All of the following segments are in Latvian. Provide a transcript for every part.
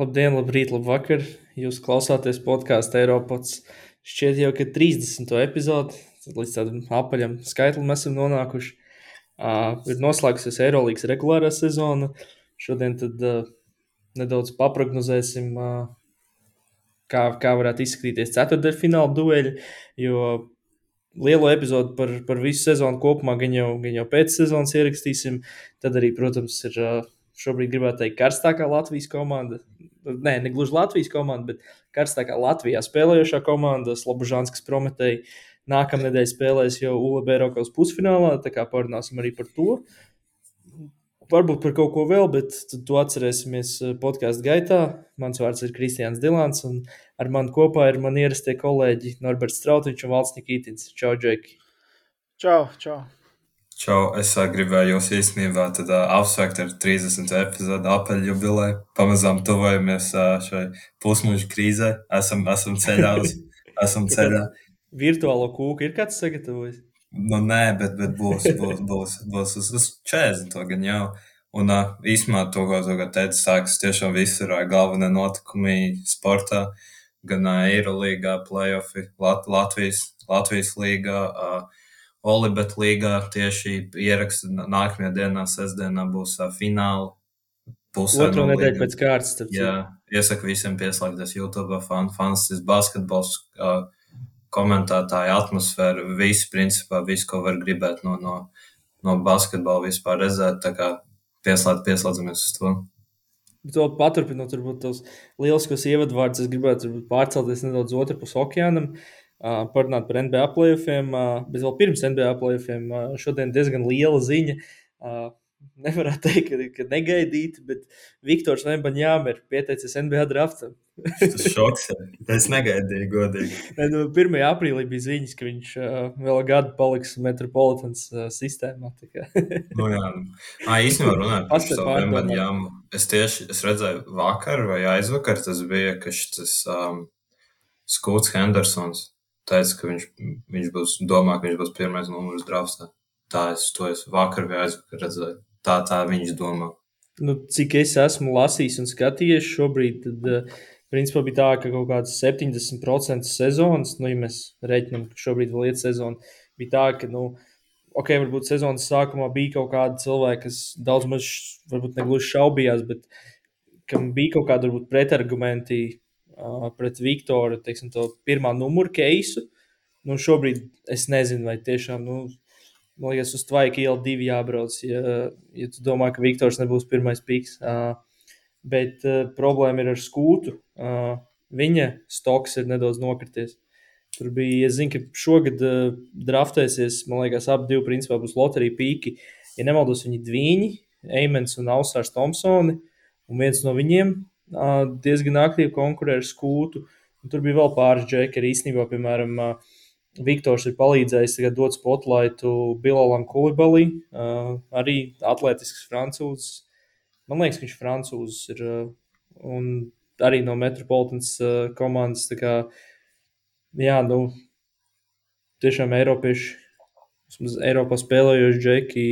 Labdien, labrīt, labvakar. Jūs klausāties podkāstu Eiropas. Šķiet, jau ka 30. epizode, līdz tādam apaļam skaitlim esam nonākuši. Uh, ir noslēgusies Eirolandes regulārā sezona. Šodien tad uh, nedaudz paprognozēsim, uh, kā, kā varētu izskatīties ceturtdaļfināla dueļi. Jo lielo epizodu par, par visu sezonu kopumā, gan jau, gan jau pēc sezonas ierakstīsim. Tad arī, protams, ir uh, šobrīd gribētu teikt karstākā Latvijas komanda. Nē, ne gluži Latvijas komanda, bet karstākā Latvijā spēlējošā komanda, Slobožānskas Prometēji. Nākamnedēļ spēlēs jau ULB Rokas pusfinālā, tā kā parunāsim arī par to. Varbūt par kaut ko vēl, bet to atcerēsimies podkāstu gaitā. Mans vārds ir Kristians Dilants, un ar mani kopā ir mani ierastie kolēģi Norberts Strautiņš un Valsts Nikitins. Čau, Džeki! Čau, čau! Čau, es gribēju jūs īstenībā tad, uh, apsveikt ar 30. epizodu apaļu jubileju. Pamazām tuvojamies uh, šai pusmuža krīzē. Esam, esam ceļā. Uz, esam ceļā. Virtuālo kūku ir kāds sagatavojis? Nu, nē, bet, bet būs, būs, būs, būs uz, uz 40. gan jau. Un uh, īsumā to, ko tu teici, sākas tiešām visur uh, galvenie notikumi sportā. Gan uh, Eirolīgā, playoffi, Lat Latvijas, Latvijas līgā. Uh, Olibet līgā tieši ieraksta nākamajā dienā, sestdienā būs fināli. Otru nedēļu pēc kārtas. Jā, iesaku visiem pieslēgties YouTube, fan, fantastisks basketbols, komentētāja atmosfēra, visi principā, visu, ko var gribēt no, no, no basketbola vispār redzēt. Tā kā pieslēdz, pieslēdzamies uz to. Bet vēl paturpinot, varbūt tos lieliskos ievadvārdus, es gribētu pārcelties nedaudz otrpus okeānam. Uh, parunāt par NBA playoffiem, bet vēl pirms NBA playoffiem šodien diezgan liela ziņa. Nevarētu teikt, ka, ka negaidīti, bet Viktors Nembaņām ir pieteicis NBA draftam. Tas šoks, es negaidīju, godīgi. Nu, 1. aprīlī bija ziņas, ka viņš vēl gadu paliks Metropolitans uh, sistēmā. nu, jā, à, īstenībā runājot par šo Nembaņām, es tieši es redzēju vakar vai aizvakar, tas bija, ka šis um, Skūts Hendersons teica, ka viņš, viņš būs, domā, ka viņš būs pirmais numurs draftā. Tā es to es vakar vai aizvakar redzēju. Tā, tā viņš domā. Nu, cik es esmu lasījis un skatījies šobrīd, tad uh, principā bija tā, ka kaut kāds 70% sezonas, nu, ja mēs reiķinām, ka šobrīd vēl iet sezona, bija tā, ka, nu, ok, varbūt sezonas sākumā bija kaut kādi cilvēki, kas daudz maz, varbūt ne gluži šaubījās, bet kam bija kaut kādi, varbūt, pretargumenti uh, pret Viktoru, teiksim, to pirmā numuru keisu. Nu, šobrīd es nezinu, vai tiešām, nu, man liekas, uz tvaika iela divi jābrauc, ja, ja tu domā, ka Viktors nebūs pirmais piks. Uh, bet uh, problēma ir ar skūtu. Uh, viņa stoks ir nedaudz nokrities. Tur bija, es zinu, ka šogad uh, draftēsies, man liekas, ap divi principā būs loterija pīki. Ja nemaldos, viņi divi, Eimens un Ausārs Thompsoni, un viens no viņiem diezgan aktīvi konkurē ar skūtu. Tur bija vēl pāris džeki, arī īstenībā, piemēram, Viktors ir palīdzējis dot spotlightu Bilalam Kulibalī, arī atletisks francūzs. Man liekas, ka viņš ir francūzs ir, un arī no Metropolitans komandas. Kā, jā, nu, tiešām Eiropieši, vismaz Eiropā spēlējoši džeki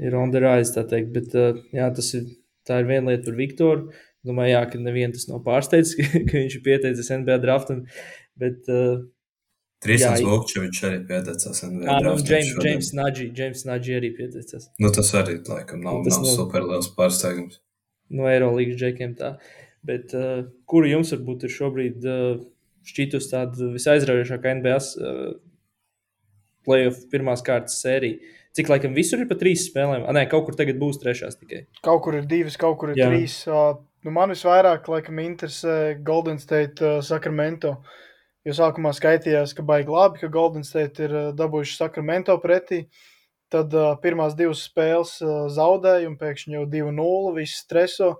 ir on the rise. Bet jā, tas ir Tā ir viena lieta par Viktoru. Domāju, jā, ka nevienam tas nav pārsteigts, ka, viņš ir pieteicis NBA draftam. Bet, uh, Trīsdesmit Vukčevičs arī pieteicās NBA jā, draftam. James, James Nagy, James Nagy arī pieteicās. Nu, tas arī, laikam, nav, tas nav no, super liels pārsteigums. No Eirolīgas džekiem tā. Bet uh, kuru jums varbūt ir šobrīd uh, šķitus tāda visaizraujošākā NBA uh, playoff pirmās kārtas sērija? Cik laikam visur ir pa trīs spēlēm? A, nē, kaut kur tagad būs trešās tikai. Kaut kur ir divas, kaut kur ir Jā. trīs. Uh, nu, man visvairāk laikam interesē Golden State uh, Sacramento. Jo sākumā skaitījās, ka baigi labi, ka Golden State ir uh, dabūjuši Sacramento pretī. Tad uh, pirmās divas spēles uh, zaudēja, un pēkšņi jau 2-0, viss streso.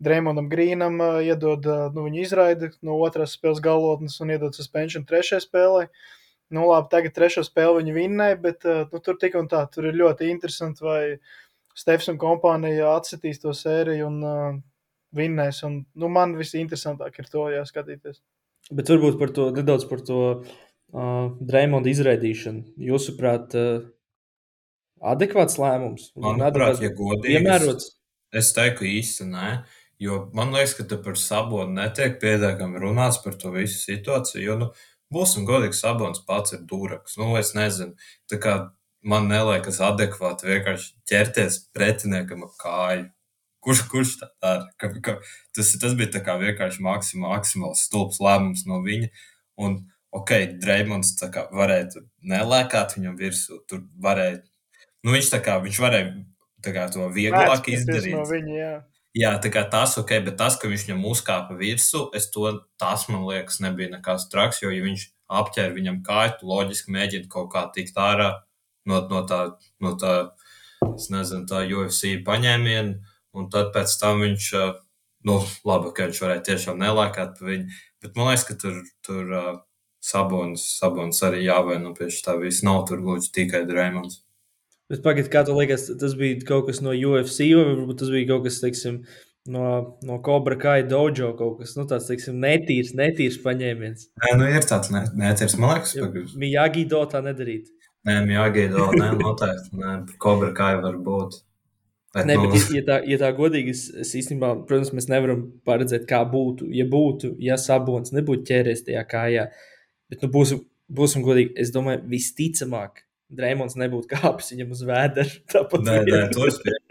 Dreamondam Grīnam uh, iedod, uh, nu, viņa izraida no otras spēles galotnes un iedod suspension trešajai spēlei. Uh, Nu, labi, tagad trešo spēli viņi vinnēja, bet uh, nu, tur tik un tā, tur ir ļoti interesanti, vai Stefs un kompānija atsitīs to sēriju un uh, vinnēs. Un, nu, man visinteresantāk ir to jāskatīties. Bet varbūt par to nedaudz par to uh, Dreymonda izraidīšanu. Jūsuprāt, uh, adekvāts lēmums? Manuprāt, ja godīgi, piemērots? Es, es teiktu īsti nē, Jo man liekas, ka par sabonu netiek pietiekami runāts par to visu situāciju. Jo, nu, būsim godīgi, sabons pats ir duraks. Nu, es nezinu, tā kā man neliekas adekvāti vienkārši ķerties pretiniekam ap kāju. Kurš, kurš tā dara? Ka, ka, tas, tas bija vienkārši maksimāli, maksimāls stulbs lēmums no viņa. Un, ok, Dreimons varēja nelēkāt viņam virsū. Tur varēja, nu, viņš, kā, viņš varēja kā, to vieglāk izdarīt. No viņa, jā. Jā, tā kā tas ok, bet tas, ka viņš viņam uzkāpa virsū, to, tas man liekas, nebija nekas traks, jo, ja viņš apķēra viņam kāju, tu loģiski mēģini kaut kā tikt ārā no, no tā, no tā, nezinu, tā UFC paņēmiena, un tad pēc tam viņš, nu, labi, ka viņš varēja tiešām nelēkāt pa viņu, bet man liekas, ka tur, tur uh, Sabonis, Sabonis arī jāvaino pie tā viss, nav tur gluži tikai Dreimons. Bet pagaidiet, kā tev liekas, tas bija kaut kas no UFC, vai varbūt tas bija kaut kas, teiksim, no, no Cobra Kai dojo kaut kas nu, tāds, teiksim, netīrs, netīrs paņēmiens. Nē, nu ir tāds ne, netīrs, man liekas, ka. Miyagi do tā nedarīt. Nē, Miyagi do, nē, noteikti, nē, Cobra Kai var būt. Bet, bet, nu... ja, tā, ja tā godīgi, es, es īstenībā, protams, mēs nevaram paredzēt, kā būtu, ja būtu, ja sabons nebūtu ķēries tajā kājā. Bet, nu, būsim, būsim godīgi, es domāju, visticamāk, Dreimons nebūtu kāpis viņam uz vēdera. Tāpat nē, nē, to es pieņemu.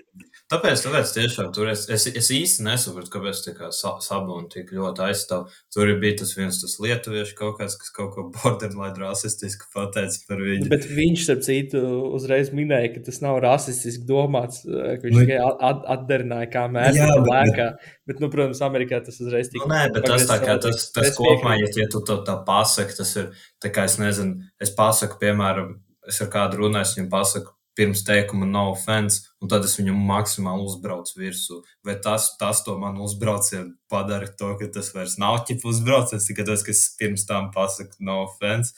Tāpēc, tāpēc tiešām tur es, es, es īsti nesaprotu, kāpēc tā kā sabūna tik ļoti aizstāv. Tur bija tas viens tas lietuviešu kaut kāds, kas kaut ko borderline rasistiski pateica par viņu. Bet viņš, starp citu, uzreiz minēja, ka tas nav rasistiski domāts, ka viņš nu, tikai at atdarināja, kā tam lēkā. Bet, nu, protams, Amerikā tas uzreiz tika. Nu, nē, bet tas tā kā tas, tas kopumā, ja tu to tā pasaki, tas ir, tā kā es nezinu, es pasaku, piemēram, es ar kādu runāju, viņam pasaku, pirms teikuma no offense, un tad es viņam maksimāli uzbraucu virsū. Vai tas, tas to man uzbraucienu padara to, ka tas vairs nav ķip uzbrauciens, tikai tas, kas pirms tam pasaka no offense,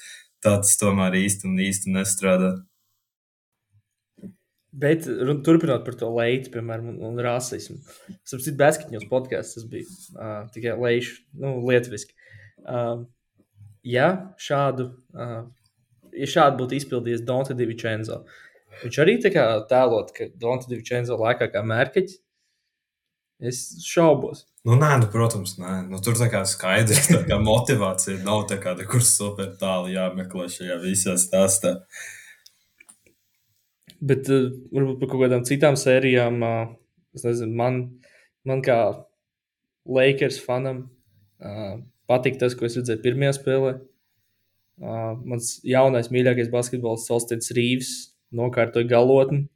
tāds tomēr īsti un īsti nestrādā. Bet turpinot par to leitu, piemēram, un, un rasismu. Es saprotu, Basketņos podkāsts tas bija uh, tikai leišu, nu, lietviski. Uh, ja šādu uh, ja šādi būtu izpildījis Donta Divičenzo, viņš arī tā kā tēlot, ka Donta Divičenzo laikā kā mērķis. Es šaubos. Nu, nē, nu, protams, nē. Nu, tur tā kā skaidrs, tā kā motivācija nav tā kā kur super tālu jāmeklē šajā visā stāstā. Bet uh, varbūt par kaut kādām citām sērijām, uh, nezinu, man, man kā Lakers fanam uh, patīk tas, ko es redzēju pirmajā spēlē. Uh, mans jaunais mīļākais basketbols, Solstits Rīvs, nokārtoja galotni.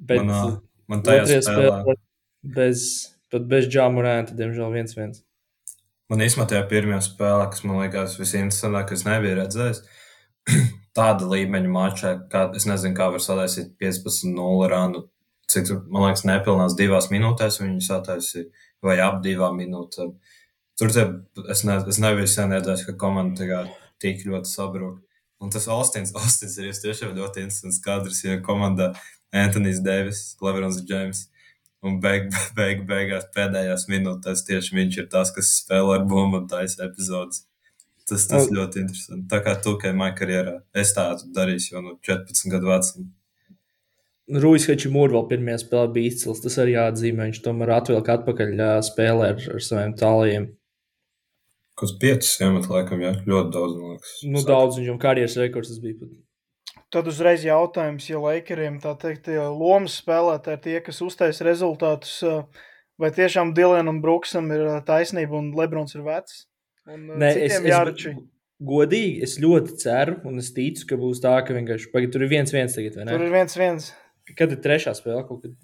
Bet man, man tajā spēlē, bez, bez džāmurēna, diemžēl viens viens. Man īstenībā tajā pirmajā spēlē, kas man liekas visinteresantākais, es nebiju redzējis. Tāda līmeņa mačā, kā es nezinu, kā var sataisīt 15-0 rānu. Cik, man liekas, nepilnās divās minūtēs viņi sataisīja, vai ap divām minūtēm. Uh, Tur te, es, ne, es nebiju sen redzējis, ka komanda kā, tik ļoti sabrūk. Un tas Austins, Austins ir tiešām ļoti interesants kadrs, ja komandā Antonius Deivis, Leverons Džeims. Un beig, beig, beigās pēdējās minūtēs tieši viņš ir tas, kas spēlē ar bumbu un taisa epizodes. Tas, tas oh. ļoti interesanti. Tā kā tu, kā manā karjerā, es tādu darīju jau no 14 gadu vecuma. Rūjas Hačimūra vēl pirmajā spēlē bija izcils. Tas arī jāatzīmē. Viņš tomēr atvilka atpakaļ spēlē ar, ar saviem tālajiem. Kaut piecas iemet, laikam, jā, ļoti daudz. Liekas, nu, daudz viņam karjeras rekords tas bija. Pat. Tad uzreiz jautājums, ja Lakeriem tā teikt, lomas spēlētāji ir tie, kas uztais rezultātus, vai tiešām Dilanam Bruksam ir taisnība un Lebrons ir vecs? Un Nē, es, es, godīgi, es ļoti ceru un es ticu, ka būs tā, ka vienkārši pagaid, tur ir viens viens tagad, vai ne? Tur ir viens viens. Kad ir trešā spēle kaut kad?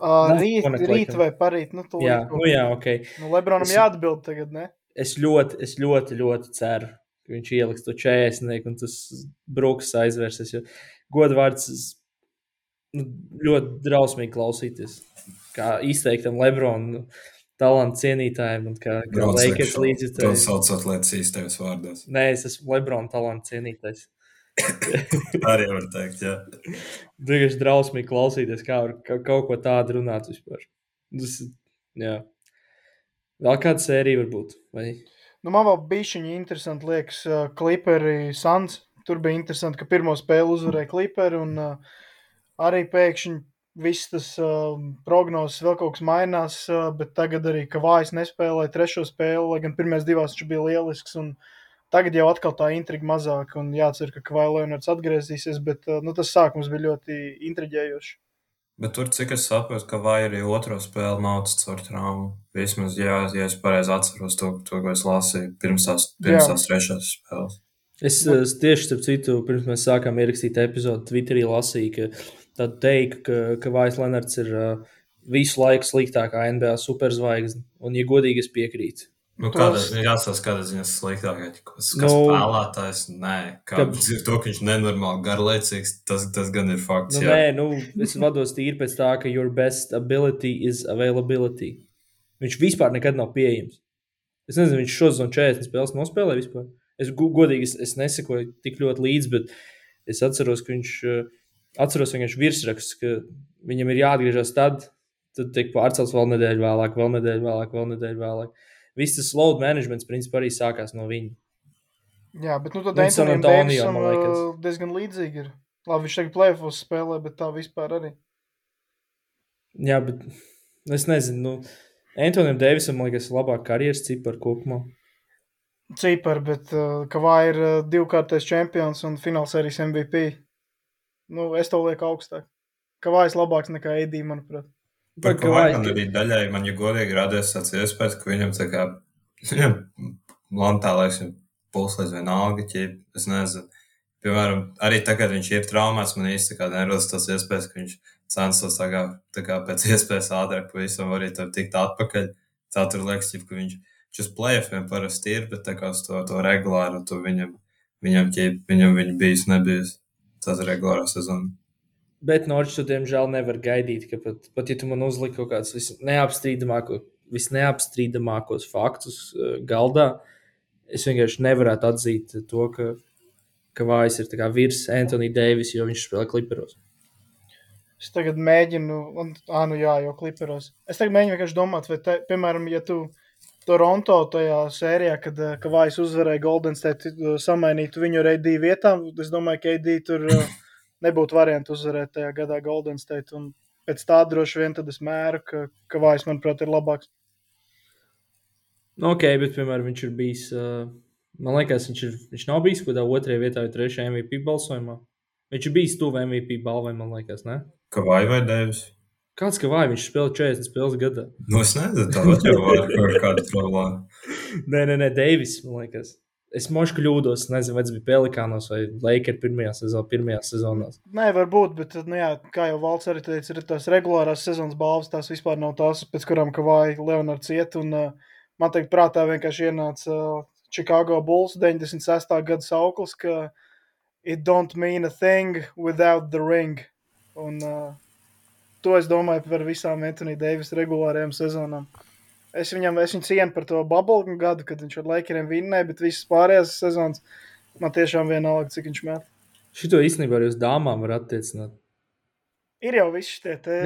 Uh, rīt, rīt vai parīt, nu, to jā, nu, jā, ok. Nu, Lebronam es... jāatbild tagad, ne? Es ļoti, es ļoti, ļoti ceru, ka viņš ieliks to 40 un tas brūks aizvērsies. Godvārds nu, ļoti drausmīgi klausīties. Kā izteiktam Lebronu talantu cienītājiem un kā, kā Lakers līdzjutējiem. Jūs saucat lietas īstajos vārdos. Nē, es esmu Lebrona talantu cienītājs. Arī var teikt, jā. Vienkārši drausmīgi klausīties, kā var kaut ko tādu runāt vispār. Tas, jā. Vēl kāda sērija varbūt? Vai? Nu, man vēl bija šī interesanti, liekas, Clipperi Sans. Tur bija interesanti, ka pirmo spēli uzvarēja Clipperi un uh, arī pēkšņi viss tas uh, prognozes vēl kaut kas mainās, uh, bet tagad arī Kavājs nespēlēja trešo spēli, lai gan pirmās divās viņš bija lielisks. Tagad jau atkal tā intriga mazāk, un jācer, ka Kavai Leonards atgriezīsies, bet uh, nu, tas sākums bija ļoti intriģējošs. Bet tur, cik es saprotu, ka vai arī otro spēli nav tas caur traumu. Vismaz, jā, ja es pareizi atceros to, to, ko es lasīju pirms tās, pirms tās trešās spēles. Es, es tieši starp citu, pirms mēs sākām ierakstīt epizodi, Twitterī lasīju, ka tad teikt, ka, ka Vais Lenards ir uh, visu laiku sliktākā NBA superzvaigzne. Un, ja godīgi, es piekrītu. Nu, kāda, jāsaka, kāda ziņa sliktākais. Kas, kas nu, spēlētājs, nē, kā, ka, to, ka viņš ir nenormāli garlaicīgs, tas, tas gan ir fakts. Nu, jā. nē, nu, es vados tīri pēc tā, ka your best ability is availability. Viņš vispār nekad nav pieejams. Es nezinu, viņš šo zonu 40 spēles nospēlē vispār. Es godīgi, es, es nesakoju tik ļoti līdzi, bet es atceros, ka viņš uh, atceros vienkārši virsraksts, ka viņam ir jāatgriežas tad, tad tiek pārcelts vēl nedēļu vēlāk, vēl nedēļu vēlāk, vēl nedēļu vēlāk. Viss tas load management principā arī sākās no viņa. Jā, bet nu tad Antonijam Deivisam uh, diezgan līdzīgi ir. Labi, viņš tagad plēfos spēlē, bet tā vispār arī. Jā, bet es nezinu, nu, Antonijam Deivisam, man liekas, labāk karjeras cipar kopumā. Cipar, bet uh, Kavā ir uh, divkārtais čempions un finālsērijas MVP. Nu, es to lieku augstāk. Kavājs labāks nekā Edija, manuprāt. Par Kavāju man arī daļai, man jau godīgi radies tāds iespējas, ka viņam tā kā, viņam lantā, liekas, pulslēs vienalga, ķip, es nezinu. Piemēram, arī tagad viņš ir traumēts, man īsti kā nerodas tas iespējas, ka viņš censos tā kā, tā kā pēc iespējas ātrāk pavisam arī tur tikt atpakaļ. Tā tur liekas, ķip, ka viņš, uz play-offiem parasti ir, bet tā kā uz to, to regulāru, to viņam, viņam, ķip, viņam viņa bijis, nebijis tas regulārā sezona. Bet Norčs, tu diemžēl nevar gaidīt, ka pat, pat ja tu man uzliki kaut kādus visneapstrīdamākos, visneapstrīdamākos faktus uh, galdā, es vienkārši nevarētu atzīt to, ka, ka Vājs ir virs Antonija Deivisa, jo viņš spēlē kliperos. Es tagad mēģinu, un, ah, nu jā, jau kliperos. Es tagad mēģinu vienkārši domāt, vai, te, piemēram, ja tu Toronto tajā sērijā, kad eh, Kavājs uzvarēja Golden State, eh, samainītu viņu ar AD vietām. Es domāju, ka AD tur eh, nebūtu variantu uzvarēt tajā gadā Golden State. Un pēc tā droši vien tad es mēru, ka Kavājs, manuprāt, ir labāks. Nu, ok, bet, piemēram, viņš ir bijis, man liekas, viņš, ir, viņš nav bijis kaut kādā otrajā vietā vai trešajā MVP balsojumā. Viņš ir bijis tuvu MVP balvai, man liekas, ne? Kavāj vai Devis? Kāds ka vai viņš spēlē 40 spēles gadā? Nu, es nezinu, tā jau var kaut kāda problēma. nē, nē, nē, Deivis, man liekas. Es mošu kļūdos, nezinu, vai tas bija Pelikānos vai Lakers pirmajā sezonā, pirmajā sezonā. Nē, varbūt, bet, nu, jā, kā jau Valts arī teica, ir tās regulārās sezonas balvas, tās vispār nav tās, pēc kurām Kavai Leonards iet, un uh, man teikt, prātā vienkārši ienāca uh, Chicago Bulls 96. gada sauklis, ka it don't mean a thing without the ring. Un, uh, to es domāju par visām Antonija Deivisa regulārajām sezonām. Es viņam es viņu cienu par to bubble gadu, kad viņš ar Lakeriem vinnēja, bet visas pārējās sezonas man tiešām vienalga, cik viņš met. Šito īstenībā arī uz dāmām var attiecināt. Ir jau viss šie te,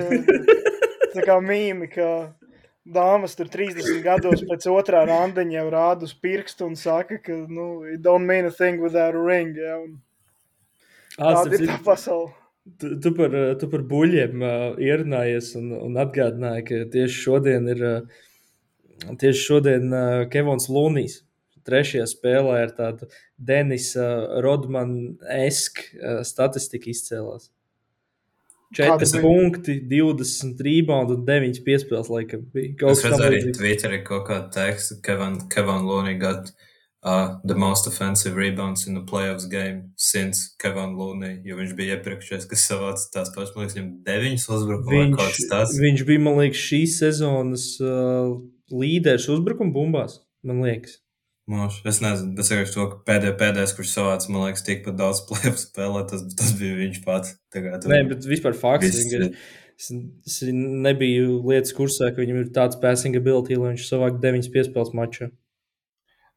tā kā mīmi, ka dāmas tur 30 gados pēc otrā randiņa jau rāda uz pirkstu un saka, ka, nu, don't mean a thing without a ring, ja, un tāda ir tā pasaule. Tu, tu, par, tu par buļļiem uh, ierunājies un, un atgādināji, ka tieši šodien ir uh, tieši šodien uh, Kevins Lunijs. Trešajā spēlē ar tādu Denisa Rodmanu-esku uh, statistiku izcēlās. 4 punkti, 20 rebounds un 9 piespēles. Laikam, es redzēju, arī Twitterī kaut kādu tekstu, Kevin, Kevin Lunijs gadu uh, the most offensive rebounds in the playoffs game since Kevin Looney, jo viņš bija iepriekšējais, kas savāca tās pašas, man liekas, viņam deviņas uzbrukuma viņš. Viņš bija, man liekas, šīs sezonas uh, līderis uzbrukuma bumbās, man liekas. Moš, es nezinu, tas ir to, ka pēdējais, pēdējais kurš savāca, man liekas, tikpat daudz playoff spēlē, tas, tas bija viņš pats. Tagad, Nē, bet vispār fakts, vienkārši. Es, es nebiju lietas kursā, ka viņam ir tāds passing ability, lai viņš savāktu 9 piespēles mačā.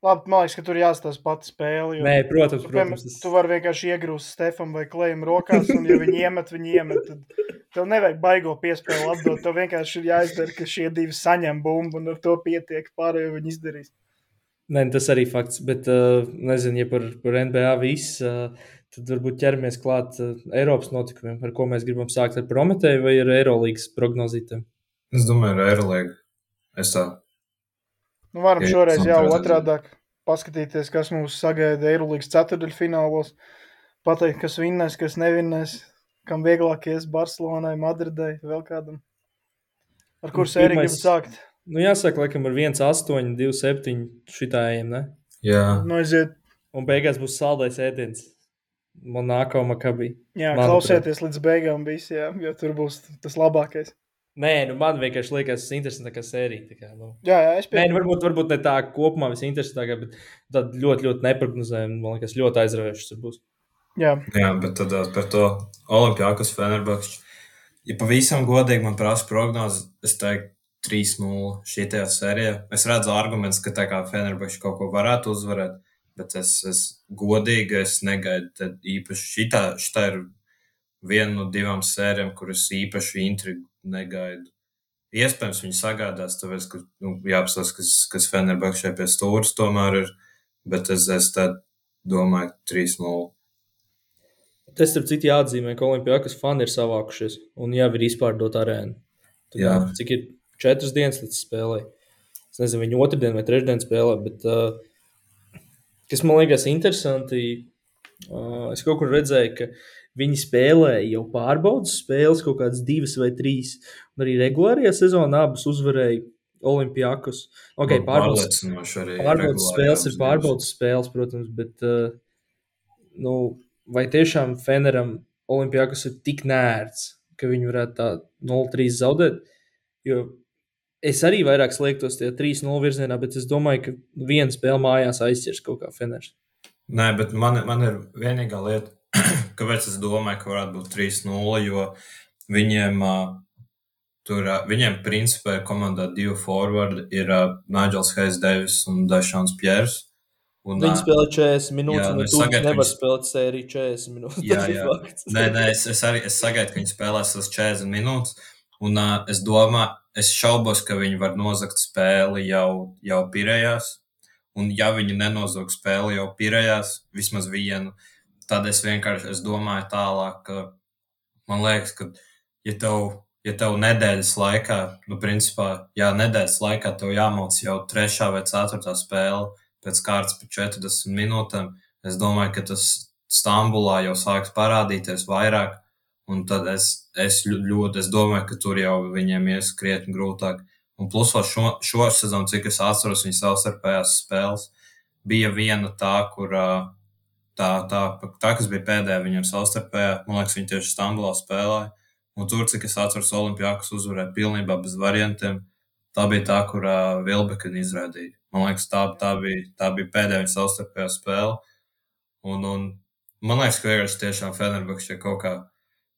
Labi, man liekas, ka tur jāstāsta pati spēle. Nē, protams, tu, protams. Tas... Tu vari vienkārši iegrūst Stefanu vai Klējam rokās, un, ja viņi iemet, viņi iemet. Tad tev nevajag baigo piespēli atdot. Tev vienkārši ir jāizdara, ka šie divi saņem bumbu, un ar to pietiek. Pārējo viņi izdarīs. Nē, tas arī fakts, bet uh, nezinu, ja par, par NBA viss, uh, tad varbūt ķeramies klāt uh, Eiropas notikumiem, ar ko mēs gribam sākt ar Prometēju vai ar Eirolandes prognozītēm. Es domāju, ar Eirolandu. Es tā. Nu, varam ja šoreiz jau otrādāk paskatīties, kas mūs sagaida Eirolandes ceturdaļfinālos, pateikt, kas vinnēs, kas nevinnēs, kam vieglāk ies Barcelonai, Madridai, vēl kādam. Ar kur sēriju gribam sākt? Nu, jāsaka, laikam, ar 1, 8, 2, 7 šitājiem, ne? Jā. Nu, aiziet. Un beigās būs saldais ēdiens. Monako Makabī. Jā, Manuprāt. klausieties līdz beigām visi, jā, jo tur būs tas labākais. Nē, nu man vienkārši liekas, tas ir interesantākā sērija. Kā, nu. Jā, jā, es pieņemu. Nē, nu, varbūt, varbūt ne tā kopumā visinteresantākā, bet tāda ļoti, ļoti neprognozējama. Man liekas, ļoti aizraujošs tas būs. Jā. jā, bet tad par to Olimpijākas Fenerbakšķi. Ja pavisam godīgi man prasa prognozes, es teiktu, 3-0 šajā sērijā. Es redzu argumentus, ka tā kā Fenerbahčs kaut ko varētu uzvarēt, bet es, es godīgi es negaidu. Īpaši šitā, šitā ir viena no divām sērijām, kuras īpaši intrigu negaidu. Iespējams, viņi sagādās, tāpēc, ka nu, jāapstāsta, kas, kas Fenerbahčai pie stūres tomēr ir, bet es, es domāju, 3-0. Tas, starp citu, jāatzīmē, ka Olimpijākas fani ir savākušies un jau ir izpārdota arēna. Jā. Cik ir četras dienas līdz spēlei. Es nezinu, viņa otrdien vai trešdien spēlē, bet uh, kas man liekas interesanti, uh, es kaut kur redzēju, ka viņi spēlēja jau pārbaudas spēles, kaut kādas divas vai trīs, un arī regulārajā sezonā abas uzvarēja. Olimpijākus. Okay, pārbaudas, pārbaudas spēles ir pārbaudas spēles, protams, bet uh, nu, vai tiešām Feneram Olimpijākus ir tik nērts, ka viņi varētu tā 0-3 zaudēt? Jo Es arī vairāk slēgtos tajā 3-0 virzienā, bet es domāju, ka viena spēle mājās aizķers kaut kā Feneris. Nē, bet man, man ir vienīgā lieta, kāpēc es domāju, ka varētu būt 3-0, jo viņiem tur, viņiem principā ir komandā divi forwardi, ir Nigels Heis Devis un Dašons Pjers. Un, Viņi spēlē 40 minūtes, jā, un tu sagaidu, nevar viņas... spēlēt sēriju 40 minūtes. Jā, jā. nē, nē, es, es arī es sagaidu, ka viņi spēlēs tos 40 minūtes, un uh, es domāju, Es šaubos, ka viņi var nozagt spēli jau, jau pirējās. Un, ja viņi nenozog spēli jau pirējās, vismaz vienu, tad es vienkārši es domāju tālāk, ka man liekas, ka, ja tev, ja tev nedēļas laikā, nu, principā, jā, nedēļas laikā tev jāmauc jau trešā vai ceturtā spēle pēc kārtas pa 40 minūtēm, es domāju, ka tas Stambulā jau sāks parādīties vairāk. Un tad es, es ļoti es domāju, ka tur jau viņiem ies krietni grūtāk. Un plus vēl šo, šo sezonu, cik es atceros, viņas savstarpējās spēles, bija viena tā, kur tā, tā, tā kas bija pēdējā viņiem savstarpējā, man liekas, viņi tieši Stambulā spēlēja. Un tur, cik es atceros, Olimpijākus uzvarēja pilnībā bez variantiem. Tā bija tā, kur uh, Vilbekina izrādīja. Man liekas, tā, tā, bija, tā bija pēdējā viņa savstarpējā spēle. Un, un man liekas, ka vienkārši tiešām Fenerbahčs ir kaut kā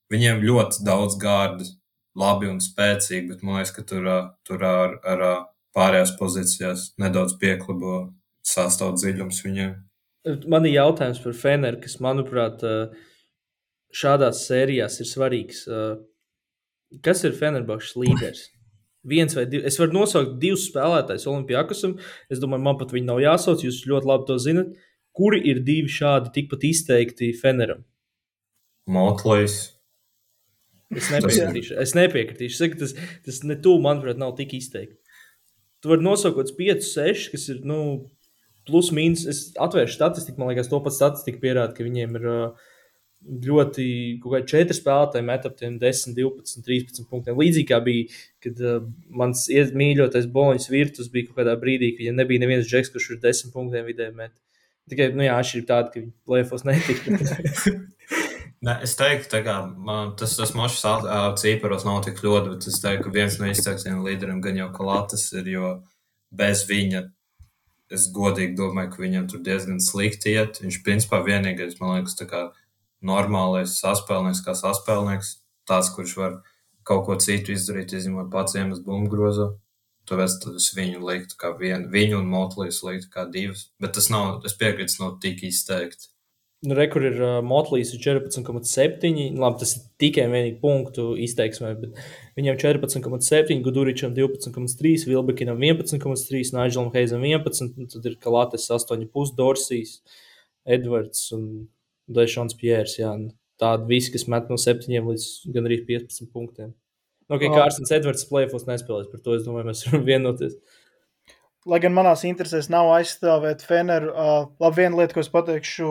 Viņiem ļoti daudz gārdu, labi un spēcīgi, bet man liekas, ka tur, tur ar, ar pārējās pozīcijās nedaudz pieklibo sastāv dziļums viņiem. Man ir jautājums par Feneru, kas, manuprāt, šādās sērijās ir svarīgs. Kas ir Fenerbahčs līderis? Viens vai divi. Es varu nosaukt divus spēlētājus Olimpijākasam. Es domāju, man pat viņi nav jāsauc. Jūs ļoti labi to zinat. Kuri ir divi šādi tikpat izteikti Feneram? Motlējs. Es nepiekritīšu. Es nepiekritīšu. Saku, tas, tas ne tuvu, manuprāt, nav tik izteikti. Tu vari nosaukt kaut kādus 5, 6, kas ir nu, plus mīnus. Es atvēršu statistiku, man liekas, to pat statistika pierāda, ka viņiem ir ļoti kaut kādi 4 spēlētāji met ap 10, 12, 13 punktiem. Līdzīgi kā bija, kad uh, mans mīļotais Boņas virtus bija kaut kādā brīdī, kad ja nebija neviens džeks, kurš ir 10 punktiem vidēji met. Tikai, nu jā, šī ir tāda, ka plēfos netika. Ne, es teiktu, ka tas, tas mašs cīparos nav tik ļoti, bet es teiktu, ka viens no izcelsmēm līderiem gan jau Kalatas ir, jo bez viņa es godīgi domāju, ka viņam tur diezgan slikti iet. Viņš principā vienīgais, man liekas, tā kā normālais saspēlnieks, kā saspēlnieks, tāds, kurš var kaut ko citu izdarīt, izņemot pats iemest bumbu grozu. Tāpēc es viņu liktu kā vienu, viņu un Motlīs liktu kā divus. Bet tas nav, es piekrītu, nav tik izteikti. Nu, Rekur ir uh, Motlīs 14,7. Labi, tas ir tikai vienīgi punktu izteiksmē, bet viņam 14,7, Guduričam 12,3, Vilbekinam 11,3, Nigel Heizam 11, tad ir Kalates 8,5, Dorsijas, Edvards un Dešons Pjērs. Tādi visi, kas met no 7 līdz gan arī 15 punktiem. Nu, okay, Kārsons Edvards plēfos nespēlēs, par to es domāju, mēs varam vienoties. Lai gan manās interesēs nav aizstāvēt Feneru, uh, labi, viena lieta, ko es pateikšu,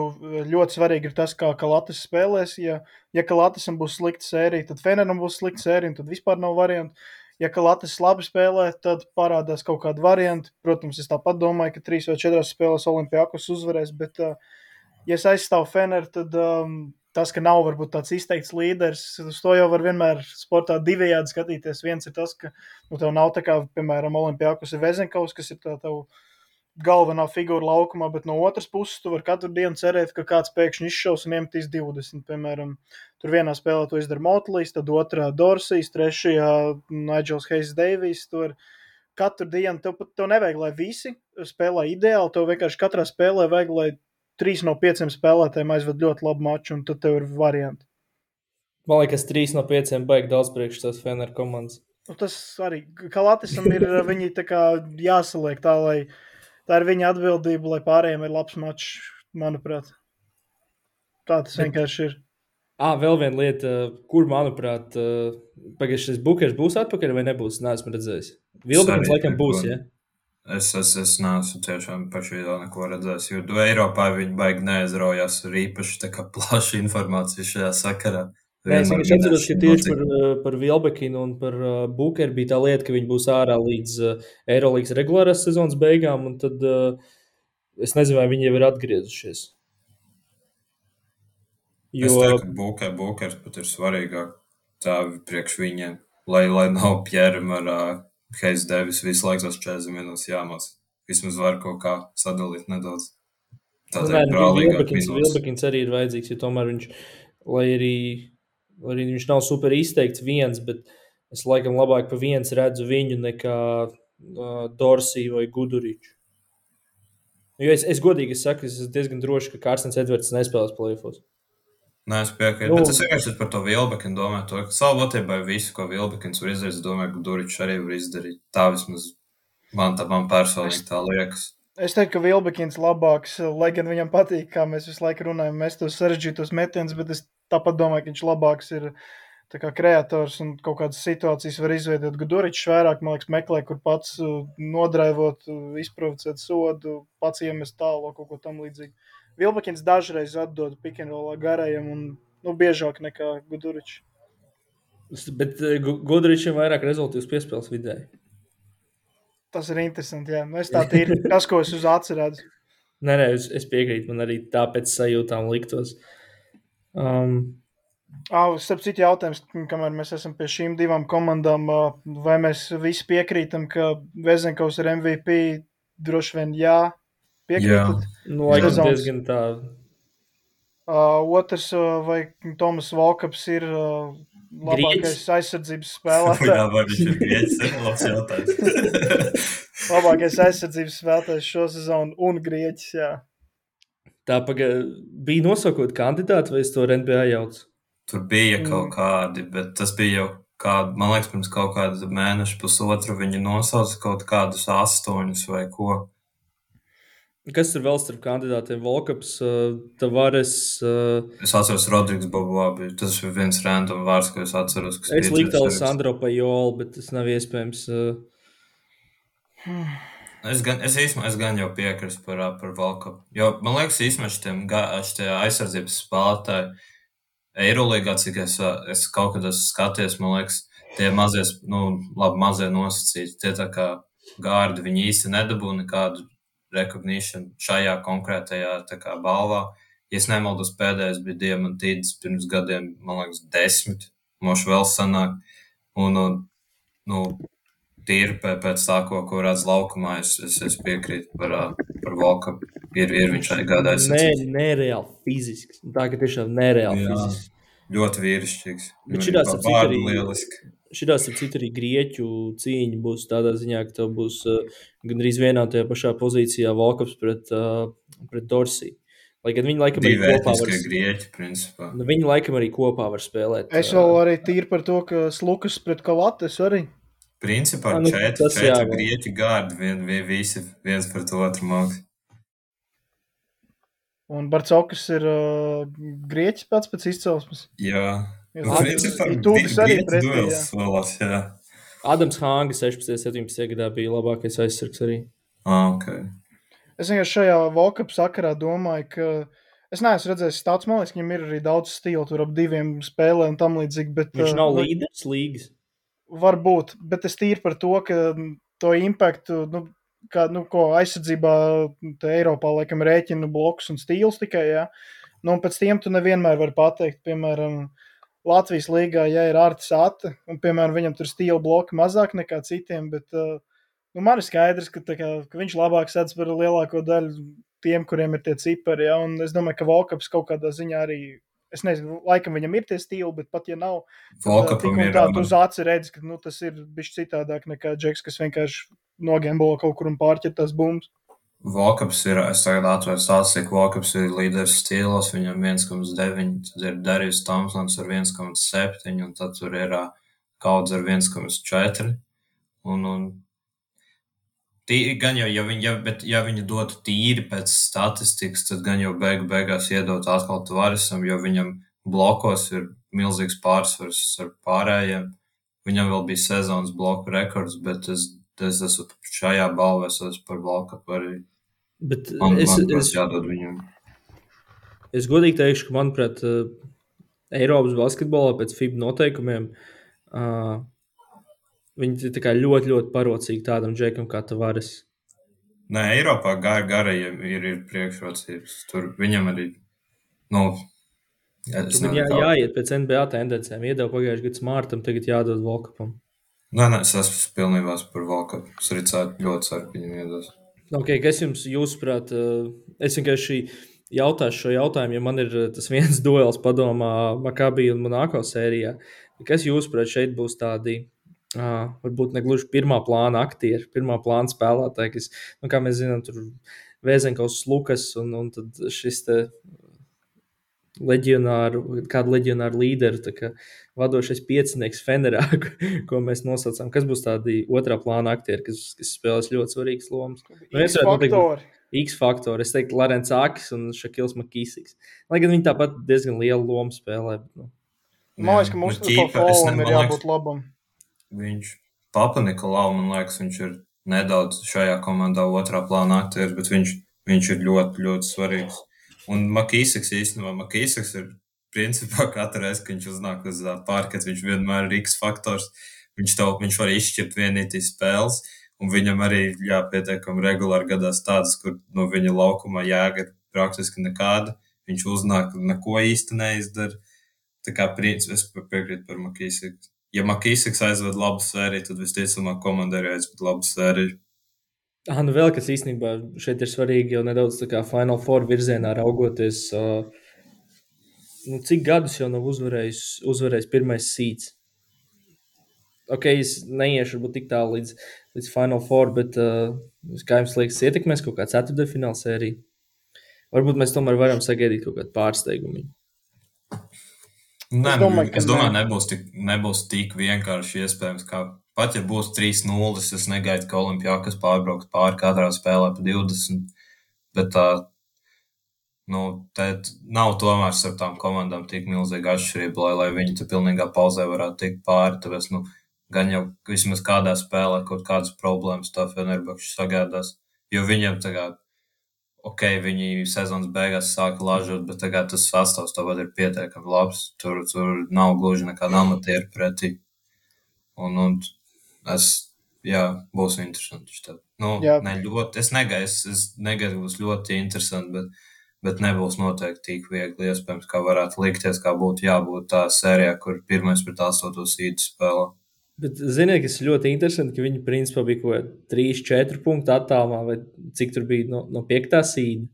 ļoti svarīgi ir tas, kā Kalatis spēlēs. Ja, ja Kalatisam būs slikta sērija, tad Feneram būs slikta sērija, un tad vispār nav variantu. Ja Kalatis labi spēlē, tad parādās kaut kāda varianta. Protams, es tāpat domāju, ka trīs vai četrās spēlēs Olimpijākus uzvarēs, bet, uh, ja es aizstāvu Feneru, tad um, tas, ka nav varbūt tāds izteikts līderis, uz to jau var vienmēr sportā divējādi skatīties. Viens ir tas, ka nu, tev nav tā kā, piemēram, Olimpijākus ir Vezenkaus, kas ir tā tev galvenā figūra laukumā, bet no otras puses tu vari katru dienu cerēt, ka kāds pēkšņi izšaus un iemetīs 20. Piemēram, tur vienā spēlē to izdara Motlīs, tad otrā Dorsijas, trešajā Nigels Heis Deivijs. Katru dienu tev, tev nevajag, lai visi spēlē ideāli, tev vienkārši katrā spēlē vajag, lai trīs no pieciem spēlētājiem aizved ļoti labu maču, un tad tev ir varianti. Man liekas, trīs no pieciem baigi daudz priekš tās Fener komandas. Nu, tas arī, kā Latvijam ir viņi kā jāsaliek tā, lai tā ir viņa atbildība, lai pārējiem ir labs mačs, manuprāt. Tā tas vienkārši ir. Ah, vēl viena lieta, kur, manuprāt, pagājušais Bukers būs atpakaļ vai nebūs, neesmu redzējis. Vilkums laikam būs, ja? Es, es, es neesmu tiešām par šo video neko redzējis, jo Eiropā viņi baigi neaizraujas ar īpaši plašu informāciju šajā sakarā. Nē, es atceros, ka tieši par, par Vilbekinu un par uh, Bukeru bija tā lieta, ka viņi būs ārā līdz uh, Eirolandes regulārās sezonas beigām, un tad es nezinu, vai viņi jau ir atgriezušies. Jo... Es teiktu, ka Buker, Bukers pat ir svarīgāk tā priekš viņiem, lai, lai nav Pjēram ar uh, Heis Devis visu laiku tos 40 minūtes jāmācās. Vismaz var kaut kā sadalīt nedaudz. Tā ir brālīga. Vilbekins arī ir vajadzīgs, jo tomēr viņš, lai arī, lai arī viņš nav super izteikts viens, bet es laikam labāk pa viens redzu viņu nekā uh, Dorsiju vai Guduriču. Jo es, es godīgi es saku, es esmu diezgan drošs, ka Kārstens Edvards nespēlēs plēfos. Nē, es piekrītu. Nu, bet es vienkārši par to Vilbekinu domāju, to, ka savu būtībā visu, ko Vilbekins var izdarīt, es domāju, ka Duričs arī var izdarīt. Tā vismaz man, tā man personīgi tā liekas. Es teiktu, ka Vilbekins labāks, lai gan viņam patīk, kā mēs visu laiku runājam, mēs tos sarežģītos metienus, bet es tāpat domāju, ka viņš labāks ir kā kreators un kaut kādas situācijas var izveidot. Guduričs vairāk, man liekas, meklē, kur pats uh, nodraivot, uh, izprovocēt sodu, pats iemest tālu, kaut ko tam līdzīgu. Vilbekins dažreiz atdod pikantrolā garajam un nu, biežāk nekā Guduričs. Bet uh, Gudričam vairāk rezultātus piespēles vidē. Tas ir interesanti. Jā. Nu, es tā ir tas, ko es uz atcerēju. Nē, nē, es, es piekrītu. Man arī tāpēc sajūtām liktos. Um, Oh, starp citu, jautājums, kamēr mēs esam pie šīm divām komandām, vai mēs visi piekrītam, ka Vezenkaus ir MVP? Droši vien jā, Piekrītat? Nu, laikam diezgan tā. Uh, otrs, uh, vai Tomas Valkaps ir uh, labākais Grieķis. aizsardzības spēlētājs? Jā, vai viņš ir grieķis? Labs jautājums. labākais aizsardzības spēlētājs šo sezonu un grieķis, jā. Tā paga... bija nosakot kandidāti, vai es to NBA jaucu? Tur bija kaut mm. kādi, bet tas bija jau kādu, man liekas, pirms kaut kāda mēneša pusotru viņi nosauca kaut kādus astoņus vai ko. Kas ir vēl starp kandidātiem? Volkaps, uh, Tavares. Uh, es atceros, Rodrigs Bobabi. Tas ir viens random vārds, ko es atceros. Es liktu Alessandro Pajolu, bet tas nav iespējams. Uh... Es gan, es, īsmā, es gan jau piekrītu par, par Volkapu. Jo man liekas, īstenībā šiem aizsardzības spēlētājiem Eirolandā, cik es, es kaut kad esmu skaties, man liekas, tie mazie, nu, labi, mazie nosacīti. Tie tā kā gārdi, viņi īsti nedabū nekādu recognition šajā konkrētajā kā, balvā. Ja nemaldos, pēdējais bija Diamantīds pirms gadiem, man liekas, desmit. Mošu vēl sanāk. Un, un nu, tīri pēc tā, ko, ko redz laukumā, es, es, es piekrītu par, par Volku. Ir, ir viņš arī gādājis. Nē, nereāli fizisks. Tā kā tiešām nereāli Jā, fizisks. Ļoti vīrišķīgs. Tās ir arī lieliski. Šitās ir citu arī grieķu cīņa. Būs tādā ziņā, ka tev būs uh, gandrīz vienā tajā pašā pozīcijā Volkaps pret, uh, pret Dorsiju. Lai gan viņi laikam arī kopā var grieķi, principā. Nu, viņi laikam arī kopā var spēlēt. Es vēl arī tīri par to, ka Slukas pret Kalates arī. Principā nu, četri, četri grieķi gārdi, vien, vien, visi viens pret otru mākslinieks. Un Barcokas ir uh, grieķis pats pēc izcelsmes. Jā, nu, principā, Tūkas arī pretī. Adams Hānga 16. un 17. gadā bija labākais aizsargs arī. Ah, okay. Es vienkārši šajā Volkapa sakarā domāju, ka es neesmu redzējis tāds, man liekas, viņam ir arī daudz stilu, tur ap diviem spēlēm un tam līdzīgi. Bet, Viņš nav uh, līderis līgas. Varbūt, bet es tīri par to, ka to impaktu, nu, kā, nu, ko aizsardzībā Eiropā laikam rēķina bloks un stils tikai, jā. Nu, un pēc tiem tu nevienmēr vari pateikt, piemēram, Latvijas līgā, ja ir Artis Ata, un, piemēram, viņam tur stila bloki mazāk nekā citiem, bet uh, nu, man ir skaidrs, ka, kā, ka viņš labāk sadz par lielāko daļu tiem, kuriem ir tie cipari. Ja? Un es domāju, ka Volkaps kaut kādā ziņā arī. Es nezinu, laikam viņam ir tie stili, bet pat ja nav, tad ir tā, tu uz aci redzi, ka nu, tas ir bijis citādāk nekā Džeks, kas vienkārši nogembolo kaut kur un pārķer tās bumbas. Volkaps ir, es tagad atvēru stāstīju, Volkaps ir līderis stilos, viņam 1,9, tad ir Darījus Tomsons ar 1,7, un tad tur ir kauds ar 1,4. Un, un Tī, gan jau, ja viņi, ja, bet, ja viņi dotu tīri pēc statistikas, tad gan jau beigu beigās iedot atkal Tvarisam, jo viņam blokos ir milzīgs pārsvars ar pārējiem. Viņam vēl bija sezonas bloku rekords, bet es, es esmu šajā balvā, es esmu par bloku arī. Bet man, es, man es, jādod viņam. Es godīgi teikšu, ka manuprāt, Eiropas basketbolā pēc FIBA noteikumiem uh, Viņi ir ļoti, ļoti parocīgi tādam džekam kā Tavares. Nē, Eiropā gar, garajiem ir, ir priekšrocības. Tur viņam arī. Nu, Viņam jā, jāiet pēc NBA tendencēm. Iedod pagājušajā gadā Smartam, tagad jādod Volkapam. Nē, nē, es esmu pilnībā par Volkapu. Es arī ceru, ļoti ceru, ka viņam iedos. Okay, kas jums, jūsuprāt, eh, es vienkārši jautāšu šo jautājumu, jo man ir eh, tas viens duels padomā Makabī un Monako sērijā. Kas jūsuprāt šeit būs tādi Uh, varbūt ne gluži pirmā plāna aktieri, pirmā plāna spēlētāji, kas, nu, kā mēs zinām, tur Vēzenkaus, Lukas un, un šis te leģionāru, kādu leģionāru līderu, tā kā vadošais piecinieks Fenerā, ko mēs nosaucām. Kas būs tādi otrā plāna aktieri, kas, kas spēlēs ļoti svarīgas lomas? Nu, es domāju, X faktori. Es teiktu, Lorence Akis un Šakils Makīsīks. Lai gan viņi tāpat diezgan lielu lomu spēlē. Bet, nu. Man liekas, ka mums nu, tam ir jābūt labam. Viņš Papa Nikolau, man liekas, viņš ir nedaudz šajā komandā otrā plānā aktieris, bet viņš, viņš ir ļoti, ļoti svarīgs. Un Makīsaks īstenībā, Makīsaks ir principā katru reizi, kad viņš uznāk uz pārkats, viņš vienmēr ir X faktors. Viņš, tev, viņš var izšķirt vienītīs spēles, un viņam arī jā, pietiekami regulāri gadās tādas, kur no viņa laukuma jēga ir praktiski nekāda. Viņš uznāk un neko īsti neizdara. Tā kā principā es piekrītu par Makīsaku ja Makīsiks aizved labu sēriju, tad visticamāk komanda arī aizved labu sēriju. Ah, nu vēl kas īstenībā šeit ir svarīgi, jau nedaudz tā kā Final Four virzienā raugoties. Uh, nu, cik gadus jau nav uzvarējis, uzvarējis pirmais sīts? Ok, es neiešu varbūt tik tālu līdz, līdz Final Four, bet uh, kā jums liekas, ietekmēs kaut kāda ceturtdaļfināla sērija? Varbūt mēs tomēr varam sagaidīt kaut kādu pārsteigumu. Nē, es domāju, es domāju ne. nebūs, tik, nebūs tik vienkārši iespējams. Kā, pat ja būs 3-0, es negaidu, ka Olimpijākas pārbrauks pāri katrā spēlē pa 20. Bet tā nu, nav tomēr ar tām komandām tik milzīga atšķirība, lai, lai viņi tur pilnīgā pauzē varētu tikt pāri. Tāpēc, nu, gan jau vismaz kādā spēlē kaut kādas problēmas tā Fenerbakšs sagādās. Jo viņiem tagad ok, viņi sezonas beigās sāka lažot, bet tagad tas sastāvs tāpat ir pietiekami labs. Tur, tur nav gluži nekāda amatieru pretī. Un, un es, jā, būs interesanti. Tad. Nu, jā. ne ļoti, es negaidu, es negaidu, būs ļoti interesanti, bet, bet nebūs noteikti tik viegli iespējams, kā varētu likties, kā būtu jābūt tā sērijā, kur pirmais pret astoto sīdu spēlē. Bet, ziniet, kas ļoti interesanti, ka viņi principā bija kaut kādā 3, 4 punktu attālumā, vai cik tur bija no, no 5. sīda.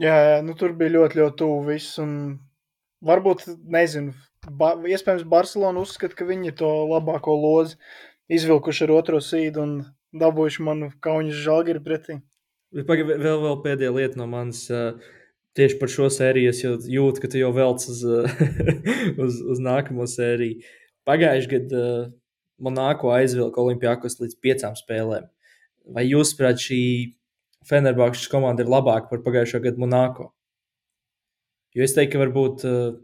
Jā, jā, nu tur bija ļoti, ļoti tuvu viss. Un varbūt, nezinu, ba iespējams, Barcelona uzskata, ka viņi ir to labāko lozi izvilkuši ar otro sīdu un dabūjuši manu kauņu žalgiri pretī. Pagaid, vēl, vēl pēdējā lieta no manas. tieši par šo sēriju es jūtu, ka tu jau velc uz, uz, uz nākamo sēriju. Pagājušajā gadā uh, Monako aizvilka Olimpijākos līdz piecām spēlēm. Vai jūs, prāt, šī Fenerbahčas komanda ir labāka par pagājušā gada Monako? Jo es teiktu, ka varbūt. Uh,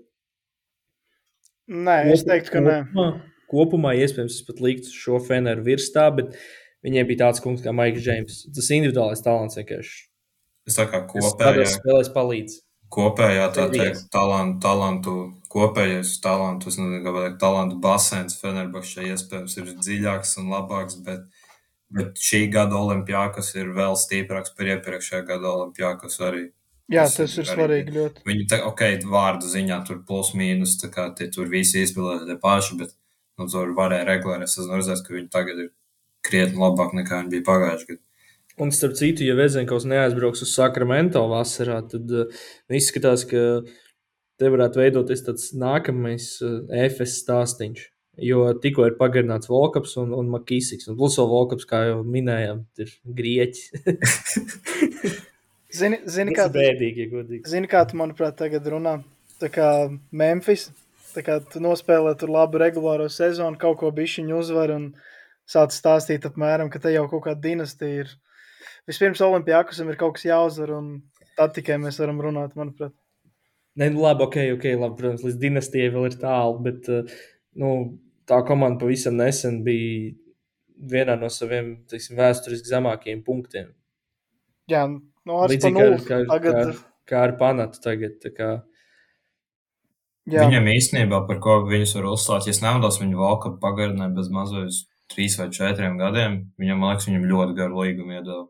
Nē, es teiktu, ka kopumā, nē. Kopumā iespējams es pat liktu šo Feneru virs tā, bet viņiem bija tāds kungs kā Maiks Džeims. Tas individuālais talants vienkārši. Es kā kopējā spēlēs palīdz. Kopējā tā teikt, talantu, talantu, kopējais talantu, es nezinu, kāpēc talantu basēns Fenerbahčā iespējams ir dziļāks un labāks, bet, bet šī gada olimpiākas ir vēl stiprāks par iepriekšējā gada olimpiākas arī. Jā, tas, tas ir arī, svarīgi ļoti. Viņi, tā, ok, vārdu ziņā tur plus mīnus, tā kā tie tur visi izpildīja tie paši, bet, nu, tur varēja regulēt. Es esmu redzējis, ka viņi tagad ir krietni labāk nekā viņi bija pagājušajā gadā. Un, starp citu, ja Vezenkovs neaizbrauks uz Sakramento vasarā, tad uh, izskatās, ka te varētu veidoties tāds nākamais uh, EFS stāstīns. Jo tikko ir pagarināts Volkaps un, un Makīsiks. Un plus vēl Volkaps, kā jau minējām, ir grieķis. zini, zini, kā, bēdīgi, ja zini, kā tu, manuprāt, tagad runā? Tā kā Memphis, tā kā tu nospēlē tur labu regulāro sezonu, kaut ko bišķiņu uzvar un sāc stāstīt apmēram, ka te jau kaut kāda dinastija ir vispirms Olimpijākusam ir kaut kas jāuzvar, un tad tikai mēs varam runāt, manuprāt. Nē, nu labi, ok, ok, labi, protams, līdz dinastijai vēl ir tālu, bet eh, nu, tā komanda pavisam nesen bija vienā no saviem teiksim, vēsturiski zemākajiem punktiem. Jā, nu, ar Līdzīgi kā, kā, tagad... kā, kā ar Panatu tagad. Kā... Jā. Viņam īstenībā, par ko viņus var uzslāt, ja nemaldos, viņu valka pagarināja bez mazais trīs vai četriem gadiem. Viņam, man liekas, viņam ļoti garu līgumu iedod.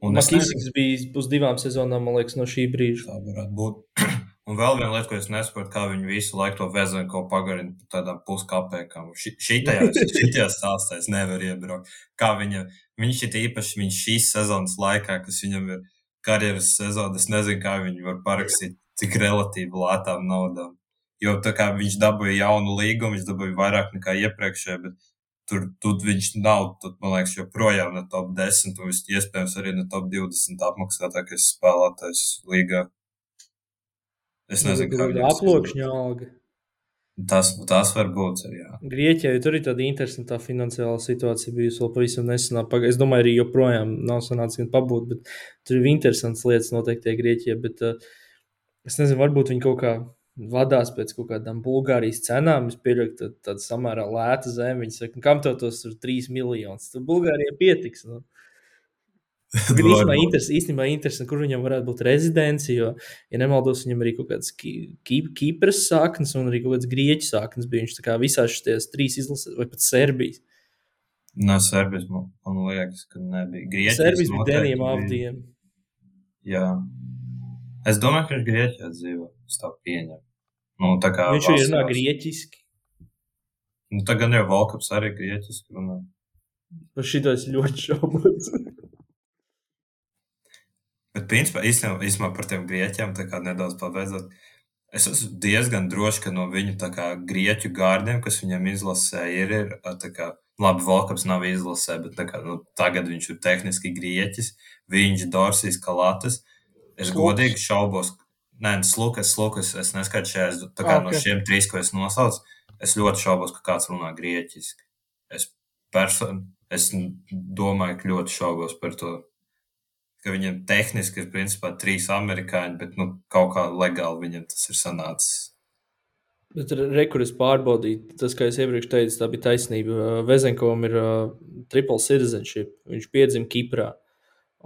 Un Makīsiks bija uz divām sezonām, man liekas, no šī brīža. Tā varētu būt. Un vēl viena lieta, ko es nesaprotu, kā viņi visu laiku to vezenu kaut pagarina par tādām puskapēkām. Šitajā stāstā es nevaru iebraukt. Kā viņa, viņš ir īpaši, viņš šīs sezonas laikā, kas viņam ir karjeras sezona, es nezinu, kā viņi var parakstīt tik relatīvi lētām naudām. Jo tā kā viņš dabūja jaunu līgumu, viņš dabūja vairāk nekā iepriekšējā, bet tur, tur viņš nav, tad, man liekas, joprojām ne top 10, un iespējams arī ne top 20 apmaksātākais spēlētājs līgā. Es nezinu, kā viņa aploksņa alga. Tas, tas var būt. Jā. Grieķijā tur ir tāda interesanta finansiāla situācija bijusi vēl pavisam nesenā. Es domāju, arī joprojām nav sanācis gan pabūt, bet tur ir interesants lietas noteikti Grieķijā. Bet, uh, es nezinu, varbūt viņi kaut kā vadās pēc kaut kādām Bulgārijas cenām. Es pieļauju, ka tāda samērā lēta zeme. Viņi saka, nu, kam tev tos ir 3 miljonus? Tur Bulgārijai pietiks. Nu. Gan īstenībā interesanti, īstenībā interesanti, kur viņam varētu būt rezidents. Jo, ja nemaldos, viņam arī kaut kāds Kipras saknes un arī kaut kāds Grieķu saknes bija. Viņš kā visās šīs trīs izlases, vai pat Serbijas. No Serbijas man, man liekas, ka nebija. Grieķijas Serbijas bija Denijam Avdijam. Jā. Es domāju, ka viņš Grieķijā dzīvo. Es tā pieņemu. Nu, tā kā viņš ir runā grieķiski. Nu, tā gan jau Valkaps arī grieķiski runā. Par šito es ļoti šaubos. Bet, principā, īstenībā, īstenībā par tiem grieķiem nedaudz pabeidzot. Es esmu diezgan drošs, ka no viņu kā, grieķu gārdiem, kas viņam izlasē, ir, ir kā, labi, Volkaps nav izlasē, bet kā, nu, tagad viņš ir tehniski grieķis. Viņš ir Dorsijas Kalatas. Es Sluks. godīgi šaubos, nē, nu, Slukas, Slukas, es neskatu šajās, tā kā okay. no šiem trīs, ko es nosaucu, es ļoti šaubos, ka kāds runā grieķiski. Es person, es domāju, ka ļoti šaubos par to, ka viņam tehniski ir principā trīs amerikāņi, bet nu, kaut kā legāli viņam tas ir sanācis. Bet rekurors pārbaudīt, tas, kā jau iepriekš teicu, tā bija taisnība. Vezenkovam ir uh, triple citizenship. Viņš piedzima Kiprā.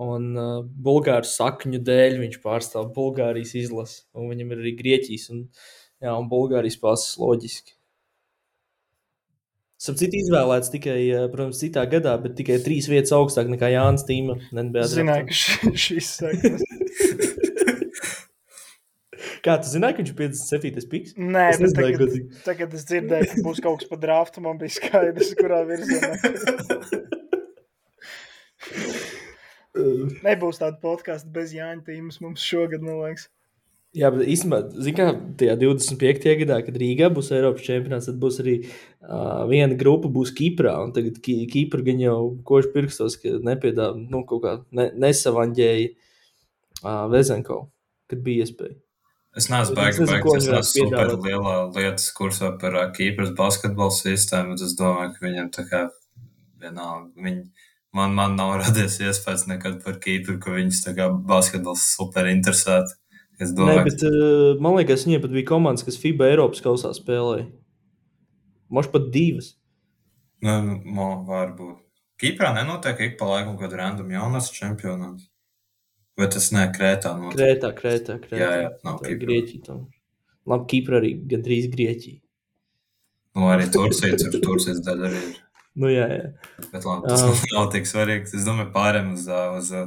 Un uh, bulgāru sakņu dēļ viņš pārstāv Bulgārijas izlasi. Viņam ir arī Grieķijas un, jā, un Bulgārijas pasis loģiski. Sapratu, izvēlēts tikai, uh, protams, citā gadā, bet tikai trīs vietas augstāk nekā Jānis Tīma. Zināju, ka šis saknes. Kā tu zināji, ka viņš ir 57. piks? Nē, es nezināju, tagad, godīgi. tagad es dzirdēju, ka būs kaut kas pa draftu. Man bija skaidrs, kurā virzienā. Nebūs tāda podkāsta bez Jāņa Tīmas mums šogad, man liekas. Jā, bet īstenībā, zinām, tajā 25. gadā, kad Rīgā būs Eiropas čempionāts, tad būs arī uh, viena grupa, būs Kiprā. Tagad Kipra gan jau koši pirkstos, ka nepiedāvā nu, kaut kā ne, nesavaņģēja uh, Vezenko. kad bija iespēja. Es neesmu baigts. Es neesmu super lielā lietas kursā par uh, Kīpras basketbola sistēmu, bet es domāju, ka viņam tā kā vienalga, viņi, man, man nav radies iespējas nekad par Kīpru, ka viņas tā kā basketbols super interesēti. Es domāju, Nē, bet uh, man liekas, viņiem pat bija komandas, kas FIBA Eiropas kausā spēlēja. Moš pat divas. Nu, nu, varbūt. Kīprā nenotiek ik pa laikam, kad random jaunas čempionāts. Vai tas ne Krētā? Notiek? Krētā, Krētā, Krētā. Jā, jā, nav Kipra. Grieķija. Tam. Labi, Kipra arī gandrīz Grieķija. Nu, arī Turcija, tur Turcijas daļa arī ir. Nu, jā, jā. Bet labi, tas Jā. nav, tik svarīgi. Es domāju, pārējām uz, uz ā,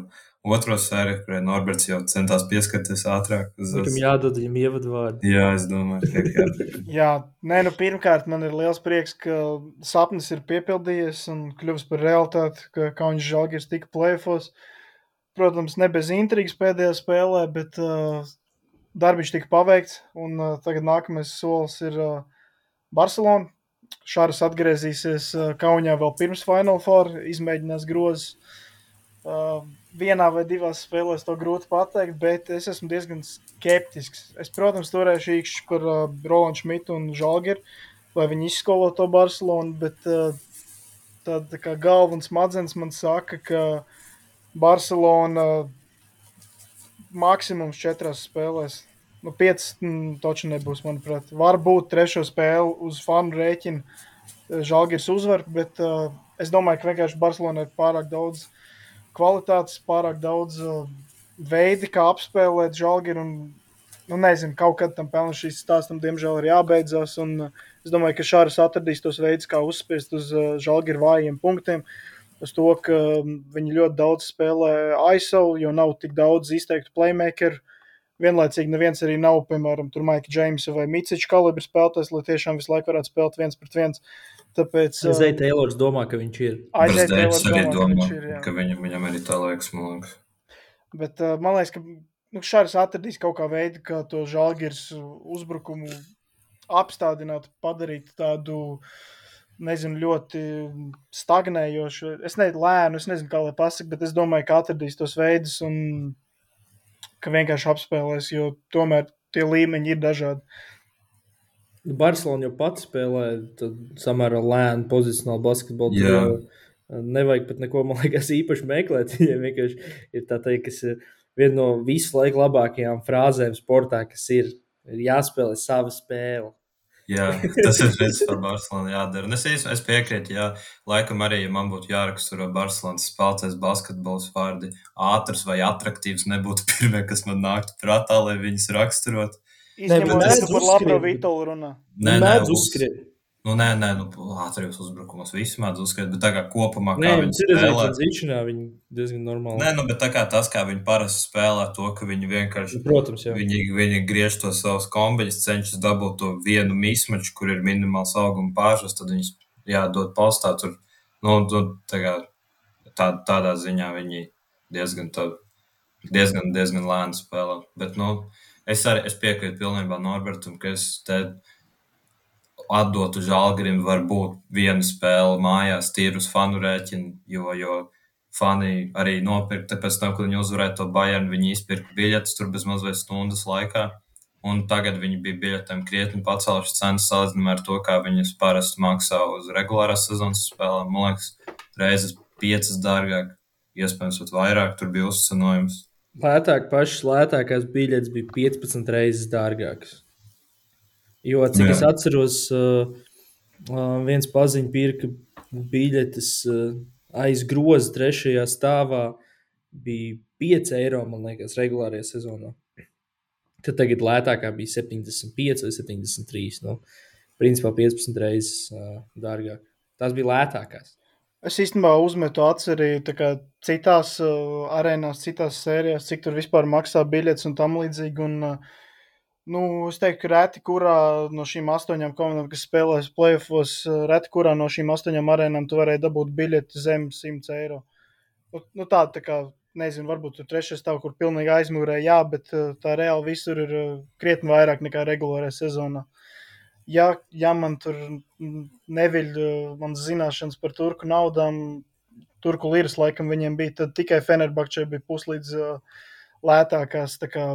otro sēriju, kurai Norberts jau centās pieskarties ātrāk. Uz. Laikam jādod viņam ievadvārdu. Jā, es domāju, ka jā. Jā, nē, nu pirmkārt, man ir liels prieks, ka sapnis ir piepildījies un kļuvis par realitāti, ka Kaunis Žalgiris tika plēfos. Protams, ne bez intrigas pēdējā spēlē, bet uh, darbs tika paveikts. Un uh, tagad nākamais solis ir uh, Barcelona. Šāras atgriezīsies uh, Kaunijā vēl pirms Final Four, izmēģinās grozus. Uh, vienā vai divās spēlēs to grūti pateikt, bet es esmu diezgan skeptisks. Es, protams, turēšu īkšķi par uh, Rolandu Šmitu un Žalgiru, lai viņi izskolo to Barcelonu, bet uh, tāda tā kā galva un smadzenes man saka, ka Barcelona maksimums četrās spēlēs. Nu, piecas mm, taču nebūs, manuprāt. Varbūt trešo spēli uz fanu rēķina eh, Žalgiris uzvar, bet uh, es domāju, ka vienkārši Barcelona ir pārāk daudz kvalitātes, pārāk daudz uh, veidi, kā apspēlēt. Un, nu, nezinu, kaut kad tam pelnām šīs stāstam, diemžēl, ir jābeidzas. Un, uh, es domāju, ka Šāras atradīs tos veidus, kā uzspiest uz uh, Žalgiru vājiem punktiem. Uz to, ka um, viņi ļoti daudz spēlē ISO, jo nav tik daudz izteiktu playmakeru. Vienlaicīgi neviens arī nav, piemēram, Maika Džeimsa vai Miciča kalibra spēlētājs, lai tiešām visu laiku varētu spēlēt viens pret viens. Tāpēc uh, Zvaigznes Taylors domā, ka viņš ir. aiziet Brasdēļs arī domā, viņš ir, ka viņam, viņam arī tā liekas, man liekas. Bet uh, man liekas, ka nu, Šārs atradīs kaut kā veidu, kā to žāģirs uzbrukumu apstādināt, padarīt tādu, nezinu, ļoti stagnējošu. Es nezinu, lēnu, es nezinu, kā lai pasakā, bet es domāju, ka atradīs tos veidus un ka vienkārši apspēlēs, jo tomēr tie līmeņi ir dažādi. Barcelona jau pati spēlē samērā lēnu pozicionālu basketbolu. Jā. uh, Nevajag pat neko, man liekas, īpaši meklēt. Viņiem vienkārši ir tā teikt, kas ir viena no visu laiku labākajām frāzēm sportā, kas ir, ir jāspēlē sava spēle. Jā, tas ir viens par Barcelonu jādara. Un es, es piekrītu, jā, laikam arī, ja man būtu jāraksturo Barcelonas spēlētājs basketbols vārdi ātrs vai attraktīvs, nebūtu pirmie, kas man nāktu prātā, lai viņus raksturot. Izņemot, es par labu uzskrienu. Vitolu runā. Nē, nē, uzskriet. Nu, nē, nē, nu, ātros uzbrukumos visi mēdz uzskatīt, bet tā kā kopumā, Nē, kā viņi viņi spēlē. tranzīšanā, viņi diezgan normāli. Nē, nu, bet tā kā tas, kā viņi parasti spēlē, to, ka viņi vienkārši Protams, jā. Viņi, viņi griež to savus kombiņus, cenšas dabūt to vienu mismaču, kur ir minimāls auguma pārsvars. Tad viņus jādod postā. Tur, nu, tu, tā kā, tā, tādā ziņā viņi diezgan, tā, diezgan, diezgan lēni spēlē. Bet nu, es arī es piekrītu pilnībā Norbertam, ka es te atdotu žālgarim varbūt vienu spēli mājās, tīru uz fanu rēķinu, jo, jo fani arī nopirka, pēc tam, kad viņi uzvarēja to Bayern, viņi izpirka biļetes tur bez mazliet stundas laikā. Un tagad viņi bija biļetēm krietni pacēluši cenas salīdzinājumā ar to, kā viņas parasti maksā uz regulārās sezonas spēlēm. Man liekas, reizes piecas dārgāk, iespējams, pat vairāk tur bija uzcenojums. Lētāk, pašas lētākās biļetes bija 15 reizes dārgākas. Jo, cik Jā. es atceros, uh, uh, viens paziņš pirka biļetes uh, aiz groza trešajā stāvā. Bija 5 eiro, man liekas, regulārajā sezonā. Tad tagad lētākā bija 75 vai 73. Nu, principā 15 reizes dārgāk. Tās bija lētākās. Es īstenībā uzmetu acis arī kā citās uh, arēnās, citās sērijās, cik tur vispār maksā biļetes un tam līdzīgi. Un, uh, nu, es teiktu, ka reti kurā no šīm astoņām komandām, kas spēlēs playoffs, uh, reti kurā no šīm astoņām arēnām tu varēji dabūt biļeti zem 100 eiro. Nu, nu, tā, tā kā, nezinu, varbūt tur trešais stāv, kur pilnīgi aizmūrē, jā, bet uh, tā reāli visur ir uh, krietni vairāk nekā regulārajā sezonā ja, ja man tur neviļ uh, manas zināšanas par turku naudām, turku liras laikam viņiem bija, tad tikai Fenerbahčē bija puslīdz uh, lētākās. tā Kā,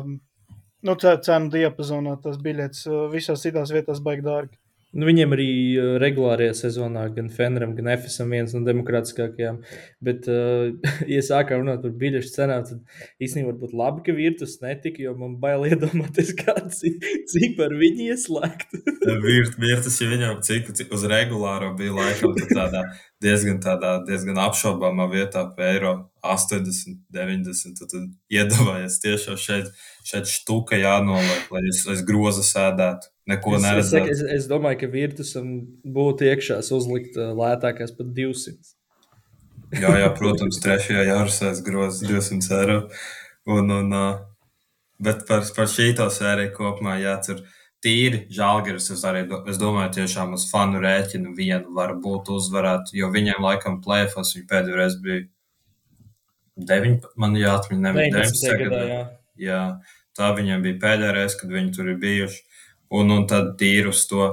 Nu, cenu diapazonā tas biļets visās citās vietās baigi dārgi. Nu, viņiem arī uh, regulārajā sezonā, gan Feneram, gan FSM, viens no demokrātiskākajiem. Bet, uh, ja sākām runāt par biļešu cenām, tad īstenībā varbūt labi, ka virtus netika, jo man bail iedomāties, kāds, cik par viņu ieslēgt. Virt, virtus, ja viņam cik, cik uz regulāro bija laikam tādā diezgan, tādā, diezgan apšaubāmā vietā pa eiro 80, 90, tad, tad iedomājies tiešām šeit, šeit štuka jānoliek, lai es, es grozu sēdētu. Neko es, neredzētu. Es, es, es domāju, ka Virtusam būtu iekšās uzlikt lētākās pat 200. jā, jā, protams, trešajā jārsēs grozs 200 eiro. Un, un, bet par, par šīto sēriju kopumā jācer tīri žēlgars. Es arī es domāju, tiešām uz fanu rēķinu vienu varbūt uzvarētu, jo viņiem laikam plēfos viņa pēdējo reizi bija 9, man jāatmiņ, 19. gadā. Jā. jā, tā viņiem bija pēdējā reize, kad viņi tur ir bijuši un, un tad tīri uz to.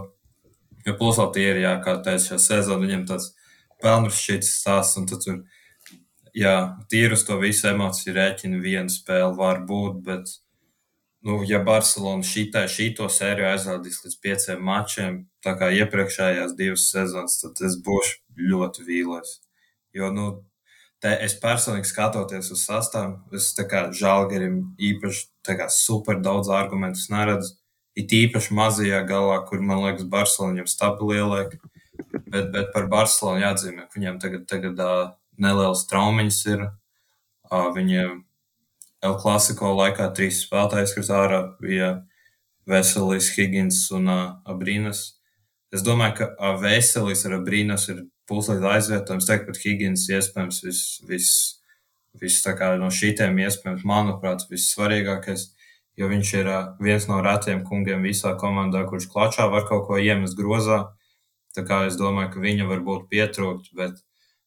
Jo plus vēl tīri, jā, kā teicu, šajā sezonā viņam tāds pelnus šķits stāsts, un tad tur, jā, tīri uz to visu emociju rēķinu viena spēle var būt, bet, nu, ja Barcelona šitai, šito sēriju aizvadīs līdz pieciem mačiem, tā kā iepriekšējās divas sezonas, tad es būšu ļoti vīlies. Jo, nu, te es personīgi skatoties uz sastāvu, es tā kā žēlgarim īpaši kā super daudz argumentus neredzu. It īpaši mazajā galā, kur man liekas, Barcelona jau stabili ieliek. Bet, bet par Barcelonu jāatzīmē, ka viņiem tagad, tagad uh, nelielas traumiņas ir. Uh, viņiem El Clasico laikā trīs spēlētājs, kas ārā bija Veselis, Higgins un uh, Abrīnas. Es domāju, ka uh, Veselis ar Abrīnas ir puslīdz aizvietojums. Teikt, pat Higgins iespējams viss vis, vis, no šīm iespējams, manuprāt, vissvarīgākais jo viņš ir viens no retiem kungiem visā komandā, kurš klačā var kaut ko iemest grozā. Tā kā es domāju, ka viņa varbūt pietrūkt, bet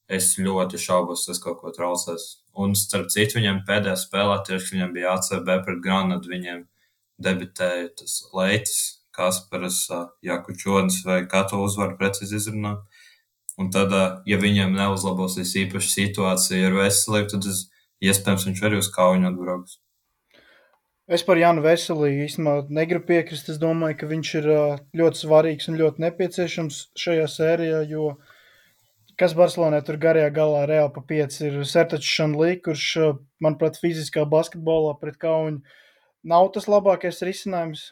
es ļoti šaubos, tas kaut ko traucēs. Un starp citu, viņam pēdējā spēlē tieši viņam bija ACB pret Granadu, viņiem debitēja tas Leitis, Kasparas, Jakučonis vai kā to uzvaru precīzi izrunāt. Un tad, ja viņam neuzlabosies īpaši situācija ar veselību, tad es, iespējams viņš arī uz kauju atbrauks. Es par Jānu Veselīgu īstenībā negribu piekrist. Es domāju, ka viņš ir ļoti svarīgs un ļoti nepieciešams šajā sērijā, jo kas Barcelonā tur garajā galā reāli pa pieci ir Sertačs Šanlī, kurš, manuprāt, fiziskā basketbolā pret Kaunu nav tas labākais risinājums.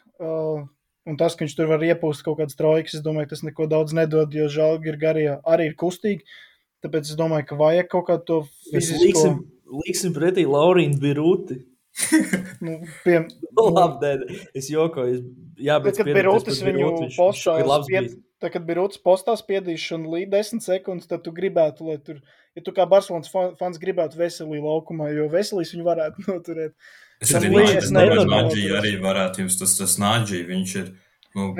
Un tas, ka viņš tur var iepūst kaut kādas trojkas, es domāju, tas neko daudz nedod, jo žēlgi ir garajā arī ir kustīgi. Tāpēc es domāju, ka vajag kaut kādu to fizisko. Līksim, līksim pretī Laurīnu Birūti nu, pie, labi, nē, es jokoju. Es, jā, bet kad bija Rūtas viņu postā, spied, tā, kad bija Rūtas postā spiedīšana līdz 10 sekundes, tad tu gribētu, lai tur, ja tu kā Barcelonas fans gribētu veselī laukumā, jo veselīs viņu varētu noturēt. Es arī domāju, ka Nāģī arī varētu jums tas, tas Nāģī, viņš ir, nu,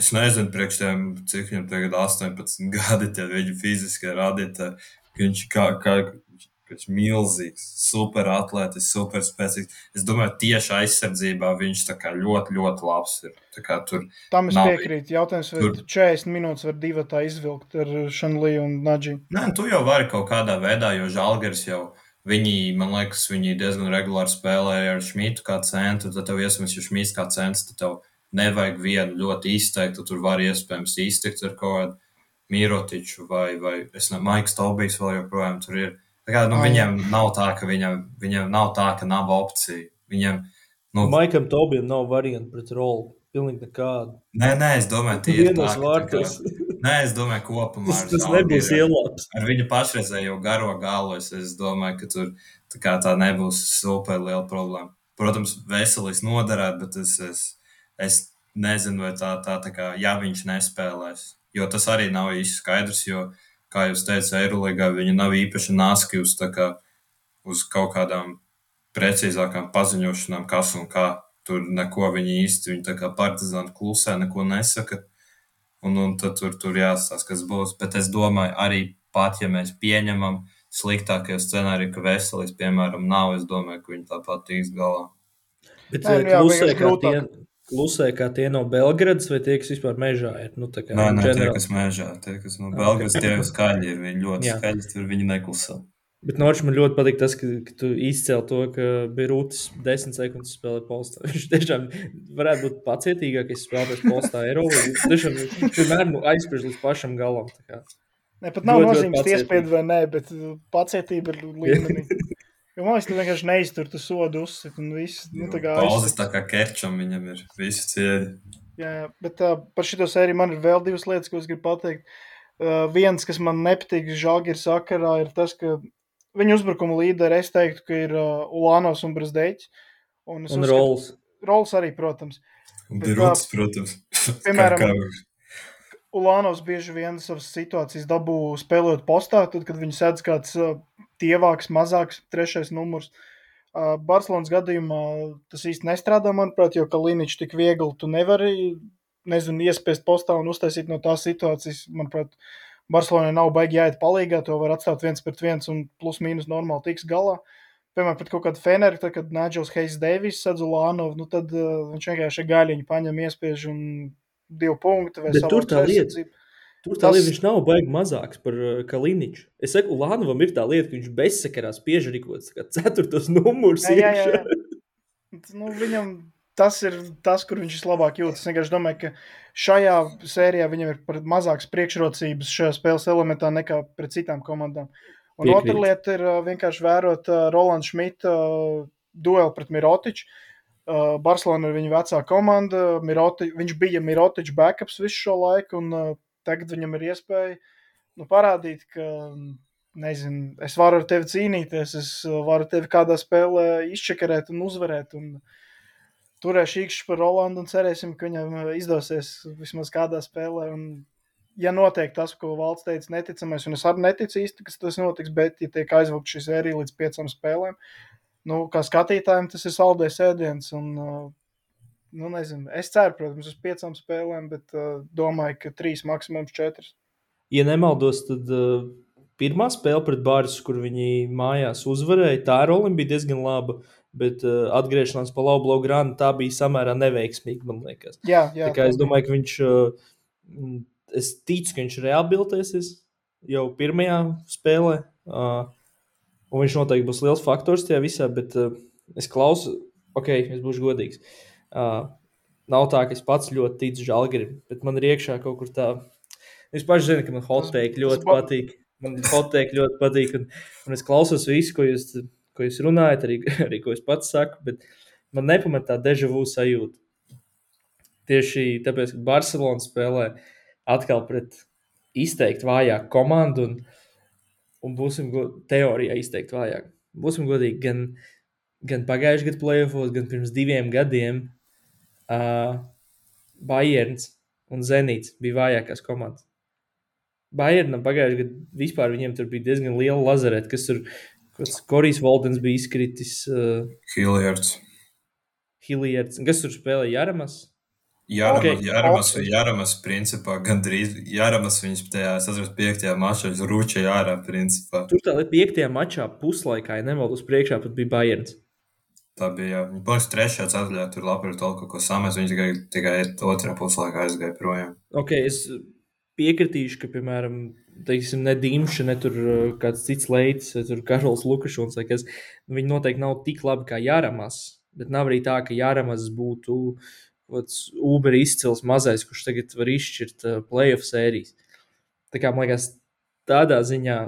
es nezinu, priekš tiem, cik viņam tagad 18 gadi, tie viņi fiziski rādītāji, viņš kā, kā Viņš ir milzīgs, super atlētis, super spēcīgs. Es domāju, tieši aizsardzībā viņš ļoti, ļoti labs ir. Tur Tam es piekrītu. Jautājums, vai tur... 40 minūtes var divi tā izvilkt ar Šanliju un Nadži? Nē, tu jau vari kaut kādā veidā, jo Žalgars jau. Viņi, man liekas, viņi diezgan regulāri spēlēja ar Šmītu kā centru. Tad tev iespējams, ja Šmīts kā centrs, tad tev nevajag vienu ļoti izteiktu. Tur var iespējams iztikt ar kaut kādu Mīrotiču vai, vai es nezinu, Maiks Tobijs vēl joprojām tur ir. Tā kā, nu, Ai. viņam nav tā, ka viņam, viņam nav tā, ka nav opcija. Viņam, nu, Maikam Tobijam nav variantu pret rolu. Pilnīgi nekādu. Nē, nē, es domāju, tie ir vienos vārtos. Nē, es domāju, kopumā. Tas, tas nebūs ielāps. Ar viņu pašreizējo garo galu es, es domāju, ka tur tā, tā nebūs super liela problēma. Protams, veselīs noderēt, bet es, es, es nezinu, vai tā, tā, tā kā, ja viņš nespēlēs. Jo tas arī nav īsti skaidrs, jo kā jūs teicat, Eirolandā viņi nav īpaši nāski uz, kā, uz kaut kādām precīzākām paziņošanām, kas un kā. Tur neko viņi īsti, viņi tā kā partizāni klusē, neko nesaka. Un, un tad tur, tur jāstāsta, kas būs. Bet es domāju, arī pat, ja mēs pieņemam sliktākie scenāriji, ka veselības, piemēram, nav, es domāju, ka viņi tāpat tiks galā. Bet Nē, nu jā, klusē, kā tie, klusē, kā tie no Belgradas, vai tie, kas vispār mežā ir? Nu, kā, nē, nē, tie, kas mežā, tie, kas no Belgradas, tie jau skaļi ir. Viņi ļoti Jā. skaļi, tur viņi neklusē. Bet Norčs man ļoti patīk tas, ka, ka tu izcēli to, ka bija rūtis desmit sekundes spēlēt polstā. Viņš tiešām varētu būt pacietīgākais spēlētājs polstā Eiropā. Viņš tiešām vienmēr nu, aizspriež līdz pašam galam. Ne, pat nav nozīmes iespēja vai nē, bet pacietība ir līmenī. Jo man liekas, ka vienkārši neiztur tu sodu uzsit un viss. Nu, tā kā Pauzes tā kā kerčam viņam ir visi cieļi. Jā, jā, bet uh, par šito sēriju man ir vēl divas lietas, ko es gribu pateikt. Uh, viens, kas man nepatīk Žalgiris sakarā, ir tas, ka Viņa uzbrukuma līderi es teiktu, ka ir uh, Ulānos un Brasdeļs. Un, un Rols. Rols arī, protams. Birūts, protams. Piemēram, Ulānos bieži vien savas situācijas dabū spēlējot postā, tad, kad viņi sēdz kāds uh, tievāks, mazāks, trešais numurs. Uh, Barcelonas gadījumā tas īsti nestrādā, manuprāt, jo Kaliniņš tik viegli tu nevari, nezinu, iespiest postā un uztaisīt no tās situācijas, manuprāt, Barcelonai nav baigi jāiet palīgā, to var atstāt viens pret viens un plus mīnus normāli tiks galā. Piemēram, pret kaut kādu Feneru, tad, kad Nigels Heis Deivis sadz Ulānovu, nu tad uh, viņš vienkārši gaļiņu paņem, iespiež un divu punktu vai savu tur tā lieta. Tur tā Tas... lieta, viņš nav baigi mazāks par uh, Kaliniņu. Es saku, Ulānovam ir tā lieta, ka viņš bezsakarā spiež arī kaut kāds ceturtos numurs. Jā, jā, jā. nu, viņam tas ir tas, kur viņš vislabāk jūtas. Es vienkārši domāju, ka šajā sērijā viņam ir mazākas priekšrocības šajā spēles elementā nekā pret citām komandām. Un Piekrīt. otra lieta ir vienkārši vērot uh, Rolandu Šmita uh, dueli pret Mirotiču. Uh, Barcelona ir viņa vecā komanda. Miroti, viņš bija Mirotičs backups visu šo laiku, un uh, tagad viņam ir iespēja nu, parādīt, ka nezinu, es varu ar tevi cīnīties, es varu tevi kādā spēlē izčakarēt un uzvarēt. Un, uh, turēšu īkšķi par Rolandu un cerēsim, ka viņam eh, izdosies vismaz kādā spēlē. Un, ja notiek tas, ko valsts teica, neticamais, un es arī neticu īsti, ka tas notiks, bet, ja tiek aizvākt šī sērija līdz piecām spēlēm, nu, kā skatītājiem, tas ir saldējs ēdiens. Un, eh, nu, nezinu, es ceru, protams, uz piecām spēlēm, bet uh, domāju, ka trīs, maksimums četras. Ja nemaldos, tad uh, pirmā spēle pret Bārisu, kur viņi mājās uzvarēja, tā ar Olimpu bija diezgan laba. Uh, bet uh, atgriešanās pa Laublo Grānu tā bija samērā neveiksmīga, man liekas. Jā, jā, es domāju, ka viņš, uh, es ticu, ka viņš rehabilitēsies jau pirmajā spēlē, uh, un viņš noteikti būs liels faktors tajā visā, bet uh, es klausu, ok, es būšu godīgs. Uh, nav tā, ka es pats ļoti ticu Žalgirim, bet man ir iekšā kaut kur tā, es paši zinu, ka man hotteik ļoti patīk. Man hotteik ļoti patīk, un, un es klausos visu, ko jūs ko jūs runājat, arī, arī ko es pats saku, bet man nepamet tā dežavu sajūta. Tieši tāpēc, ka Barcelona spēlē atkal pret izteikti vājāku komandu, un, un būsim teorijā izteikti vājāk. Būsim godīgi, gan, gan pagājušajā gadā playoffs, gan pirms diviem gadiem uh, Bayerns un Zenīts bija vājākās komandas. Bayernam pagājušajā gadā vispār viņiem tur bija diezgan liela lazareta, kas tur Kas Korijs Valdens bija izkritis. Uh, Hiljards. Hiljards. Kas tur spēlēja? Jāramas? Jāramas, okay. Jāramas, Jāramas, principā, gandrīz Jāramas viņas tajā 5. mačā uz Rūča jārā, principā. Tur tā 5. mačā puslaikā, ja nemaldos priekšā, pat bija Bayerns. Tā bija, viņa paliks trešajā ceturtajā, tur labi ir kaut ko samēs, viņa tikai, tikai otrā puslaikā aizgāja projām. Ok, es piekritīšu, ka, piemēram, teiksim, ne Dimša, ne tur uh, kāds cits leids, tur Karols Lukašons, vai kas, viņi noteikti nav tik labi kā Jāramas, bet nav arī tā, ka Jāramas būtu Uber izcils mazais, kurš tagad var izšķirt uh, playoff sērijas. Tā kā, man liekas, tādā ziņā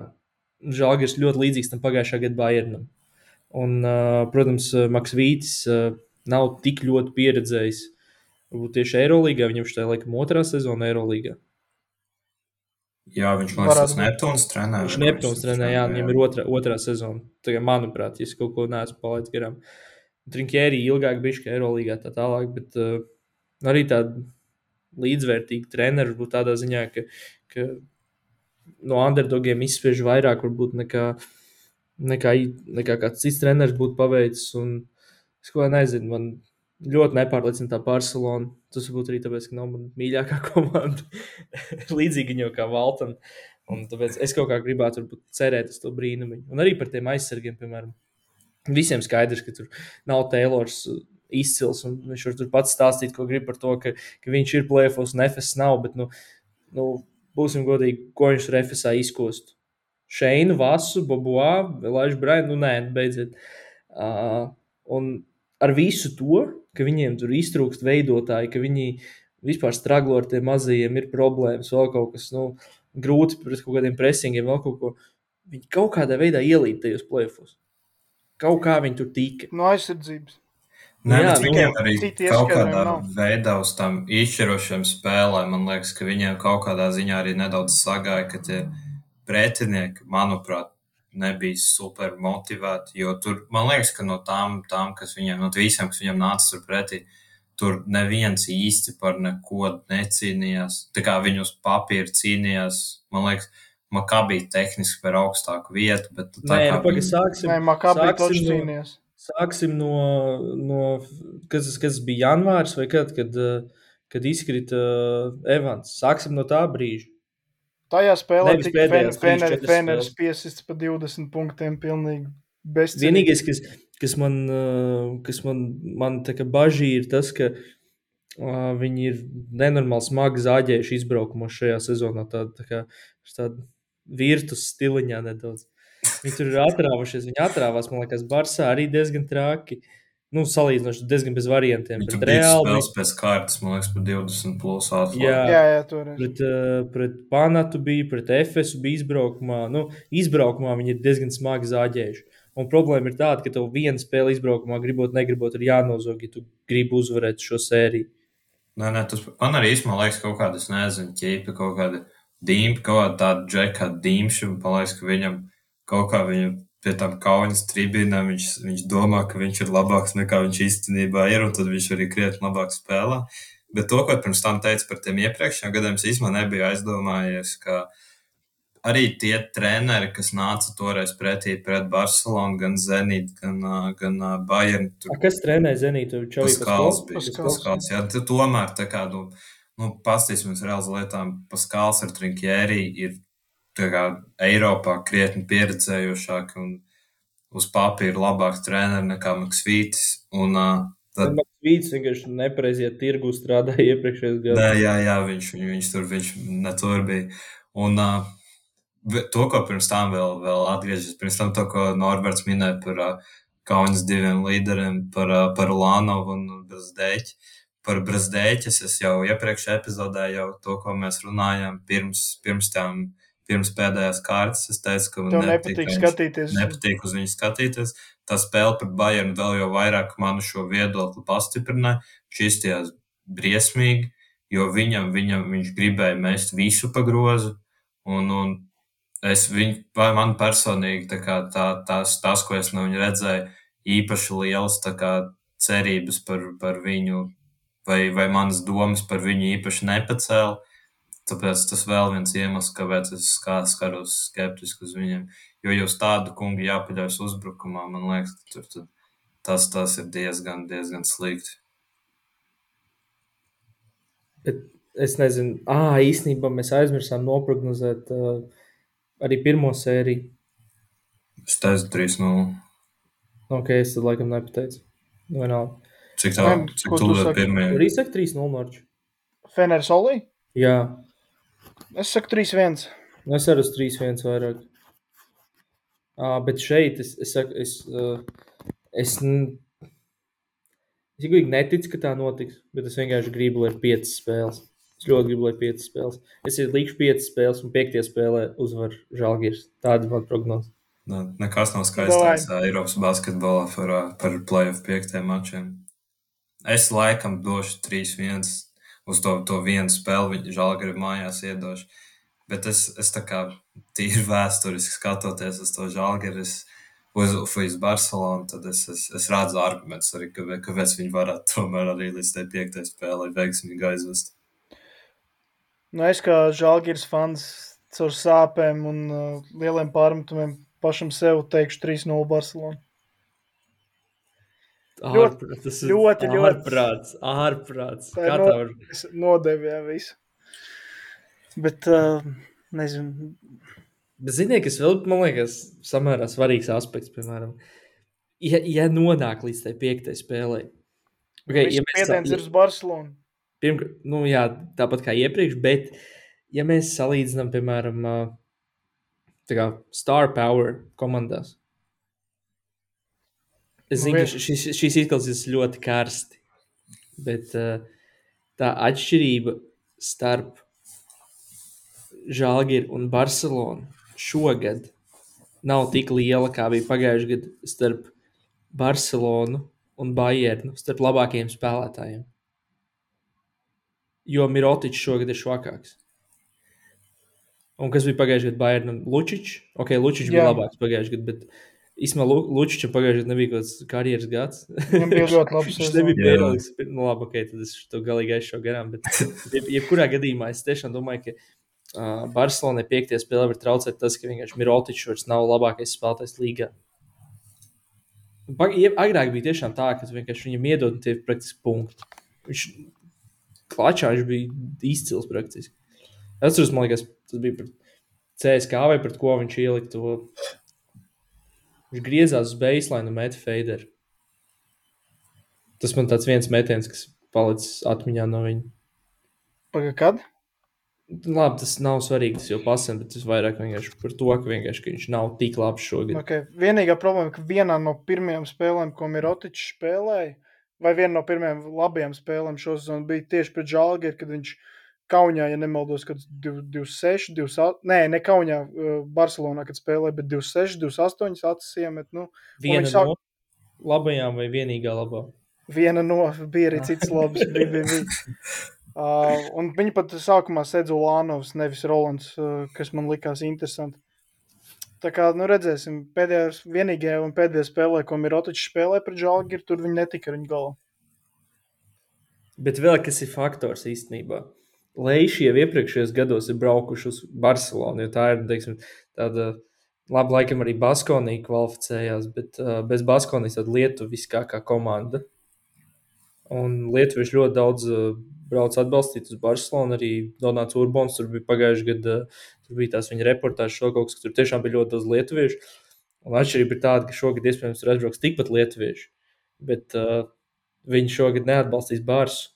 Žalgiris ļoti līdzīgs tam pagājušā gada Bayernam. Un, uh, protams, Maks Vītis nav tik ļoti pieredzējis, varbūt tieši Eirolandā, viņam šī laikam otrā sezona Eirolandā. Jā, viņš man liekas, Neptūns trenē. Viņš Neptūns trenē, jā, viņam ir otrā, otrā sezona. Tagad, manuprāt, es kaut ko neesmu palaidis garām. Trinkjēri ilgāk bija kā Eirolandā, tā tālāk, bet uh, arī tāda līdzvērtīga treneris būtu tādā ziņā, ka, ka no underdogiem izspiež vairāk varbūt nekā, nekā, nekā kāds cits treneris būtu paveicis. Un es ko nezinu, man ļoti nepārliecina tā Barcelona. Tas varbūt arī tāpēc, ka nav mana mīļākā komanda. Līdzīgi jau kā Valtam. Un tāpēc es kaut kā gribētu cerēt uz to brīnumu. Un arī par tiem aizsargiem, piemēram. Visiem skaidrs, ka tur nav Taylors uh, izcils, un viņš var tur pats stāstīt, ko grib par to, ka, ka viņš ir plēfos un FS nav. Bet, nu, nu, būsim godīgi, ko viņš tur FSA izkost Šeinu, Vasu, Bobuā, Laišu Brainu, nu nē, beidziet. Uh, un ar visu to, ka viņiem tur iztrūkst veidotāji, ka viņi vispār straglo ar tiem mazajiem, ir problēmas, vēl kaut kas nu, grūti pret kaut kādiem presingiem, vēl kaut ko. Viņi kaut kādā veidā ielīd tajos plēfos. Kaut kā viņi tur tika. No aizsardzības. Nē, jā, bet viņiem arī kaut kādā nav. veidā uz tām izšķirošām spēlēm, man liekas, ka viņiem kaut kādā ziņā arī nedaudz sagāja, ka tie pretinieki, manuprāt, nebija super motivēti. Jo tur, man liekas, ka no tām, tām kas viņiem, no visiem, kas viņiem nāca tur pretī, tur neviens īsti par neko necīnījās. Tā kā viņi uz papīra cīnījās, man liekas, Makabī tehniski par augstāku vietu. Bet tā Nē, kā nu, viņi... sāksim, Nē, Makabī no, cīnījās. Sāksim no, no kas, kas bija janvārs vai kad, kad, kad izkrita Evans. Sāksim no tā brīža. Tajā spēlē tika Feneris piesists pa 20 punktiem pilnīgi bezcerīgi. Vienīgais, kas, kas man, kas man, man bažī, ir tas, ka uh, viņi ir nenormāli smagi zāģējuši izbraukumos šajā sezonā. Tāda tā kā, tāda virtus stiliņā nedaudz. Viņi tur ir atrāvušies. Viņi atrāvās, man liekas, Barsā arī diezgan traki. Nu, salīdzinoši diezgan bez variantiem. Viņi tur reāli spēles pēc kārtas, man liekas, par 20 plus atslēgu. Jā, jā, jā tur ir. Pret, uh, pret Panatu bija, pret Efesu bija izbraukumā. Nu, izbraukumā viņi ir diezgan smagi zāģējuši. Un problēma ir tāda, ka tev viena spēle izbraukumā, gribot, negribot, ir jānozog, ja tu gribi uzvarēt šo sēriju. Nē, nē, tas man arī īstenībā liekas kaut kāda, es nezinu, ķīpa, kaut kāda dīmpa, kaut kāda tāda džeka dīmša, un liekas, ka viņam kaut kā viņam pie tām kaujas tribīnēm viņš, viņš domā, ka viņš ir labāks nekā viņš īstenībā ir, un tad viņš arī krietni labāk spēlē. Bet to, ko pirms tam teicu par tiem iepriekšējiem gadiem, es īstenībā nebiju aizdomājies, ka arī tie treneri, kas nāca toreiz pretī pret Barcelonu, gan Zenīt, gan, gan Bayern. Tur... A, kas trenēja Zenītu? Paskals bija. Paskals, jā, tomēr tā kā, nu, nu pastīsimies reāls lietām, Paskals ar Trinkjēri ir kā, Eiropā krietni pieredzējušāki un uz papīra labāks treneris nekā Maksvītis. Un, uh, tad... Maksvītis vienkārši nepareizie tirgu strādāja iepriekšējos gados. Nē, jā, jā, viņš, viņš, viņš tur viņš ne tur bija. Un, uh, to, ko pirms tam vēl, vēl atgriežas, pirms tam to, ko Norberts minēja par uh, Kaunas diviem līderiem, par, uh, par Lānovu un Brazdēķi. Par Brazdēķi es jau iepriekšējā epizodē jau to, ko mēs runājām pirms, pirms tam pirms pēdējās kārtas. Es teicu, ka man nepatīk, nepatīk skatīties. Nepatīk uz viņu skatīties. Tā spēle pret Bayernu vēl jau vairāk manu šo viedokli pastiprināja. Šis tajās briesmīgi, jo viņam, viņam viņš gribēja mest visu pa grozu. Un, un es viņu, vai man personīgi, tā kā tā, tās, tas, ko es no viņa redzēju, īpaši liels kā, cerības par, par viņu, vai, vai manas domas par viņu īpaši nepacēla. Tāpēc tas vēl viens iemesls, kāpēc es skatos skeptiski uz viņiem. Jo jūs tādu kungu jāpaļaujas uzbrukumā, man liekas, tur, tur, tas, tas ir diezgan, diezgan slikti. Bet es nezinu, ah, īstenībā mēs aizmirsām noprognozēt uh, arī pirmo sēriju. Es teicu 3-0. Ok, es tad laikam nepateicu. Vienalga. Cik tālu, cik tālu pirmie? Tur īsāk 3-0 Norču. Feneris Olī? Jā. Es saku 3-1. Es arī uz 3-1 vairāk. Uh, bet šeit es, es saku, es, uh, es, es gribīgi neticu, ka tā notiks, bet es vienkārši gribu, lai ir 5 spēles. Es ļoti gribu, lai ir 5 spēles. Es likšu 5 spēles un 5 spēlē uzvar Žalgiris. Tāda man prognoze. Nu, nekas nav skaistāks Eiropas basketbolā par, par playoff piektiem mačiem. Es laikam došu 3-1 uz to, to vienu spēli viņa žēlgari mājās iedošu. Bet es, es tā kā tīri vēsturiski skatoties uz to žēlgari, uz, uz Barcelonu, tad es, es, es redzu argumentus arī, kāpēc, kāpēc viņi varētu tomēr arī līdz tai piektajai spēlei veiksmīgi aizvest. Nu, es kā žēlgars fans caur sāpēm un uh, lieliem pārmetumiem pašam sev teikšu 3-0 Barcelonu. Ārprāt, tas ir ļoti, ļoti ārprāts. ārprāts. Tā ir no, nodevē visu. Bet, uh, nezinu. Bet, ziniet, kas vēl, man liekas, samērā svarīgs aspekts, piemēram, ja, ja nonāk līdz tai piektai spēlē. Okay, ja mēs spiediens ir uz Barcelonu. Pirmkārt, nu jā, tāpat kā iepriekš, bet, ja mēs salīdzinām, piemēram, kā, star power komandās. Es Nu, zinu, ka šis, šīs izklausās ļoti karsti, bet uh, tā atšķirība starp Žalgiru un Barcelonu šogad nav tik liela, kā bija pagājušajā gadā starp Barcelonu un Bayernu, starp labākajiem spēlētājiem. Jo Mirotičs šogad ir švakāks. Un kas bija pagājušajā gadā? Bayernam Lučičs. Ok, Lučičs bija labāks pagājušajā gadā, bet īstenībā Lu- Lučičam pagājušajā gadā nebija kaut kāds karjeras gads. Viņam bija ļoti labs Viņš nebija pierādījis. Nu, labi, ok, tad es to galīgi aizšu garām. Bet, jeb, jebkurā gadījumā es tiešām domāju, ka uh, Barcelonai piektajā spēlē var traucēt tas, ka vienkārši Mirotičs vairs nav labākais spēlētājs līgā. Pag- jeb- Agrāk bija tiešām tā, ka vienkārši viņam iedod tie praktiski punkti. Viņš klačā viņš bija izcils praktiski. Es atceros, man liekas, tas bija pret CSK vai pret ko viņš ielika to. Viņš griezās uz baseline un met faderu. Tas man tāds viens metiens, kas palicis atmiņā no viņa. Pagaid, kad? Labi, tas nav svarīgi, tas jau pasen, bet tas vairāk vienkārši par to, ka, vienkārši, ka viņš nav tik labs šogad. Okay. Vienīgā problēma, ka vienā no pirmajām spēlēm, ko Mirotičs spēlēja, vai viena no pirmajām labajām spēlēm šosezonā bija tieši pret Žalgiru, kad viņš Kaunijā, ja nemaldos, kad 26, 28, nē, ne Kaunijā, uh, Barcelonā, kad spēlēja, bet 26, 28 acis iemet. Nu, Viena sāk- no labajām vai vienīgā labā. viena no, bija arī cits labs. Bija, bija, bija. Uh, un viņi pat sākumā sēdza Ulānovs, nevis Rolands, uh, kas man likās interesanti. Tā kā, nu, redzēsim, pēdējā, vienīgajā un pēdējā spēlē, ko Mirotičs spēlē pret Žalgiru, tur viņi netika ar viņu galā. Bet vēl kas ir faktors īstenībā. Leiši jau iepriekšējos gados ir braukuši uz Barcelonu, jo tā ir teiksim, tāda. Labi, laikam arī Baskonija kvalificējās, bet uh, bez Baskonijas tad Lietuviskākā komanda. Un Lietuvieši ļoti daudz uh, brauc atbalstīt uz Barcelonu. Arī Donāts Urbons tur bija pagājušajā gadā. Uh, tur bija tās viņa reportāžas, šo kaut kas, ka tur tiešām bija ļoti daudz lietuviešu. Un atšķirība ir tāda, ka šogad iespējams tur aizbrauks tikpat lietuvieši. Bet uh, viņi šogad neatbalstīs Bārsu.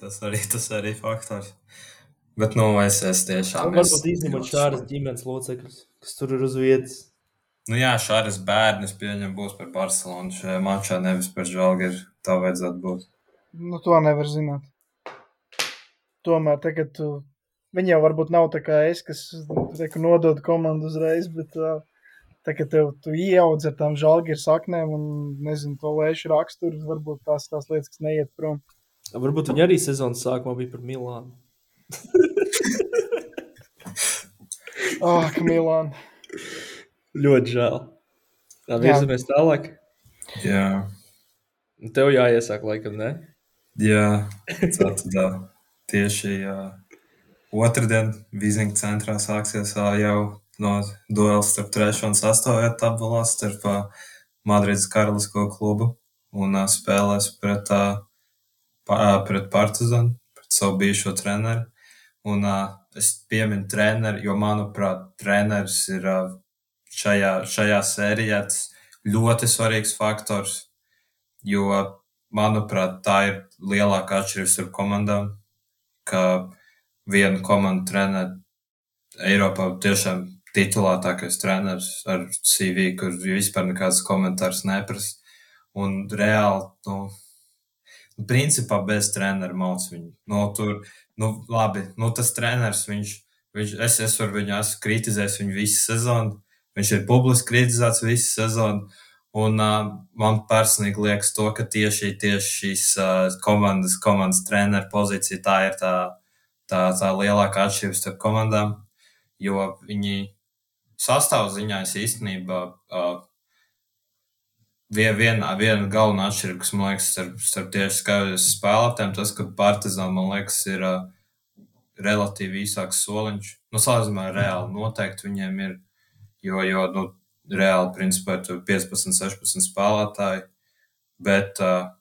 Tas arī, tas arī faktors. Bet, nu, es, es tiešām. Es varbūt izņemot ļoti šādas ģimenes locekļus, kas tur ir uz vietas. Nu, jā, šādas bērnas pieņem būs par Barcelonu šajā mačā, nevis par Žalgiru. Tā vajadzētu būt. Nu, to nevar zināt. Tomēr tagad tu, viņi jau varbūt nav tā kā es, kas teku, nodod komandu uzreiz, bet uh, tagad tev tu ieaudz ar tām žalgiru saknēm un, nezinu, to lēšu raksturu, varbūt tās tās lietas, kas neiet prom. Varbūt viņi arī sezonas sākumā bija par Milānu. Ah, oh, Milāna. Ļoti žēl. Tā virzamies tālāk. Jā, Tev jāiesāk, laikam, ne? jā tā tad ā, tieši jā, otrdien Vīzinga centrā sāksies jau no duels starp 3 un 8 vietu tabulā starp Madrides Karalisko klubu un spēlēs pret, ā, pret Partizanu, pret savu bijušo treneru. Un ā, es pieminu treneri, jo, manuprāt, treneris ir ā, šajā, šajā sērijā ļoti svarīgs faktors. Jo, manuprāt, tā ir lielākā atšķirība starp komandām. Ka viena komanda trenē Eiropā tiešām titulētākais treneris ar CV, kur vispār nekāds komentārs neprasa. Un reāli, nu, nu, principā bez treneru mauc viņu. Nu, tur, nu, labi, nu, tas treneris, viņš, viņš es, es varu viņu esmu kritizējis viņu visu sezonu. Viņš ir publiski kritizēts visu sezonu. Un uh, man personīgi liekas, to, ka tieši, tieši šīs uh, komandas, komandas treneru pozīcija tā ir tā, tā, tā lielākā atšķirība starp komandām. Jo viņi sastāvziņā es īstenībā uh, vien, viena, viena galvenā atšķirība, kas man liekas, starp, starp tieši skaidrs spēlētājiem, tas, ka Partizāna, man liekas, ir uh, relatīvi īsāks soliņš. Nu, salīdzinājumā reāli noteikti viņiem ir, jo, jo nu, reāli, principā, ir tur 15, 16 spēlētāji, bet uh,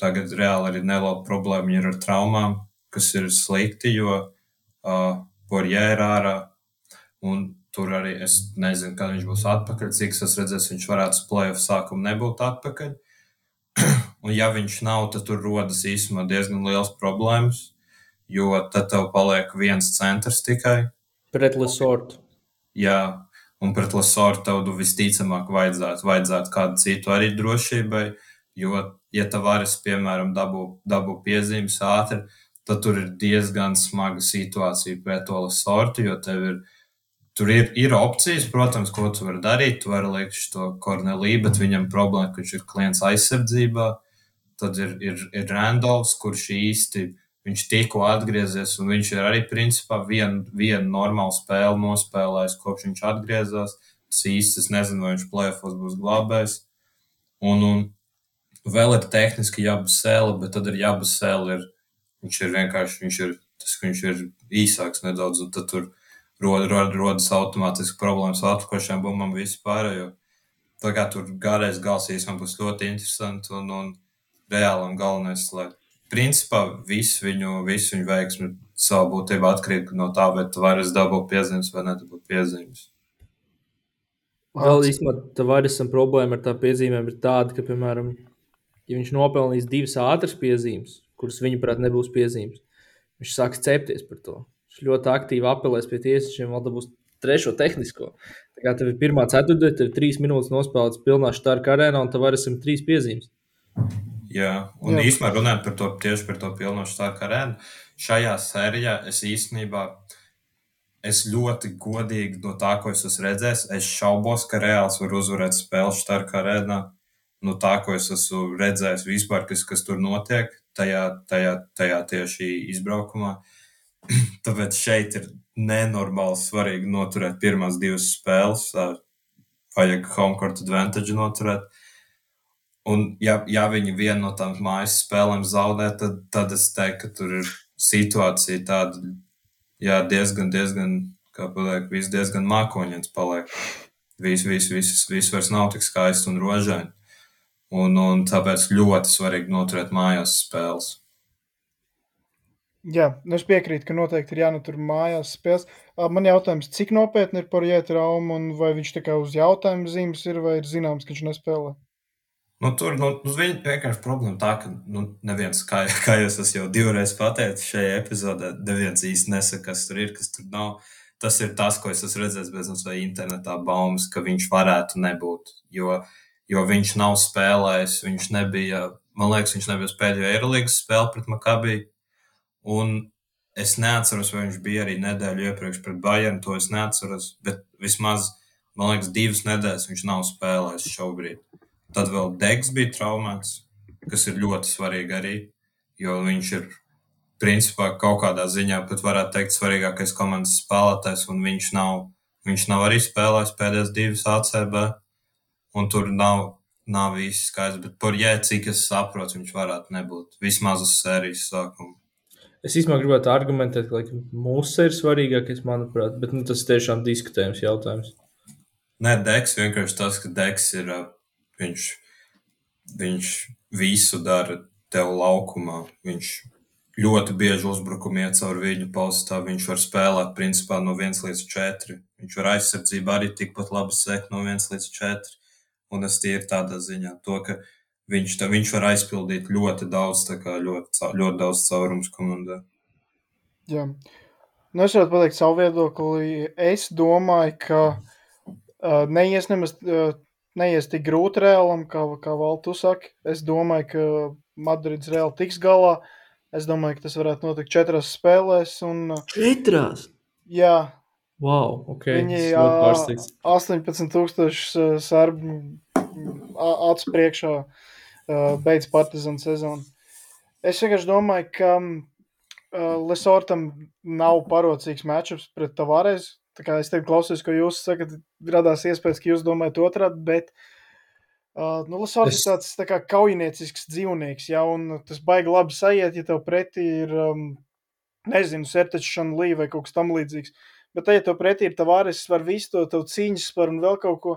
tagad reāli arī neliela problēma ir ar traumām, kas ir slikti, jo uh, Borjē ir ārā, un tur arī es nezinu, kad viņš būs atpakaļ, cik es redzēšu, viņš varētu playoff sākumu nebūt atpakaļ. un ja viņš nav, tad tur rodas īstenībā diezgan liels problēmas, jo tad tev paliek viens centrs tikai, Pret Lesortu. Jā, un pret Lesortu tev visticamāk vajadzētu, vajadzētu kādu citu arī drošībai, jo, ja tavares, piemēram, dabū, dabū piezīmes ātri, tad tur ir diezgan smaga situācija pret to Lesortu, jo tev ir Tur ir, ir opcijas, protams, ko tu vari darīt. Tu vari liekt šo Korneliju, bet viņam problēma, ka viņš ir klients aizsardzībā. Tad ir, ir, ir Randolfs, kurš īsti viņš tikko atgriezies, un viņš ir arī principā vienu vien normālu spēli nospēlējis, kopš viņš atgriezās. Es īsti es nezinu, vai viņš plēfos būs glābējs. Un, un vēl ir tehniski jābasēla, bet tad ir jābasēla. Viņš ir vienkārši, viņš ir, tas, viņš ir īsāks nedaudz, un tad tur ir rod, rod, rodas automātiski problēmas ar atpakaļšiem bumbām vispār. Jo tā kā tur garais gals īstenībā būs ļoti interesanti un, un reāli un galvenais, lai principā visu viņu, visu viņu veiksmi savu būtību atkarīga no tā, vai tu vari dabūt piezīmes vai nedabūt piezīmes. Vēl īstenībā tā varisam problēma ar tā piezīmēm ir tāda, ka, piemēram, ja viņš nopelnīs divas ātras piezīmes, kuras viņuprāt nebūs piezīmes, viņš sāks cepties par to ļoti aktīvi apelēs pie tiesnešiem, vēl dabūs trešo tehnisko. Tā kā tev ir pirmā ceturtdiena, tev ir trīs minūtes nospēlēts pilnā štāra arēnā, un tev arī ir trīs piezīmes. Jā, un Jā. īstenībā runājot par to tieši par to pilno štāra arēnu, šajā sērijā es īstenībā. Es ļoti godīgi no tā, ko es esmu redzējis, es šaubos, ka Reāls var uzvarēt spēli Starkā arēnā. No tā, ko es esmu redzējis vispār, kas, kas tur notiek, tajā, tajā, tajā tieši izbraukumā. Uh, Tāpēc šeit ir nenormāli svarīgi noturēt pirmās divas spēles. Vajag home court advantage noturēt. Un, ja, ja viņi vienu no tām mājas spēlēm zaudē, tad, tad es teiktu, ka tur ir situācija tāda, jā, diezgan, diezgan, kā pateikt, viss diezgan mākoņiens paliek. Viss, viss, viss, viss vairs nav tik skaisti un rožaini. Un, un tāpēc ļoti svarīgi noturēt mājās spēles. Jā, nu es piekrītu, ka noteikti ir jānotur mājās spēles. Man jautājums, cik nopietni ir par jētrauma, un vai viņš tā kā uz jautājumu zīmes ir, vai ir zināms, ka viņš nespēlē? Nu, tur nu, nu, vienkārši problēma tā, ka nu, neviens, kā, kā jūs esat jau divreiz pateicis šajā epizodē, neviens īsti nesaka, kas tur ir, kas tur nav. Tas ir tas, ko es esmu redzējis bez mums vai internetā baumas, ka viņš varētu nebūt. Jo, jo viņš nav spēlējis, viņš nebija, man liekas, viņš nebija pēdējo Eirolandes spēli pret Makabiju Un es neatceros, vai viņš bija arī nedēļu iepriekš pret Bayernu. To es neatceros. Bet vismaz, man liekas, divas nedēļas viņš nav spēlējis šobrīd. Tad vēl Degs bija traumēts, kas ir ļoti svarīgi arī, jo viņš ir principā kaut kādā ziņā pat varētu teikt svarīgākais komandas spēlētājs, un viņš nav, viņš nav arī spēlējis pēdējās divas ACB, un tur nav, nav īsti skaidrs, bet par jē, cik es saprotu, viņš varētu nebūt vismaz uz sērijas sākuma. Es īstenībā gribētu argumentēt, ka like, mūsu ir svarīgākais, manuprāt, bet nu, tas tiešām diskutējams jautājums. Nē, Deks vienkārši tas, ka Deks ir. Viņš, viņš visu dara tev laukumā. Viņš ļoti bieži uzbrukumi iet caur viņu postā. Viņš var spēlēt principā no 1 līdz 4. Viņš var aizsardzībā arī tikpat labi sekt no 1 līdz 4. Un es tie ir tādā ziņā, to, ka viņš viņš, tā, viņš var aizpildīt ļoti daudz, kā, ļoti, ļoti daudz caurumus komandai. Jā. Nu, es varu pateikt savu viedokli. Es domāju, ka uh, neies nemaz uh, neies tik grūti reālam, kā, kā Valtu saka. Es domāju, ka Madrids reāli tiks galā. Es domāju, ka tas varētu notikt četrās spēlēs. Un, uh, četrās? Jā. Wow, ok. Viņi uh, 18,000 serbu acu priekšā beidz Partizānu sezonu. Es vienkārši domāju, ka uh, Lesortam nav parocīgs matčups pret Tavares. Tā kā es te klausos, ko jūs sakat, radās iespējas, ka jūs domājat otrādi, bet uh, nu, Lesorts es... ir tāds tā kā kaujiniecisks dzīvnieks, ja, un tas baigi labi sajiet, ja tev pretī ir, um, nezinu, sertečšana lī vai kaut kas tam līdzīgs. Bet, ja tev pretī ir Tavares, var visu to cīņas par un vēl kaut ko,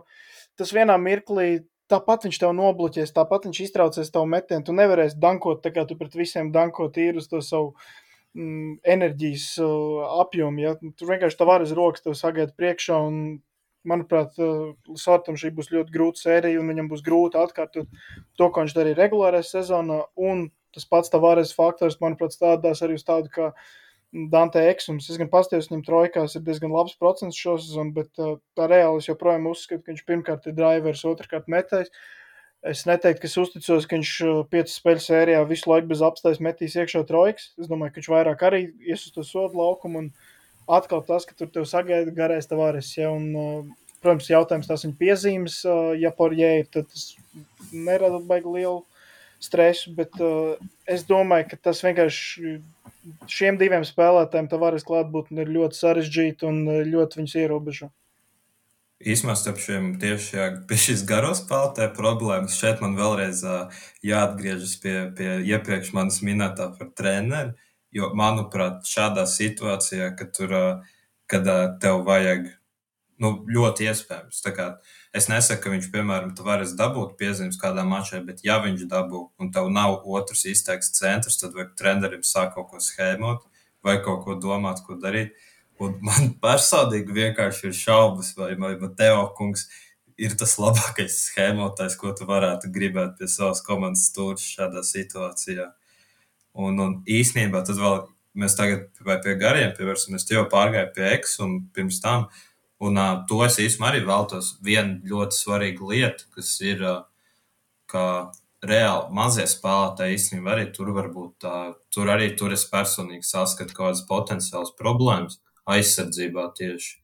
tas vienā mirklī Tāpat viņš tev nobloķēs, tāpat viņš iztraucēs tavu metienu. Tu nevarēsi dankot, tā kā tu pret visiem dankot ir uz to savu mm, enerģijas uh, apjomu. Ja? Tur vienkārši tā varas rokas tev sagaida priekšā. Un, manuprāt, uh, Sortam šī būs ļoti grūta sērija, un viņam būs grūti atkārtot to, ko viņš darīja regulārajā sezonā. Un tas pats tā varas faktors, manuprāt, stādās arī uz tādu kā Dante Eksums. Es gan paskatījos, viņam trojkās ir diezgan labs procents šo sezonu, bet uh, tā reāli es joprojām uzskatu, ka viņš pirmkārt ir drivers, otrkārt metējs. Es neteiktu, ka es uzticos, ka viņš uh, piecu spēļu sērijā visu laiku bez apstājas metīs iekšā trojkas. Es domāju, ka viņš vairāk arī ies uz to sodu laukumu. Un atkal tas, ka tur tev sagaida garais tavares. Ja, un, uh, protams, jautājums tās viņa piezīmes, uh, ja par jēju, tad tas nerada baigi lielu stresu, bet uh, es domāju, ka tas vienkārši šiem diviem spēlētājiem Tavares klātbūtne ir ļoti sarežģīta un uh, ļoti viņus ierobežo. Īsumā starp šiem tieši jā, pie šīs garo spēlētāja problēmas šeit man vēlreiz uh, jāatgriežas pie, pie iepriekš manis minētā par treneru, jo manuprāt šādā situācijā, kad tur, uh, kad uh, tev vajag nu, ļoti iespējams. Es nesaku, ka viņš, piemēram, varēs dabūt piezīmes kādā mačā, bet ja viņš dabū un tev nav otrs izteikts centrs, tad vajag trenerim sāk kaut ko schēmot vai kaut ko domāt, ko darīt. Un man personīgi vienkārši ir šaubas, vai, vai Mateo kungs ir tas labākais schēmotājs, ko tu varētu gribēt pie savas komandas stūra šādā situācijā. Un, un īsnībā tad vēl mēs tagad pie gariem pievērsamies, jau pārgājām pie X un pirms tam. Uh, Un uh, to es īstenībā arī vēlos. Viena ļoti svarīga lieta, kas ir, uh, ka reāli mazie spēlētāji īstenībā arī tur var būt. Uh, tur arī tur es personīgi saskatu kaut kādas potenciālas problēmas aizsardzībā tieši.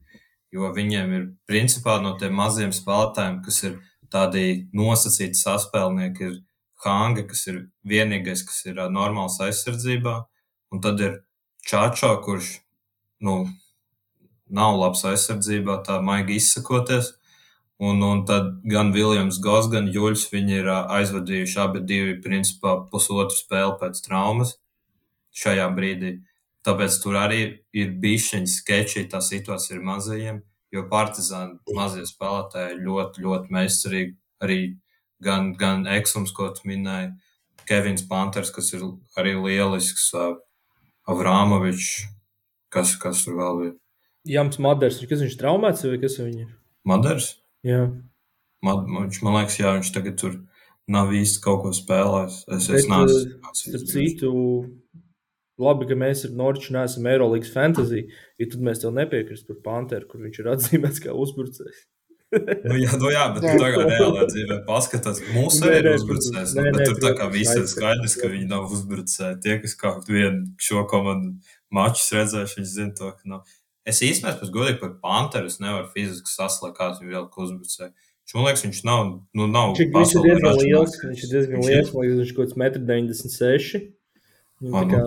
Jo viņiem ir principā no tiem maziem spēlētājiem, kas ir tādi nosacīti saspēlnieki, ir Hanga, kas ir vienīgais, kas ir uh, normāls aizsardzībā. Un tad ir Čāčā, kurš nu, nav labs aizsardzībā, tā maigi izsakoties. Un, un tad gan Viljams Gos, gan Juļs viņi ir aizvadījuši abi divi, principā, pusotru spēli pēc traumas šajā brīdī. Tāpēc tur arī ir bijusi sketči, tā situācija ir mazajiem, jo partizāni mazie spēlētāji ļoti, ļoti meistarīgi. Arī gan, gan Eksums, ko tu minēji, Kevins Panters, kas ir arī lielisks, Avrāmovičs, kas, kas tur vēl bija. Jams Madars, kas viņš traumēts vai kas viņa ir? Madars? Jā. Mad, viņš, man liekas, jā, viņš tagad tur nav īsti kaut ko spēlējis. Es, Bet, es neesmu. Starp citu, labi, ka mēs ar Norču neesam Eirolandes fantasy, jo tad mēs tev nepiekristu par Panteru, kur viņš ir atzīmēts kā uzbrucējs. nu, jā, nu, jā, bet tā kā reālā dzīvē paskatās, mūsu arī ir uzbrucējs. Nu, bet nē, tur tā kā viss ir skaidrs, ka viņi nav uzbrucēji. Tie, kas kaut vienu šo komandu mačus redzējuši, viņi zina to, ka nav. Nu, Es īstenībā, pēc godīgi par Panteru, nevaru fiziski saslēgt, kāds viņu vēl uzbrucēja. Man liekas, viņš nav. Nu, nav viņš, viņš ir diezgan liels. Viņš ir diezgan viņš liels, liekas, viņš kaut kāds 1,96 m. Nu, kā,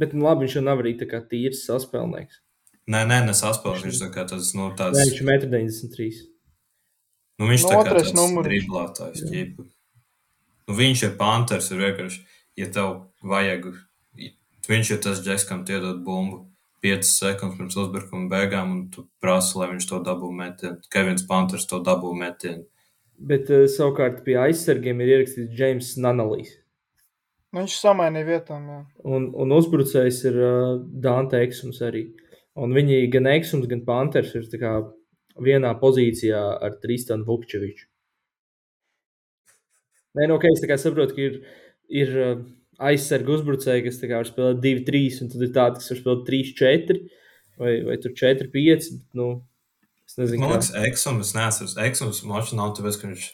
bet nu, labi, viņš jau nav arī tā kā tīrs saspēlnieks. Nē, nē, nesaspēlnieks. Viņš tā kā tas, nu, tāds. Nē, viņš ir 1,93 m. Nu, viņš no tā kā tāds driblētājs. Nu, viņš ir Panters, ir vienkārši, ja tev vajag, viņš ir tas džeks, kam tiedot bumbu. 5 sekundes pirms uzbrukuma beigām, un tu prasi, lai viņš to dabū metienu. Kevins Panters to dabū metienu. Bet uh, savukārt pie aizsargiem ir ierakstīts James Nanalīs. Nu, viņš samainīja vietām. Jā. Un, un uzbrucējs ir uh, Dante Eksums arī. Un viņi gan Eksums, gan Panters ir vienā pozīcijā ar Tristanu Vukčeviču. Nē, no, nu, okay, es saprotu, ka ir, ir uh, aizsargu uzbrucēji, kas var spēlēt 2, 3, un tad ir tādi, kas var spēlēt 3, 4 vai, vai 4, 5. Bet, nu, es nezinu, man liekas, Eksums, es neesmu Eksums, maču nav tāpēc, ka viņš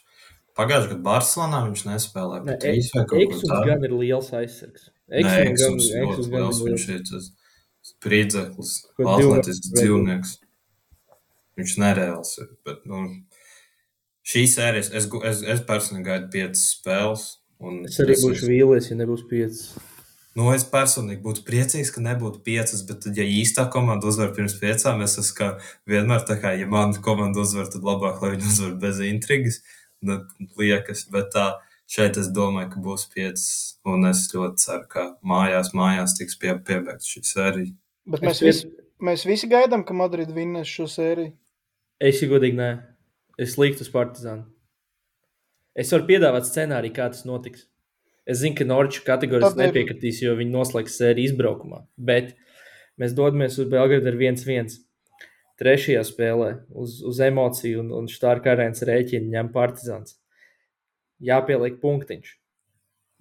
pagājušajā gadā Barcelonā viņš nespēlēja. Ne, Eksums gan ir liels aizsargs. Gan, Eksums gan liels, viņš ir tas spriedzeklis, atletisks dzīvnieks. Viņš nereāls ir, bet, nu, šī sērijas, es, es, es personīgi gaidu piecas spēles, Un es arī būšu vīlies, ja nebūs piecas. Nu, es personīgi būtu priecīgs, ka nebūtu piecas, bet, tad, ja īstā komanda uzvar pirms piecām, es esmu vienmēr tā kā, ja mana komanda uzvar, tad labāk, lai viņi uzvar bez intrigas. Nu, liekas, bet tā, šeit es domāju, ka būs piecas, un es ļoti ceru, ka mājās, mājās tiks pie, piebeigts šī sērija. Bet mēs, visi, mēs visi gaidām, ka Madrid vinnēs šo sēriju. Es godīgi nē. Es liktu uz Partizānu. Es varu piedāvāt scenāriju, kā tas notiks. Es zinu, ka Norča kategorijas nepiekritīs, jo viņi noslēgs sēriju izbraukumā. Bet mēs dodamies uz Belgradu ar 1-1. Trešajā spēlē uz, uz emociju un, un štāra karēnas rēķinu ņem Partizāns. Jāpieliek punktiņš.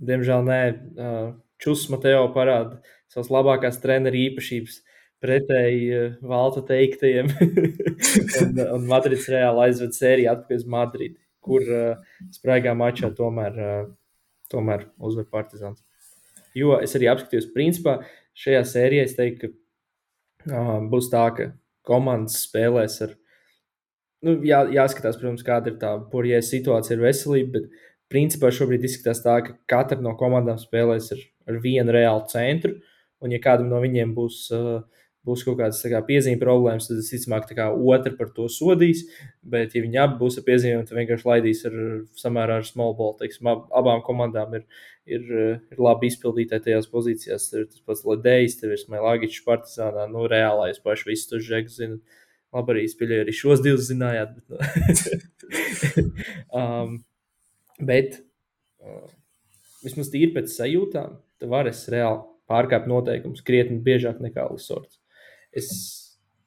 Diemžēl nē, Čus Mateo parāda savas labākās treneru īpašības pretēji Valta teiktajiem. un, un Madrids reāli aizved sēriju atpakaļ uz Madridi, kur uh, spraigā mačā tomēr, uh, tomēr uzvar Partizāns. Jo es arī apskatījos, principā šajā sērijā es teiktu, ka uh, būs tā, ka komandas spēlēs ar. Nu, jā, jāskatās, protams, kāda ir tā porija situācija ar veselību, bet principā šobrīd izskatās tā, ka katra no komandām spēlēs ar, ar vienu reālu centru. Un, ja kādam no viņiem būs uh, būs kaut kādas kā, piezīme problēmas, tad es visticamāk otra par to sodīs. Bet, ja viņi abi būs ar piezīmēm, tad vienkārši laidīs ar samērā ar small ball. Teiksim, ab, abām komandām ir, ir, ir labi izpildītāji tajās pozīcijās. Tur ir tas pats Ledejs, tur ir Smailagičs, Partizānā, nu reālais paši visus tos žekus zina. Labi, arī spēļēju arī šos divus zinājāt. Bet, nu. um, bet uh, vismaz tīri pēc sajūtām, tad varas reāli pārkāpt noteikumus krietni biežāk nekā Lisorts. Es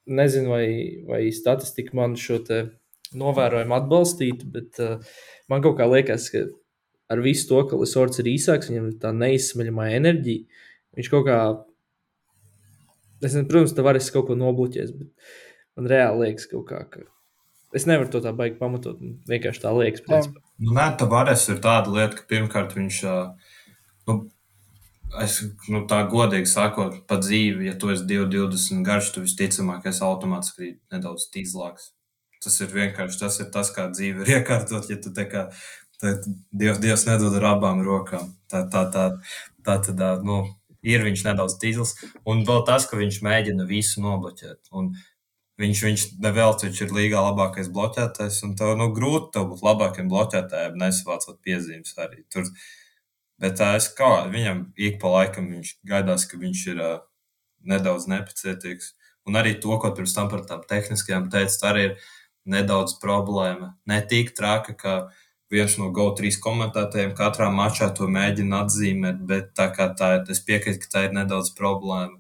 nezinu, vai, vai statistika man šo novērojumu atbalstītu, bet uh, man kaut kā liekas, ka ar visu to, ka Lisorts ir īsāks, viņam ir tā neizsmeļamā enerģija. Viņš kaut kā, es nezinu, protams, tā varēs kaut ko nobloķēt, bet man reāli liekas kaut kā, ka es nevaru to tā baigi pamatot. Vienkārši tā liekas. Nu, nē, tā varēs ir tāda lieta, ka pirmkārt viņš. Nu, Es nu, tā godīgi sakot, pa dzīvi, ja tu esi 2,20 garš, tu visticamāk esi automātiski nedaudz tīzlāks. Tas ir vienkārši tas, ir tas kā dzīve ir iekārtot. Ja tu tā kā tā, Dievs, Dievs nedod ar abām rokām, tā, tā, tā, tā tad nu, ir viņš nedaudz tīzls. Un vēl tas, ka viņš mēģina visu nobloķēt. Un viņš, viņš nevelc, viņš ir līgā labākais bloķētājs. Un tev nu, grūti tev būt labākiem bloķētājiem, nesavācot piezīmes arī. Tur, Bet uh, es kā viņam ik pa laikam gaidās, ka viņš ir uh, nedaudz nepacietīgs. Un arī to, ko pirms tam par tām tehniskajām teicu, arī ir nedaudz problēma. Ne tik traka, ka viens no GO3 komentētājiem katrā mačā to mēģina atzīmēt, bet tā kā tā ir, es piekrītu, ka tā ir nedaudz problēma.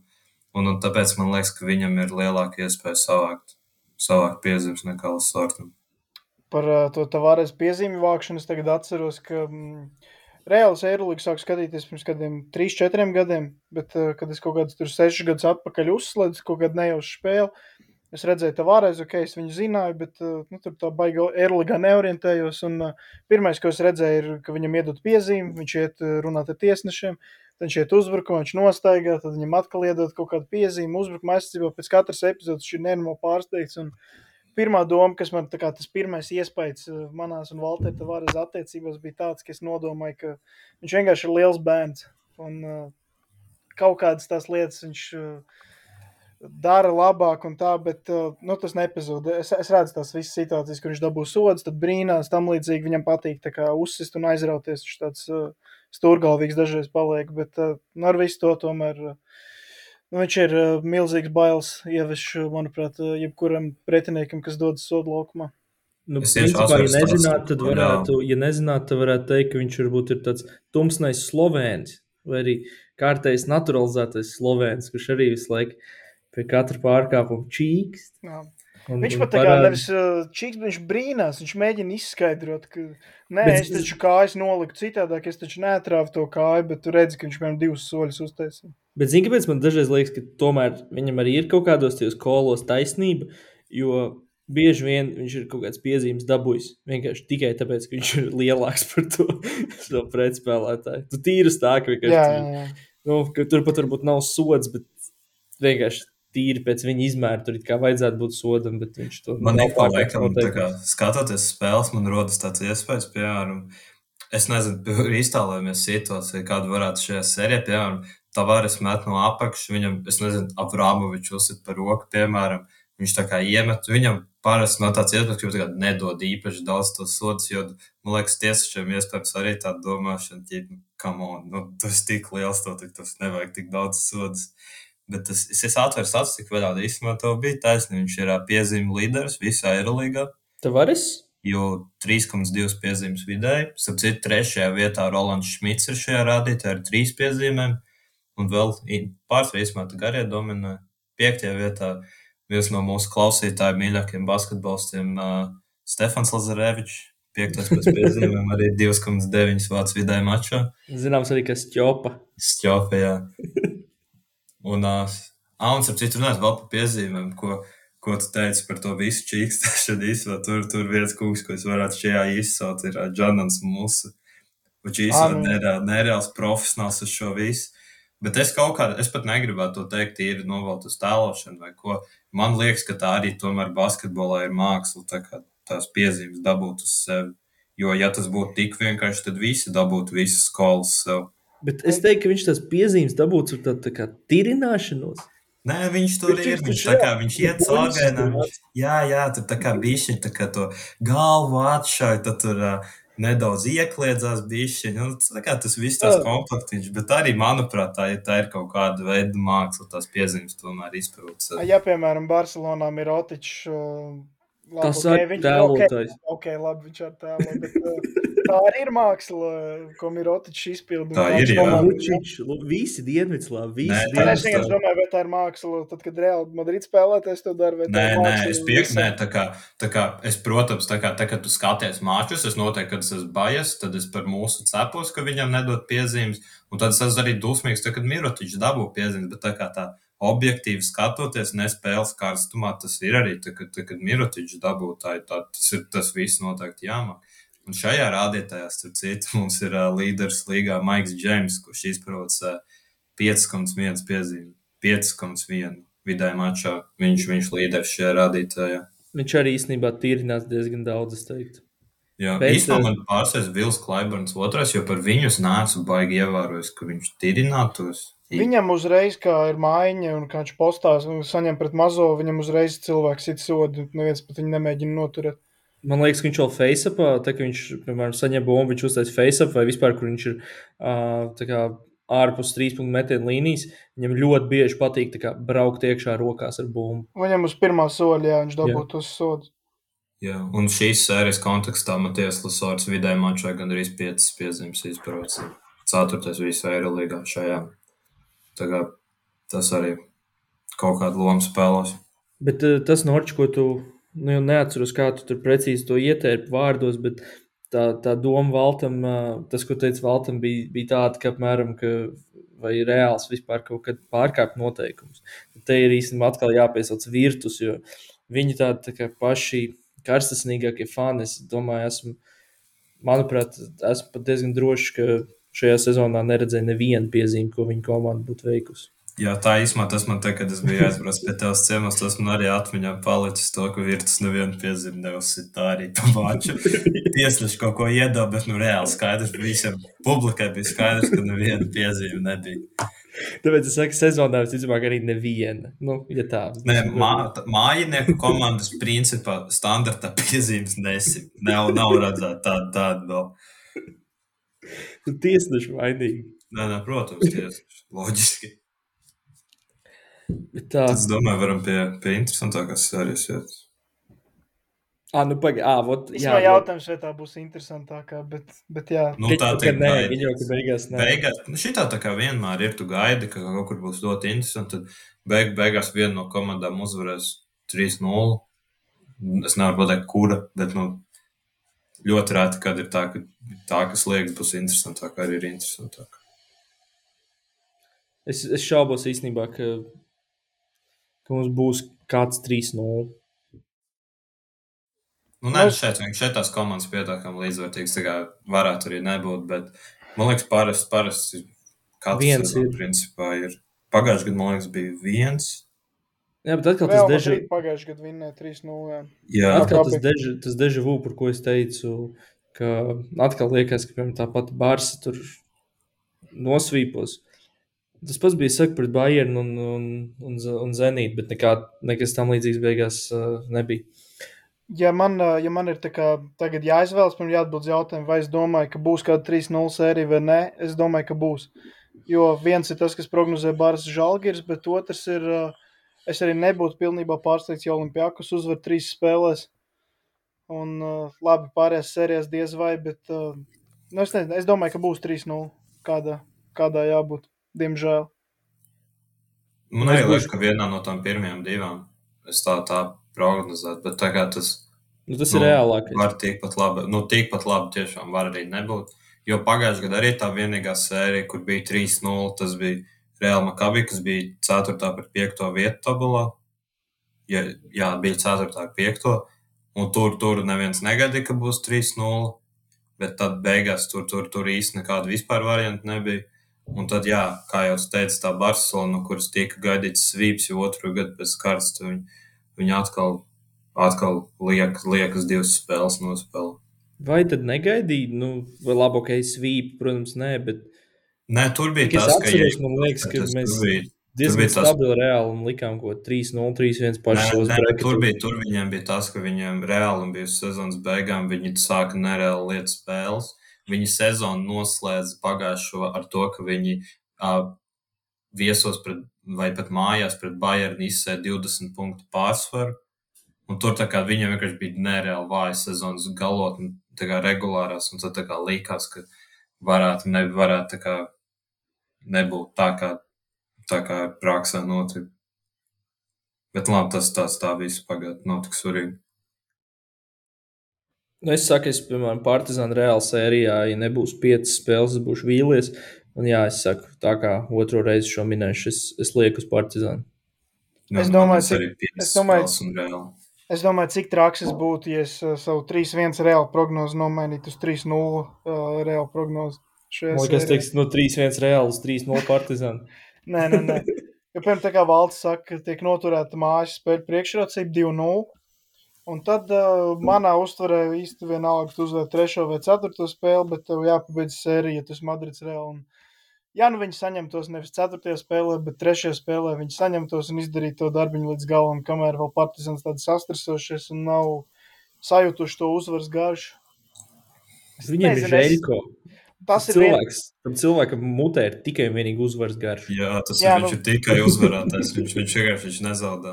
Un, un tāpēc man liekas, ka viņam ir lielāka iespēja savākt, savākt piezīmes nekā Lasortam. Par uh, to tavārēs piezīmju vākšanu es tagad atceros, ka mm, Reāls Eirolandu sāku skatīties pirms kādiem 3, 4 gadiem, bet, uh, kad es kaut kādus tur 6 gadus atpakaļ uzslēdzu kaut kādu nejaušu spēli, es redzēju, ka Vārēs, ok, es viņu zināju, bet uh, nu, tur tā baigā Eirolandā neorientējos. Un, uh, pirmais, ko es redzēju, ir, ka viņam iedod piezīmi, viņš iet runāt ar tiesnešiem. Viņš iet uzbrukumā, viņš nostaigā, tad viņam atkal iedod kaut kādu piezīmi. Uzbrukuma aizsardzībā pēc katras epizodes viņš ir nenormāli pārsteigts. Un, uh, pirmā doma, kas man kā, tas pirmais iespējas eh, manās un Valtera Tavares attiecībās bija tāds, ka es nodomāju, ka viņš vienkārši ir liels bērns. Un uh, kaut kādas tās lietas viņš uh, dara labāk un tā, bet nu, tas nepazūd. Es, es redzu tās visas situācijas, kur viņš dabū sodus, tad brīnās, tam līdzīgi viņam patīk kā, uzsist un aizrauties. Viņš tāds stūrgalvīgs dažreiz paliek, bet nu, ar visu to tomēr. Uh, viņš ir uh, milzīgs bailes ievišs, manuprāt, uh, jebkuram pretiniekam, kas dodas sodu laukumā. Nu, principā, ja nezināt, tad varētu, ja nezināt, tad varētu teikt, ka viņš varbūt ir tāds tumsnais slovēns vai arī kārtējs naturalizētais slovēns, kurš arī visu laiku pie katra pārkāpuma čīkst. Jā. Un, viņš pat tā kā nevis uh, čīks, bet viņš brīnās, viņš mēģina izskaidrot, ka nē, bet, es taču kājas noliku citādāk, es taču neatrāvu to kāju, bet tu redzi, ka viņš man divus soļus uztaisīja. Bet zini, kāpēc man dažreiz liekas, ka tomēr viņam arī ir kaut kādos tajos kolos taisnība, jo bieži vien viņš ir kaut kāds piezīmes dabūjis vienkārši tikai tāpēc, ka viņš ir lielāks par to, to pretspēlētāju. Tu tīri tā, ka vienkārši jā, jā, jā. Nu, tur pat varbūt nav sods, bet vienkārši tīri pēc viņa izmēra tur kā vajadzētu būt sodam, bet viņš to man nepārliekam. Skatoties spēles, man rodas tāds iespējas, piemēram, es nezinu, iztēlojamies situāciju, kādu varētu šajā sērijā, piemēram, Tavares met no apakšas, viņam, es nezinu, Avrāmovičs uzsit par roku, piemēram, viņš tā kā iemet, viņam parasti no tāds iespējas, ka viņš nedod īpaši daudz tos sodus, jo, man liekas, tiesasčiem iespējams arī tāda domāšana, ka, come on, nu, tas tik liels, to tik tas nevajag tik daudz sodus. Bet tas, es, es atveru statistiku, vēl tādu īstenībā to bija taisnība. Viņš ir piezīmju līderis visā Eirolandā. Tavares? Jo 3,2 piezīmes vidēji. Starp citu, trešajā vietā Rolands Šmits ir šajā rādītājā ar trīs piezīmēm. Un vēl pārsvarā īstenībā garie dominē. Piektajā vietā viens no mūsu klausītāju mīļākajiem basketbolistiem uh, Stefans Lazarevičs. Piektais pēc piezīmēm arī 2,9 vārds vidēji mačā. Zināms arī, ka Stjopa. Stjopa, jā. Un, uh, un ar citu runāt vēl par piezīmēm, ko, ko tu teici par to visu čīkstēšanu īstenībā. Tur, tur viens kungs, ko es varētu šajā izsaukt, ir Džonans Mūsu. Viņš īstenībā nereāls, nereāls profesionāls uz šo visu. Bet es kaut kādā, es pat negribētu to teikt, ir novelt uz tēlošanu vai ko. Man liekas, ka tā arī tomēr basketbolā ir māksla, tā kā tās piezīmes dabūt uz sevi. Jo, ja tas būtu tik vienkārši, tad visi dabūtu visas skolas sev. Bet es teiktu, ka viņš tās piezīmes dabūtu ar tādu tā kā tirināšanos. Nē, viņš tur Viņš ir. Viņš kā jā, viņš iet caurgājā. tur Jā, jā, tur tā kā bišķiņ, tā kā to galvu atšauj, tad tur uh, nedaudz iekliedzās bišķiņ. Nu, tā kā tas viss tās komplektiņš, bet arī, manuprāt, tā, ir- tā ir kaut kāda veida māksla, tās piezīmes tomēr izprot. Ja, piemēram, Barcelonā ir Rotičs. uh, labi, Tas ok, ir viņš- tēlotājs. Ok, ok, labi, viņš ar tēlu. Bet, uh, tā arī ir māksla, ko Mirotičs izpilda. Tā Un ir, jā. komanda- Lučič, lu- visi Dienvidslāvi, visi Nē, Es tā ir Dienvidslāvi. es domāju, vai tā ir māksla. Tad, kad Reāli Madrid spēlētājs to dara, vai tā Nē, ir nē, māksla es piekrītu. visam? Nē, tā kā, tā kā es, protams, tā kā, tā, kad tu skaties mačus, es noteikti, kad es esmu bajas, tad es par mūsu cepos, ka viņam nedod piezīmes. Un tad es esmu arī dusmīgs, tad, kad Mirotičs dabū piezīmes. Bet tā kā tā objektīvi skatoties, nespēles karstumā, tas ir arī, tā, kad, tā, kad Mirotičs dabū, tā, tas ir tas viss noteikti jāmāk. Un šajā rādītājā, starp citu, mums ir uh, līderis līgā Maiks Džeims, kurš izprots uh, 5,1 piezīmi, 5,1 vidēji mačā. Viņš, viņš līderis šajā rādītājā. Viņš arī īstenībā tīrinās diezgan daudz, es teiktu. Jā, Bet, īstenībā man pārsteidz Vils Klaiburns otrais, jo par viņu es neesmu baigi ievērojis, ka viņš tirinātos. Viņam uzreiz, kā ir maiņa, un kā viņš postās un saņem pret mazo, viņam uzreiz cilvēks ir sodu. Neviens pat viņu nemēģina noturēt. Man liekas, ka viņš vēl face-upā, tā kā viņš, piemēram, saņem bumbu, viņš uztais face-up vai vispār, kur viņš ir uh, tā kā ārpus trīs punktu metienu līnijas. Viņam ļoti bieži patīk tā kā, braukt iekšā rokās ar bumbu. Viņam uz pirmā soļa, jā, viņš Jā. dabūtu tos sodus. Jā, un šīs sērijas kontekstā Matijas Lasors vidēji mačā gandrīz 5 piezīmes izprots. Ceturtais visā Eirolīgā šajā. Tā kā tas arī kaut kādu lomu spēlēs. Bet uh, tas Norčs, ko tu nu, neatceros, kā tu tur precīzi to ietērpi vārdos, bet tā, tā doma Valtam, uh, tas, ko teica Valtam, bija, bija tāda, ka apmēram, ka vai reāls vispār kaut kad pārkāpt noteikumus. Te ir īstenībā atkal jāpiesauc virtus, jo viņi tādi tā paši karstasnīgākie fani. Es domāju, esmu, manuprāt, esmu pat diezgan drošs, ka šajā sezonā neredzēju nevienu piezīmi, ko viņa komanda būtu veikusi. Jā, tā īstenībā tas man te, kad es biju aizbraucis pie tevis ciemos, tas man arī atmiņā palicis to, ka virtus nevienu piezīmi neuzsit. Tā arī pamāču. Tiesneši kaut ko iedod, bet nu reāli skaidrs visiem publikai bija skaidrs, ka neviena piezīme nebija. Tāpēc es saku, sezonā visticamāk arī neviena. Nu, ja tā. Nē, mā, mājinieku komandas principā standarta piezīmes nesim. Nav, nav redzēta tāda, tāda vēl. Tu tiesneši vainīgi. Nē, nē, protams, tieši loģiski. Bet tā. Es domāju, varam pie, pie interesantākās sērijas iet. Ah, nu pagaidi. Ah, vot. Jā, vot. jautājums, vai tā būs interesantākā, bet, bet jā. Nu, Ka- tā ka teikt, nē, gaidi. viņa jau ka beigās nē. Beigās, nu, šitā tā kā vienmēr ir, tu gaidi, ka kaut kur būs ļoti interesanti. Tad beig, beigās viena no komandām uzvarēs 3-0. Es nevaru pateikt, kura, bet nu, ļoti rēti, kad ir tā, ka tā, kas liekas, būs interesantāka, arī ir interesantāka. Es, es šaubos īstenībā, ka, ka mums būs kāds 3-0. Nu, nē, šeit, šeit tās komandas pietiekami līdzvērtīgas. Tā kā varētu arī nebūt, bet man liekas, parasti, parasti katrs Viens ir. principā ir. Pagājušajā gadā, man liekas, bija viens. Jā, bet atkal tas Vēl deža, Madrid pagājušajā gadā vinnēja 3-0. jā. Atkal tas deža, tas deža vu, par ko es teicu, ka atkal liekas, ka piemēram, tā pati Barsa tur nosvīpos. Tas pats bija saka pret Bayernu un, un, un, un Zenītu, bet nekā, nekas tam līdzīgs beigās uh, nebija. Ja man, ā, ja man ir kā tagad jāizvēlas, ir jāatbild uz jautājumu, vai es domāju, ka būs kāda 3-0 sērija vai nē, es domāju, ka būs. Jo viens ir tas, kas prognozē Bāras Žalgiris, bet otrs ir, ā, es arī nebūtu pilnībā pārsteigts, ja Olimpijākus uzvar trīs spēlēs. Un ā, labi, pārējās sērijās diez vai, bet ā, nu, es, nezinu, es domāju, ka būs 3-0 kādā, kādā jābūt, diemžēl. Man arī liekas, ka vienā no tām pirmajām divām es tā, tā prognozētu, bet tagad tas Nu, tas Nu, ir reālākais. var tikpat labi. Nu, tikpat labi tiešām var arī nebūt. Jo pagājušajā gadā arī tā vienīgā sērija, kur bija 3-0, tas bija Real Makabi, kas bija 4. pret 5. vietu tabulā. Ja, jā, bija 4. ar 5. Un tur, tur neviens negaidīja, ka būs 3-0. Bet tad beigās tur, tur, tur īsti nekāda vispār varianta nebija. Un tad, jā, kā jau teicu, tā Barcelona, kuras tika gaidīts svīps jau otru gadu pēc kārtas, viņi, viņi atkal, atkal liek, liekas divas spēles nospēlēt. Vai tad negaidīja, nu, labi, ok, svīpi, protams, nē, bet. Nē, tur bija tas, atceros, ka, man liekas, ka tas, mēs bija, diezgan bija tas- stabili reāli un likām ko 3-0, 3-1 paši Nē, savos nē, bet tur bija, tur viņiem bija tas, ka viņiem reāli bija uz sezonas beigām, viņi sāka nereāli lietu spēles. Viņi sezonu noslēdz pagājušo ar to, ka viņi uh, viesos pret, vai pat mājās pret Bayernu izsēja 20 punktu pārsvaru. Un tur kā viņiem vienkārši bija nereāli vāja sezonas galotne, tā kā regulārās, un tad tā kā likās, ka varētu, ne, varētu tā kā nebūt tā, kā, tā kā praksē notika. Bet labi, tas tāds tā viss pagātnē nav tik svarīgi. Nu, es saku, es, piemēram, Partizāna reāla sērijā, ja nebūs piecas spēles, es būšu vīlies. Un jā, es saku, tā kā otro reizi šo minēšu, es, es lieku uz Partizānu. Nu, Es domāju, tas arī piecas es domāju- spēles un reāli. Es domāju, cik traks es būtu, ja es uh, savu 3-1 reālu prognozi nomainītu uz 3-0 uh, reālu prognozi. Man liekas, sērijā. teiks, no 3-1 reāls, 3-0 Partizāna. Nē, nē, nē. Jo, piemēram, tā kā valsts saka, ka tiek noturēta mājas spēļu priekšrocība 2-0. Un tad uh, manā uztverē īsti vienalga, tu uzvari trešo vai ceturto spēli, bet tev jāpabeidz sērija, ja tas Madrids reāli. Un, ja nu viņi saņemtos nevis ceturtajā spēlē, bet trešajā spēlē, viņi saņemtos un izdarītu to darbiņu līdz galam, kamēr vēl partizans tāds sastresošies un nav sajutuši to uzvaras garšu. Es Viņiem ir nezinu, es-. Tas ir cilvēks. Tam cilvēkam mutē ir tikai un vienīgi uzvaras garš. Jā, tas Jā, ir, nu- viņš ir tikai uzvarētājs. Viņš, viņš vienkārši viņš nezaudē.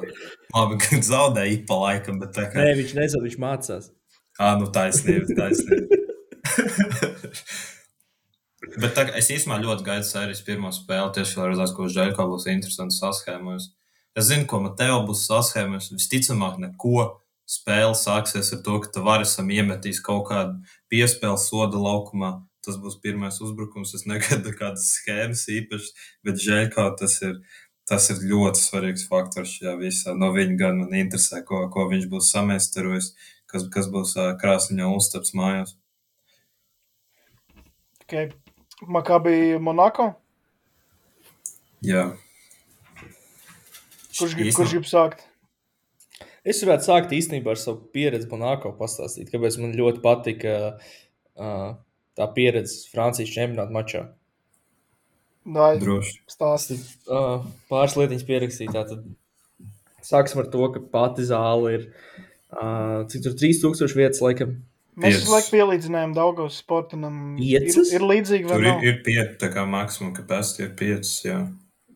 Labi, ka zaudē ik pa laikam, bet tā kā. Nē, viņš nezina, viņš mācās. Ā, nu taisnība, taisnība. bet tā, es īstenībā ļoti gaidu sērijas pirmo spēli, tieši lai redzētu, ko Žēlkā būs interesants saskēmojums. Es zinu, ko Mateo būs saskēmojums. Visticamāk, neko spēle sāksies ar to, ka Tavaresam iemetīs kaut kādu piespēli soda laukumā. Tas būs pirmais uzbrukums. Es negaidu kādas schēmas īpašas, bet Žēlkā tas ir. Tas ir ļoti svarīgs faktors šajā visā. No viņa gan man interesē, ko, ko viņš būs samēstarojis, kas, kas būs ā, krāsaiņā uztaps mājās. Okay. Makabī Monako. Jā. Kurš grib, kurš grib sākt? Es varētu sākt īstenībā ar savu pieredzi Monako pastāstīt, kāpēc man ļoti patika uh, tā pieredze Francijas čempionāta mačā. Dai, Droši. stāsti. Uh, pāris lietiņas pierakstīt. Tātad sāksim ar to, ka pati zāle ir uh, cik tur 3000 vietas, laikam. Mēs visu laiku pielīdzinājām Daugavas sportam. Ir, ir līdzīgi, vai Tur ir, ir pieci, tā kā maksimum kapacitī ir pieci. Jā.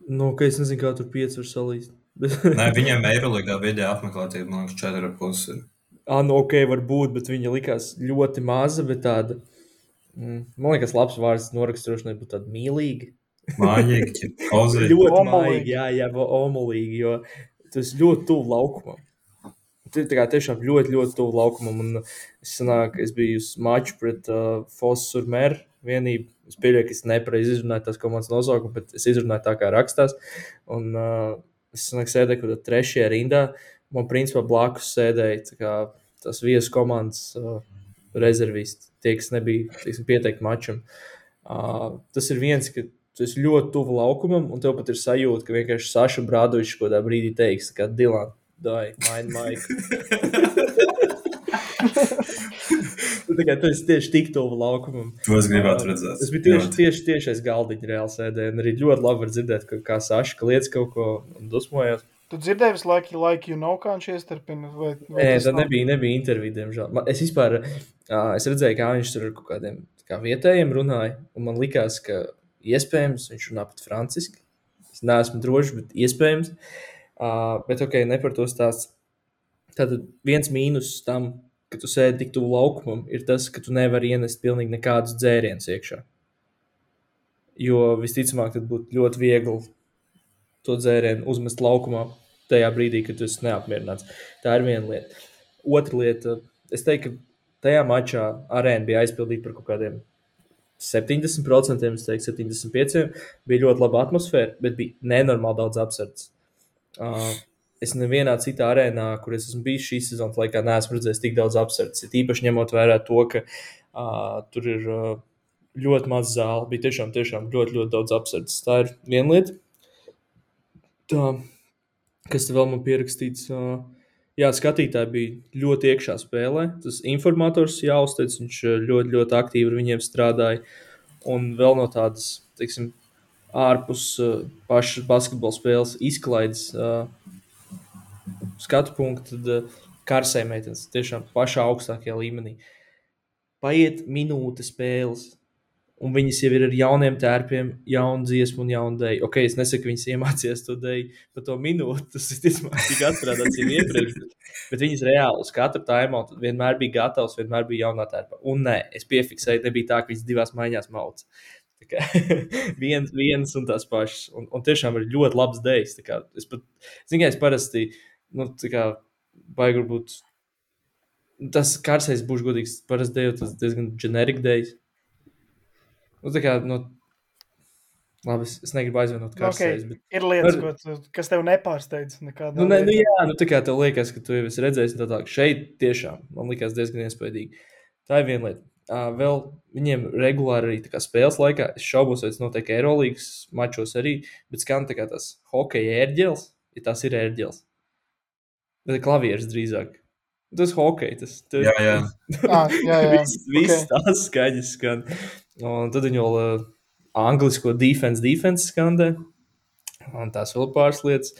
Nu, ka es nezinu, kā tur 5 var salīst. Bet, Nē, viņiem Eirolandā video apmeklētība, man liekas, 4,5 ir. ah, nu, ok, varbūt, bet viņa likās ļoti maza, bet tāda. Mm, man liekas, labs vārds noraksturošanai būtu tāda mīlīga. Mājīgi. Ļoti Omulīgi. jā, jā, omulīgi, jo tas ļoti tuvu laukumam. Tu tā kā tiešām ļoti, ļoti tuvu laukumam. Un es, sanāk, es biju uz maču pret uh, Fosu Mēru vienību. Es pieļauju, ka es nepareizi izrunāju tās komandas nosaukumu, bet es izrunāju tā, kā rakstās. Un uh, es sanāk, sēdēju kaut kādā trešajā rindā. Man principā blakus sēdēja tas viesu komandas uh, rezervists, tie, kas nebija teiksim, pieteikti mačam. Uh, tas ir viens, ka tu esi ļoti tuvu laukumam, un tev pat ir sajūta, ka vienkārši Saša Brādovičs kaut kādā brīdī teiks, ka Dilans, dai, maini maiku. Kā tu esi tieši tik tuvu laukumam. To es gribētu redzēt. Tas bija tieši, tieši, tieši aiz galdiņa reāli sēdēja. Un arī ļoti labi dzirdēt, ka, kā Saša kliedz kaut ko un dusmojās. Tu dzirdēji visu laiku, like you know, kā viņš iestarpina? Vai, vai Nē, tā nav? nebija, nebija intervija, diemžēl. Man, es vispār ā, es redzēju, kā viņš tur ar kaut kādiem kā vietējiem runāja. Un man likās, ka iespējams viņš runā pat franciski. Es neesmu drošs, bet iespējams. Uh, bet ok, ne par to stāstu. Tātad viens mīnus tam, ka tu sēdi tik tuvu laukumam, ir tas, ka tu nevari ienest pilnīgi nekādus dzērienus iekšā. Jo visticamāk, tad būtu ļoti viegli to dzērienu uzmest laukumā tajā brīdī, kad tu esi neapmierināts. Tā ir viena lieta. Otra lieta, es teiktu, ka tajā mačā arēna bija aizpildīta par kaut kādiem 70%, es teiktu, 75%. Bija ļoti laba atmosfēra, bet bija nenormāli daudz apsardzes. Uh, es nevienā citā arēnā, kur es esmu bijis šīs sezonas laikā, neesmu redzējis tik daudz apsardzes. Īpaši ņemot vērā to, ka uh, tur ir uh, ļoti maz zāle. Bija tiešām, tiešām ļoti, ļoti daudz apsardzes. Tā ir viena lieta. Tā, kas vēl man pierakstīts? Uh, jā, skatītāji bija ļoti iekšā spēlē. Tas informators jāuzteic, viņš ļoti, ļoti aktīvi ar viņiem strādāja. Un vēl no tādas, teiksim, ārpus uh, pašas basketbola spēles izklaides uh, skatu punktu, tad uh, karsē meitenes tiešām pašā augstākajā līmenī. Paiet minūte spēles, un viņas jau ir ar jauniem tērpiem, jaunu dziesmu un jaunu dēļu. Ok, es nesaku, ka viņas iemācījās to dēļu, bet to minūti tas ir tik atstrādāts jau iepriekš. Bet, bet viņas reāli uz katru taimu vienmēr bija gatavs, vienmēr bija jaunā tērpa. Un nē, es piefiksēju, nebija tā, ka viņas divās maiņās mauc. viens, viens un tās pašas. Un, un tiešām ir ļoti labs dēļs. Es pat, zinu, es parasti, nu, tā kā, baigi būt. Tas karsais būs godīgs. Parasti dēļ tas diezgan ģenerika dēļs. Nu, tā kā, nu, labi, es, es negribu aizvainot karsais. Okay. Bet... Ir lietas, var... tu, kas tev nepārsteidz. Nu, ne, nu, jā, nu, tā kā tev liekas, ka tu jau esi redzējis, tā tā, šeit tiešām man likās diezgan iespaidīgi. Tā ir viena lieta. Uh, vēl viņiem regulāri arī spēles laikā, es šaubos, vai tas notiek Eirolandes mačos arī, bet skan tā kā tas hokeja ērģelis, ja tas ir ērģelis. Bet klavieris drīzāk. Tas ir hockey. Tas, tas, jā, jā. ah, jā, jā. viss, viss okay. tās skaņas skan. Un tad viņi vēl uh, anglisko defense, defense skandē. Un tās vēl pāris lietas.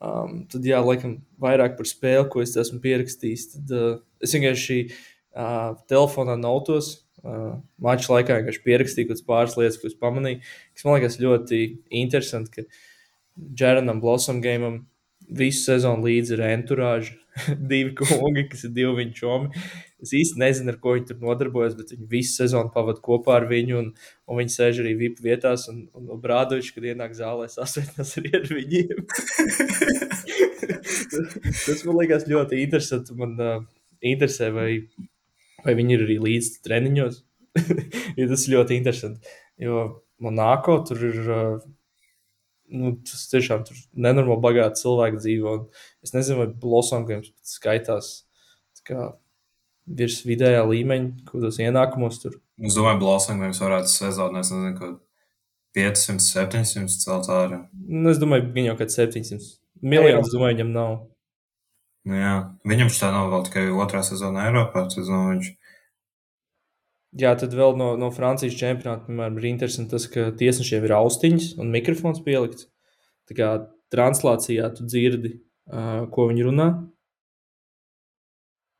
Um, tad, jā, laikam, vairāk par spēli, ko es esmu pierakstījis. Tad uh, es vienkārši uh, telefonā notos. Uh, Maču laikā vienkārši pierakstīju kaut pāris lietas, ko es pamanīju. Kas man liekas ļoti interesanti, ka Džeranam Blossomgamam visu sezonu līdzi ir enturāža. divi kungi, kas ir divi viņa čomi. Es īsti nezinu, ar ko viņi tur nodarbojas, bet viņi visu sezonu pavadīja kopā ar viņu, un, un viņi sēž arī VIP vietās. Un, un, Brādovičs, kad ienāk zālē, sasveicinās arī ar viņiem. Tas man liekas ļoti interesanti. Man uh, interesē, vai, vai viņi ir arī līdzi treniņos. ja tas ir ļoti interesanti. Jo Monako tur ir. Uh, nu, tas tiešām tur nenormāli bagāti cilvēki dzīvo. Es nezinu, vai Blossom games skaitās kā virs vidējā līmeņa, kādos ienākumos tur. Es domāju, Blossom games varētu sezonā, es nezinu, ko 500, 700 celt ārā. Nu, es domāju, viņam kaut kāds 700. Miljonus, domāju, viņam nav. Nu, jā, viņam šī tā nav vēl tikai otrā sezona Eiropā. Tas, nu, viņš Jā, tad vēl no, no Francijas čempionāta, piemēram, ir interesanti tas, ka tiesnešiem ir austiņas un mikrofons pielikts. Tā kā translācijā tu dzirdi, uh, ko viņi runā.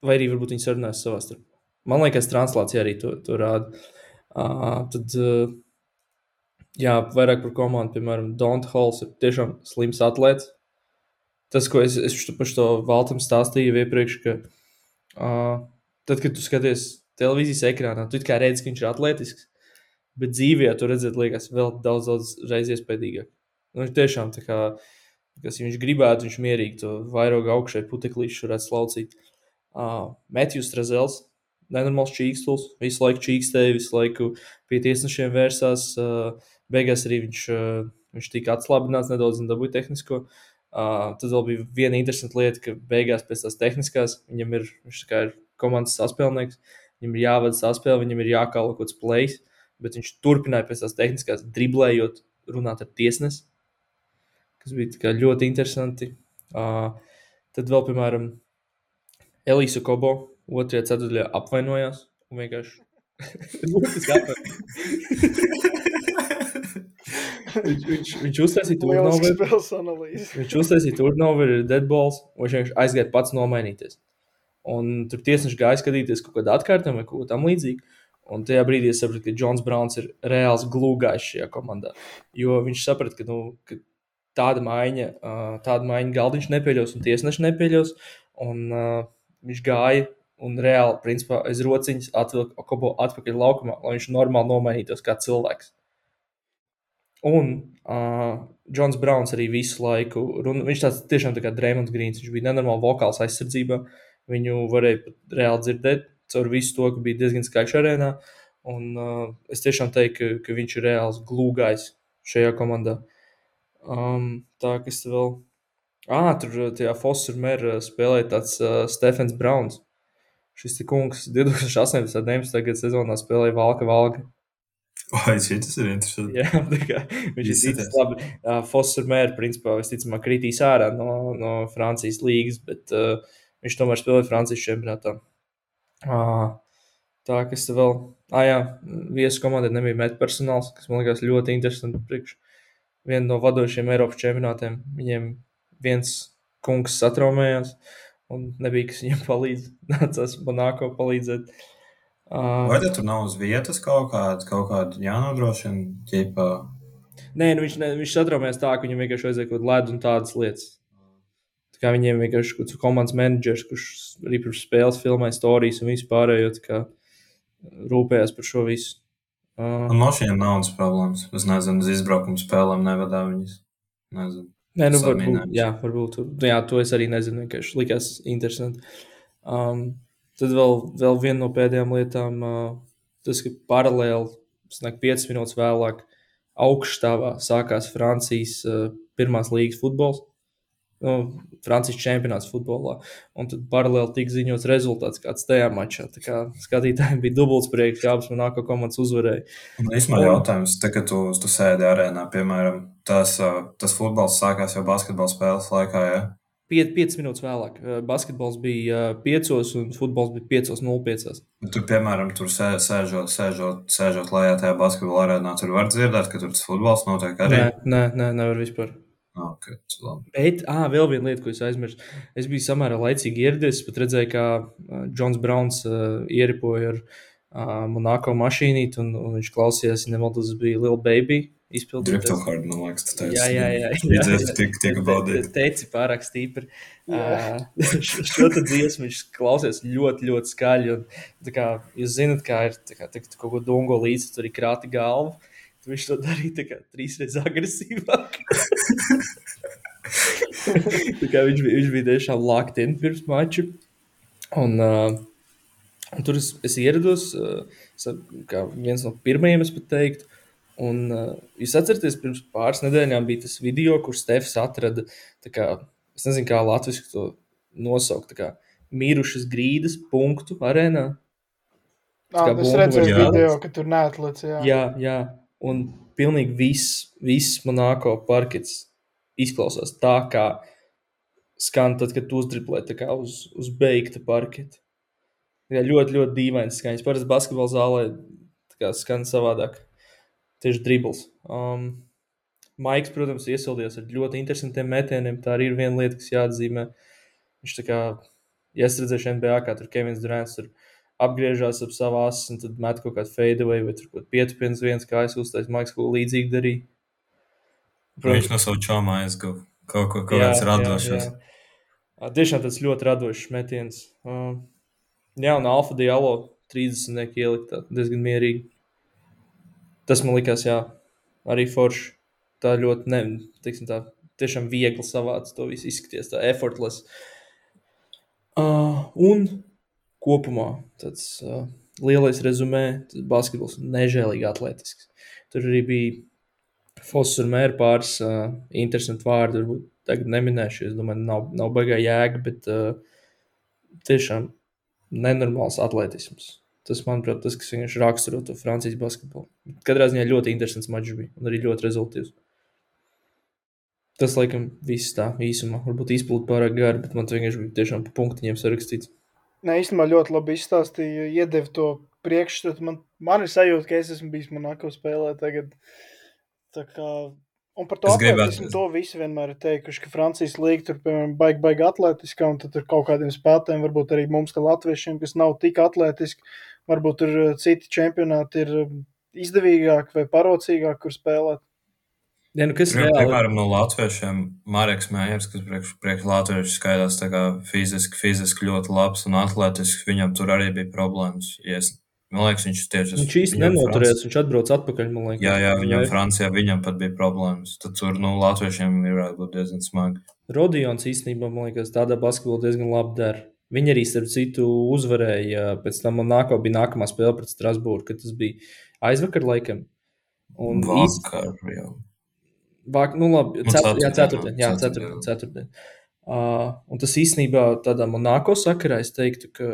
Vai arī varbūt viņi sarunājas savā starpā. Man liekas, translācija arī to, to rāda. Uh, tad, uh, jā, vairāk par komandu, piemēram, Donta Halls ir tiešām slims atlēts. Tas, ko es, es par to Valtam stāstīju iepriekš, ka uh, tad, kad tu skaties televīzijas ekrānā. Tu kā redzi, ka viņš ir atletisks, bet dzīvē tu redzēt, liekas, vēl daudz, daudz reizes iespējīgāk. Nu, viņš tiešām tā kā, kas, ja viņš gribētu, viņš mierīgi to vairogu augšai puteklīšu varētu slaucīt. Uh, Matthews Razels, nenormāls čīkstuls, visu laiku čīkstēja, visu laiku pie tiesnešiem vērsās. Uh, beigās arī viņš, uh, viņš tika atslābināts nedaudz un dabūja tehnisko. Uh, tad vēl bija viena interesanta lieta, ka beigās pēc tās tehniskās viņam ir, viņš ir komandas saspēlnieks. Viņam ir jāvada saspēle, viņam ir jākālo kaut kāds plays, bet viņš turpināja pēc tās tehniskās driblējot, runāt ar tiesnesi, kas bija ļoti interesanti. Uh, tad vēl, piemēram, Elīsa Kobo otrajā ceturtajā apvainojās un vienkārši. viņš, viņš, viņš uztaisīja turnoveru. Viņš uztaisīja turnoveru, deadballs, un viņš vienkārši aizgāja pats nomainīties. Un tur tiesneši gāja skatīties kaut kādu atkārtojumu vai ko tamlīdzīgu. Un tajā brīdī es sapratu, ka Jons Browns ir reāls glūgājs šajā komandā. Jo viņš saprata, ka, nu, ka tāda maiņa, tāda maiņa galdiņš nepieļaus un tiesneši nepieļaus. Un uh, viņš gāja un reāli, principā, aiz rociņas atvilka Okobo atpakaļ laukumā, lai viņš normāli nomainītos kā cilvēks. Un uh, Jons Browns arī visu laiku, run, viņš tāds tiešām tā kā Dreamlands Grīns, viņš bija nenormāli vokāls aizsardzībā. Uh, Viņu varēja pat reāli dzirdēt caur visu to, ka bija diezgan skaļš arēnā. Un, uh, es tiešām teiktu, ka, ka viņš ir reāls glūgājs šajā komandā. Um, tā kas vēl. Ah, tur tajā Foster mērā spēlēja tāds uh, Stefans Browns. Šis kungs 2018. un 2019. sezonā spēlēja Valka Valka. Vai šis ir interesanti? Jā, kā, viņš ir ticis labi. Uh, Foster mērā, principā, visticamāk, kritīs ārā no, no Francijas līgas, bet uh, viņš tomēr spēlēja Francijas čempionātā. Uh, tā, kas vēl. Ah, jā, viesu komandai nebija metpersonāls, kas man liekas ļoti interesanti. Priekš viena no vadošajiem Eiropas čempionātiem. Viņiem viens kungs satraumējās, un nebija kas viņam palīdz. Nācās Monako palīdzēt. Uh, Vai tur nav uz vietas kaut kāda, kaut kāda jānodrošina? Ģipa... Nē, nu viņš, ne, viņš satraumējās tā, ka viņam vienkārši vajadzēja kaut kādu ledu un tādas lietas. Kā viņiem vienkārši kaut kāds komandas menedžers, kurš arī pirms spēles filmē stāstījis un vispārējo rūpējās par šo visu. Uh, Man šiem naudas problēmas. Es nezinu, uz izbraukumu spēlēm nevadā viņas. Nezinu. Nē, nu, varbūt, jā, varbūt. Nu jā, to es arī nezinu. Vienkārši likās interesanti. Um, tad vēl, vēl viena no pēdējām lietām, uh, tas, ka paralēli, snak, 5 minūtes vēlāk, augšstāvā sākās Francijas uh, pirmās līgas futbols nu, Francijas čempionāts futbolā. Un tad paralēli tika ziņots rezultāts, kāds tajā mačā. Tā kā skatītājiem bija dubults prieks, ka abas manāko komandas uzvarēja. Man īstenībā jautājums, te, kad tu, tu sēdi arēnā, piemēram, tas, tas futbols sākās jau basketbola spēles laikā, ja? 5, 5 minūtes vēlāk. Basketbols bija 5 un futbols bija 5.05. Tur, piemēram, tur sēžot, sēžot, sēžot lejā tajā basketbola arēnā, tur var dzirdēt, ka tur tas futbols notiek arī. Nē, nē, nē nevar vispār. Okay, Bet, ah, vēl viena lieta, ko es aizmirsu. Es biju samērā laicīgi ieradies. Es pat redzēju, kā Džons Browns uh, ieripoja ar uh, Monako mašīnīti, un, un viņš klausījās, ja nemaldos, bija Lil Baby. Izpildīt to hard, man liekas, tas ir. Jā, jā, jā. Redzēs, tiek, tiek baudīt. Teici pārāk stipri. Uh, šo tad dziesmu viņš klausījās ļoti, ļoti skaļi. Un, tā kā jūs zinat, kā ir, tā kā, tā, kaut ko dungo līdzi, tur ir krāti galva. Viņš to darīja kā, trīs reizes agresīvāk. viņš, bija, viņš bija tiešām locked in pirms mača. Un, uh, un tur es, es ierados, uh, kā viens no pirmajiem, es pat teiktu. Un, uh, jūs atceraties, pirms pāris nedēļām bija tas video, kur Stefans atrada, kā, es nezinu, kā latviešu to nosaukt, kā mirušas grīdas punktu arēnā. Tā, es redzēju video, ka tur neatlaiž. Jā. jā, jā, un pilnīgi viss, viss Monako parkets izklausās tā, kā skan tad, kad tu uzdriplē uz, uz beigta parketa. Jā, ļoti, ļoti dīvains skaņas. Parasti basketbola zālē skan savādāk. Tieši dribbles. Um, Maiks, protams, iesildījās ar ļoti interesantiem metieniem. Tā arī ir viena lieta, kas jāatzīmē. Viņš tā kā, ja es redzēju, NBA, kā tur Kevins Durants tur apgriežās ap savu asu un tad met kaut kādu fadeaway vai tur kaut kādu pietupiens viens, kā es uztaisīju, Maiks kaut ko līdzīgu darīja. Protams, viņš no savu čomā aizguva kaut ko, kaut kāds radošs. Tiešām tas ļoti radošs metiens. Uh, jā, un Alfa Dialo 30 ielikt diezgan mierīgi. Tas man likās, jā, arī forši. Tā ļoti, ne, teiksim tā, tiešām viegli savāds to visu izskaties, tā effortless. Uh, un kopumā tāds uh, lielais rezumē, tas basketbols nežēlīgi atletisks. Tur arī bija Foss un Mēra pāris uh, interesanti vārdi, varbūt tagad neminēšu, es domāju, nav, nav baigā jēga, bet uh, tiešām nenormāls atletisms. Tas, manuprāt, tas, kas vienkārši raksturo to Francijas basketbolu. Katrā ziņā ļoti interesants mačs bija un arī ļoti rezultāts. Tas, laikam, viss tā īsumā. Varbūt izplūda pārāk gari, bet man tas vienkārši bija tiešām pa punktiņiem sarakstīts. Nē, īstenībā ļoti labi izstāstīja, iedeva to priekšstatu. Man, man ir sajūta, ka es esmu bijis Monako spēlē tagad. Tā kā, un par to atletismu to visi vienmēr ir teikuši, ka Francijas līga tur, piemēram, baigi, baigi atletiskā, un tad tur kaut kādiem spēlētājiem, varbūt arī mums, kā latviešiem, kas nav tik atletiski, varbūt tur eh, citi čempionāti ir eh, izdevīgāki vai parocīgāki, kur spēlēt. Ja, nu, kas ir reāli? Piemēram, no latviešiem Marks Mējers, kas priekš, priekš latviešu skaidrs fiziski, fiziski ļoti labs un atletisks, viņam tur arī bija problēmas. Yes. Man liekas, viņš tieši viņš īsti nenoturējās, viņš atbrauc atpakaļ, man liekas. Jā, jā, viņam jā. Francijā viņam pat bija problēmas. Tad tur, nu, latviešiem ir varētu būt diezgan smagi. Rodions īstenībā, man liekas, tādā basketbolā diezgan labi der. Viņi arī, starp citu, uzvarēja. Pēc tam Monako bija nākamā spēle pret Strasbūru, kad tas bija aizvakar laikam. Un vakar jau. Vāk, nu labi, Nu, cet, jā, ceturtdien, jā, jā, ceturtdien. ceturtdien, ceturtdien. Uh, un tas īstenībā tādā Monako sakarā es teiktu, ka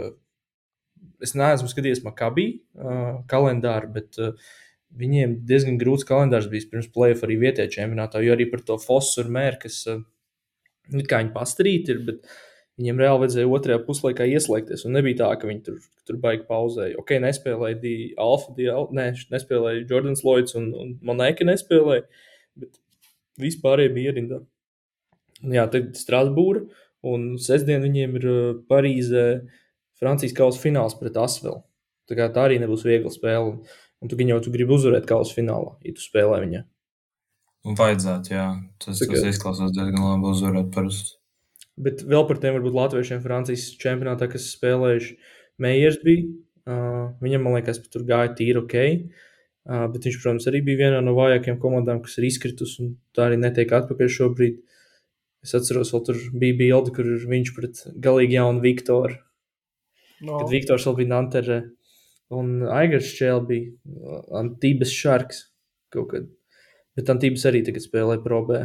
es neesmu skatījies Makabī uh, kalendāru, bet uh, viņiem diezgan grūts kalendārs bijis pirms plēsoņa arī vietējā čempionātā, jo arī par to Fosu un Mēru, kas uh, it kā viņi pastarīti ir, bet viņiem reāli vajadzēja otrajā puslaikā ieslēgties. Un nebija tā, ka viņi tur, tur baigi pauzēja. Ok, nespēlēja Alfa, Al, ne, nespēlēja Jordans Lloyds un, un Monēka nespēlēja, bet vispārējie bija rindā. Jā, tagad Strasbūra un sestdien viņiem ir Parīzē Francijas kausa fināls pret Asvelu. Tā, kā tā arī nebūs viegla spēle. Un, tu jau tu gribi uzvarēt kausa finālā, ja tu spēlē viņā. Un vajadzētu, jā. Tas, kā- tas izklausās diezgan labi uzvarēt parasti. Bet vēl par tiem varbūt latviešiem Francijas čempionātā, kas spēlējuši. Meijers bija. Uh, viņam, man liekas, tur gāja tīri ok. Uh, bet viņš, protams, arī bija vienā no vājākajām komandām, kas ir izkritusi un tā arī netiek atpakaļ šobrīd. Es atceros, vēl tur bija bilde, kur viņš pret galīgi jaunu Viktoru. No, Kad Viktors vēl bija Nanterē. Un Aigars Čēl bija Antības Šarks kaut kad. Bet Antības arī tagad spēlē probē.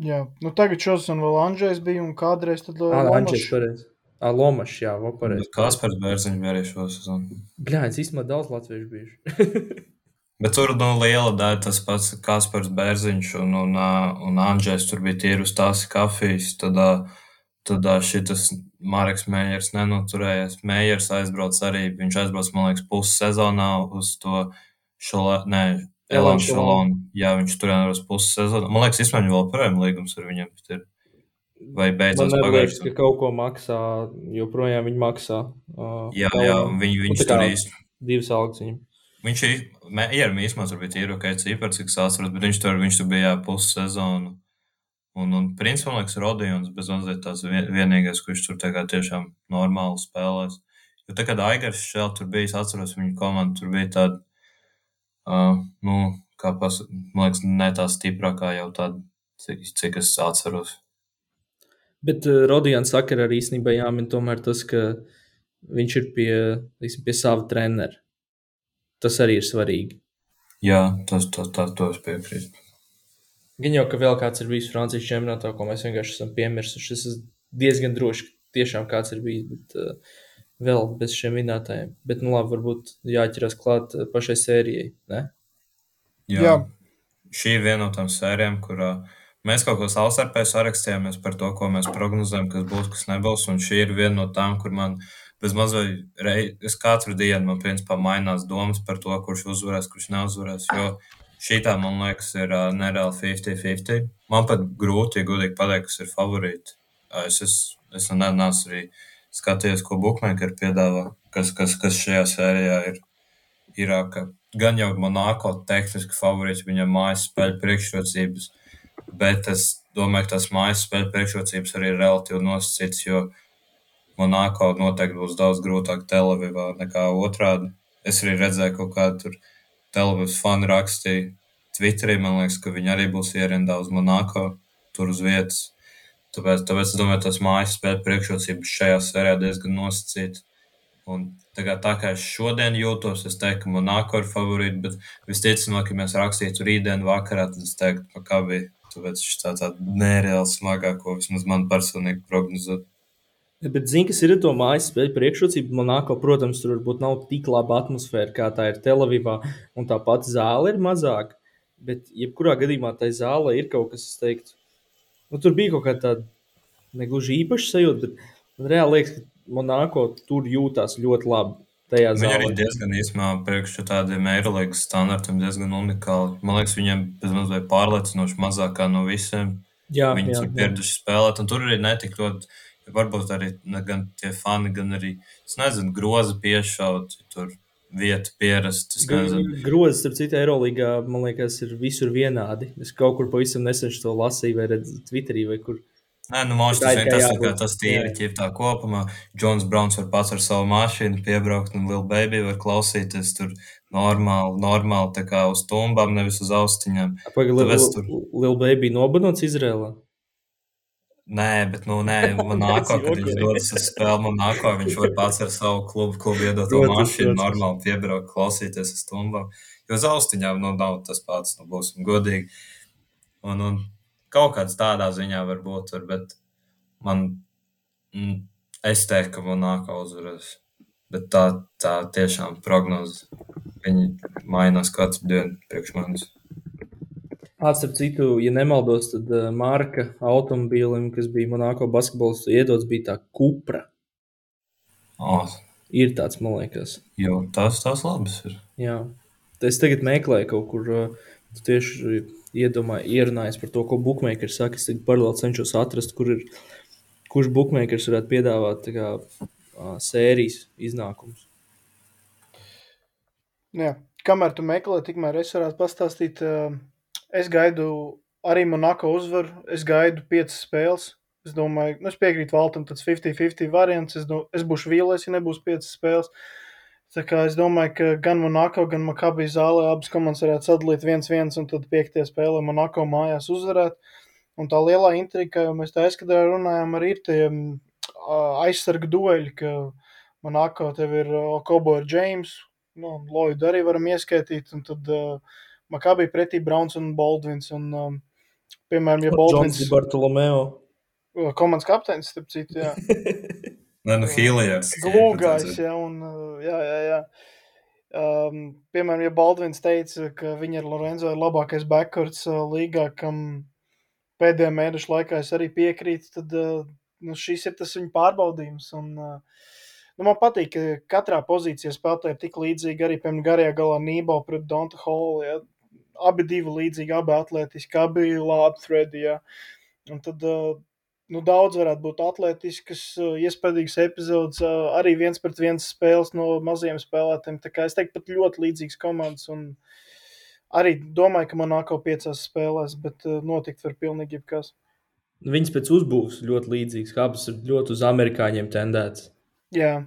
jā, nu tagad šos un vēl Andrzejs bija un kādreiz tad Lomašs. Anģēs pareizi. Ah, Lomašs, jā, vēl pareizi. Kaspars Bērziņš bija arī šo sezonu. Bļāņas, īstenībā daudz latviešu bijuši. Bet tur no liela daļa tas pats Kaspars Bērziņš un, un, un Andrzejs tur bija tīri uz tās kafijas. Tad, tad ā, šitas Marks Meijers nenoturējās. Meijers aizbrauc arī, viņš aizbrauc, man liekas, pusi sezonā uz to šolē, nē, Elan Šalonu. Jā, viņš tur ir uz pusi sezonu. Man liekas, viņam vēl projām līgums ar viņiem. ir. Vai beidzot pagājušajā ka kaut ko maksā, joprojām viņi maksā. Uh, Jā, galvenā. jā, viņi, Nu, tā kā tur īsti. Divas algas viņam. Viņš ir, jā, īstenībā bija tīri ok, cipars, cik atceros, bet viņš tur, viņš tur bija jā, pusi sezonu. Un, un principā, man liekas, Rodijons bez mazliet tās vien- vienīgais, kurš tur tā kā tiešām normāli spēlēs. Jo tā kā Aigars šeit tur bija, es atceros viņu komandu, tur bija tāda, uh, nu, kā pas, man liekas, ne tā stiprākā jau tāda, cik, cik es atceros. Bet uh, Rodijans sakara arī īstenībā jāmin tomēr tas, ka viņš ir pie, teiksim, pie sava trenera. Tas arī ir svarīgi. Jā, tas, tas, tas, to es piekrītu. Gan jau, ka vēl kāds ir bijis Francijas čempionātā, ko mēs vienkārši esam piemirsuši. Es esmu diezgan drošs, ka tiešām kāds ir bijis, bet uh, vēl bez šiem minētājiem. Bet, nu labi, varbūt jāķeras klāt uh, pašai sērijai. Ne? Jā. Jā. Šī ir viena no tām sērijām, kurā mēs kaut ko savstarpēji sarakstījāmies par to, ko mēs prognozējam, kas būs, kas nebūs. Un šī ir viena no tām, kur man bez mazliet, katru dienu man principā mainās domas par to, kurš uzvarēs, kurš neuzvarēs. Jo šī tā, man liekas, ir uh, nereāli 50-50. Man pat grūti, ja godīgi pateikt, kas ir favorīti. Uh, Es, es, es nu ne- neesmu arī skatījies, ko Bookmaker piedāvā, kas, kas, kas šajā sērijā ir. Ir ā, ka gan jau Monako tehniski favorīts, viņam mājas spēļu priekšrocības, bet es domāju, ka tas mājas spēļu priekšrocības arī ir relatīvi nosacīts, jo Monako noteikti būs daudz grūtāk Telavivā nekā otrādi. Es arī redzēju, kaut kā tur Telavivas fani rakstīja Twitterī, man liekas, ka viņi arī būs ierindā uz Monako, tur uz vietas. Tāpēc, tāpēc es domāju, tas mājas spēļu priekšrocības šajā sērijā diezgan nosacītas. Un tā kā, tā kā es šodien jūtos, es teiktu, ka Monako ir favorīti, bet visticamāk, ja mēs rakstītu rītdien vakarā, tad es teiktu, ka Makabī. Tāpēc šis tā tāds nereāli smagāko, vismaz man personīgi prognozēt. Bet zini, kas ir to mājas spēļu priekšrocību? Monako, protams, tur varbūt nav tik laba atmosfēra, kā tā ir Telavivā, un tāpat zāle ir mazāka. Bet, jebkurā gadījumā, tai zālē ir kaut kas, es teiktu, nu, tur bija kaut kāda tāda negluži īpaša sajūta, bet man reāli liekas, ka Monako tur jūtās ļoti labi. Tajā Viņi arī zālē. diezgan īsumā priekš tādiem Eirolandes standartiem diezgan unikāli. Man liekas, viņiem bez mazliet pārliecinoši mazākā no visiem. Jā, Viņi jā, ir pieraduši spēlēt, un tur arī netik ļoti. Varbūt arī gan tie fani, gan arī, es nezinu, groza piešaut, tur vietu pierast. Grozs, starp citu, Eirolandā, man liekas, ir visur vienādi. Es kaut kur pavisam nesen to lasīju, vai redzēju Twitterī, vai kur. Nē, nu, Tā tas ir kā jābūt. tā, tas tīri Jā. ķiptā kopumā. Džons Browns var pats ar savu mašīnu piebraukt, un Lil Baby var klausīties tur normāli, normāli tā kā uz tumbām, nevis uz austiņām. Pagaidām, Tāpēc tur- Liela Baby nobanots Izrēlā. Nē, bet nu, nē, man nāko, kad viņš dodas uz spēli, man nāko, viņš var pats ar savu klubu, klubu iedot to mašīnu, normāli piebraukt, klausīties uz stundām. Jo uz austiņām nu, nav tas pats, nu, būsim godīgi. Un, un kaut kāds tādā ziņā var būt, var, bet man, mm, es teiktu, ka man nāko uzvarēs. Bet tā, tā tiešām prognoze, viņi mainās katru dienu priekš manis. Atcerp citu, ja nemaldos, tad uh, marka automobīlim, kas bija Monako basketbols, iedots bija tā kupra. Oh. Ir tāds, man liekas. Jo tas tās labas ir. Jā. Es tagad meklēju kaut kur, uh, tieši iedomāju, ierunājos par to, ko bookmakers saka. Es paralēli cenšos atrast, kur ir, kurš bookmakers varētu piedāvāt kā, uh, sērijas iznākumus. Jā. Kamēr tu meklē, tikmēr es varētu pastāstīt uh, Es gaidu arī Monako uzvaru. Es gaidu piecas spēles. Es domāju, nu, es piekrītu Valtam, tas 50-50 variants. Es, do, es būšu vīlies, ja nebūs piecas spēles. Kā es domāju, ka gan Monako, gan Makabī zālē abas komandas varētu sadalīt viens viens, un tad piektajā spēlē Monako mājās uzvarēt. Un tā lielā intriga, kā mēs tā aizkadrā runājām, arī ir tie aizsarga dueļi, ka Monako tev ir Kobo ar James, nu, Lloydu arī varam ieskaitīt, un tad uh, Makabī pretī Browns un Baldvins. Un, um, piemēram, ja Baldvins ir Bartolomeo. Komandas kapteinis, starp citu, jā. Nē, nu, Hīlijers. Glūgājs, jā, un, uh, jā, jā, jā. Um, piemēram, ja Baldvins teica, ka viņa ar Lorenzo ir labākais backwards uh, līgā, kam pēdējā mēneša laikā es arī piekrītu, tad uh, nu, šis ir tas viņa pārbaudījums. Un, uh, Nu, man patīk, ka katrā pozīcijā spēlētāji ir tik līdzīgi. Arī, piemēram, garajā galā Nībo pret Donta Holu. Ja. Abi divi līdzīgi, abi atletiski, abi labi threadi. Ja. Un tad nu, daudz varētu būt atletiskas, iespaidīgas epizodes, arī viens pret viens spēles no maziem spēlētājiem. Tā kā es teiktu, pat ļoti līdzīgas komandas. Un arī domāju, ka man nākamā piecās spēlēs, bet notikt var pilnīgi jebkas. Viņas pēc uzbūves ļoti līdzīgas, abas ir ļoti uz amerikāņiem tendētas. Jā.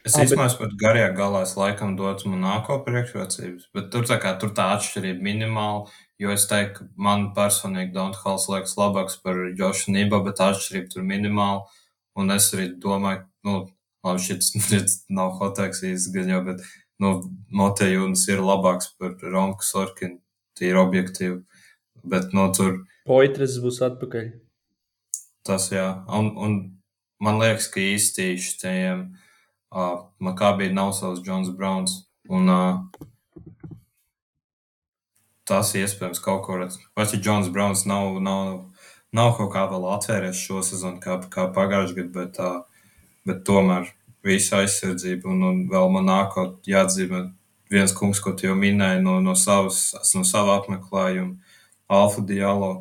Es ah, īstenībā bet... pat garajā galā es laikam dotu Monako priekšrocības, bet tur tā, kā, tur tā atšķirība minimāla, jo es teiktu, ka man personīgi Don't Halls liekas labāks par Jošu Nību, bet atšķirība tur minimāla, un es arī domāju, nu, labi, šis, nav gan jau, bet, nu, Motejūnas ir labāks par Romku Sorkinu, ir objektīvi, bet, nu, tur. Poitras būs atpakaļ. Tas, jā, un, un man liekas, ka īsti šiem uh, Makabī nav savs Džons Browns. Un, uh, tas iespējams kaut ko redz. Pats, ja Džons Browns nav, nav, nav kaut kā vēl atvērties šo sezonu, kā, kā pagājušajā gadā, bet, uh, bet tomēr visa aizsardzība un, un vēl man nākot jāatzīmē viens kungs, ko jau minēji no, no, savas, no sava apmeklējuma, Alfa Dialo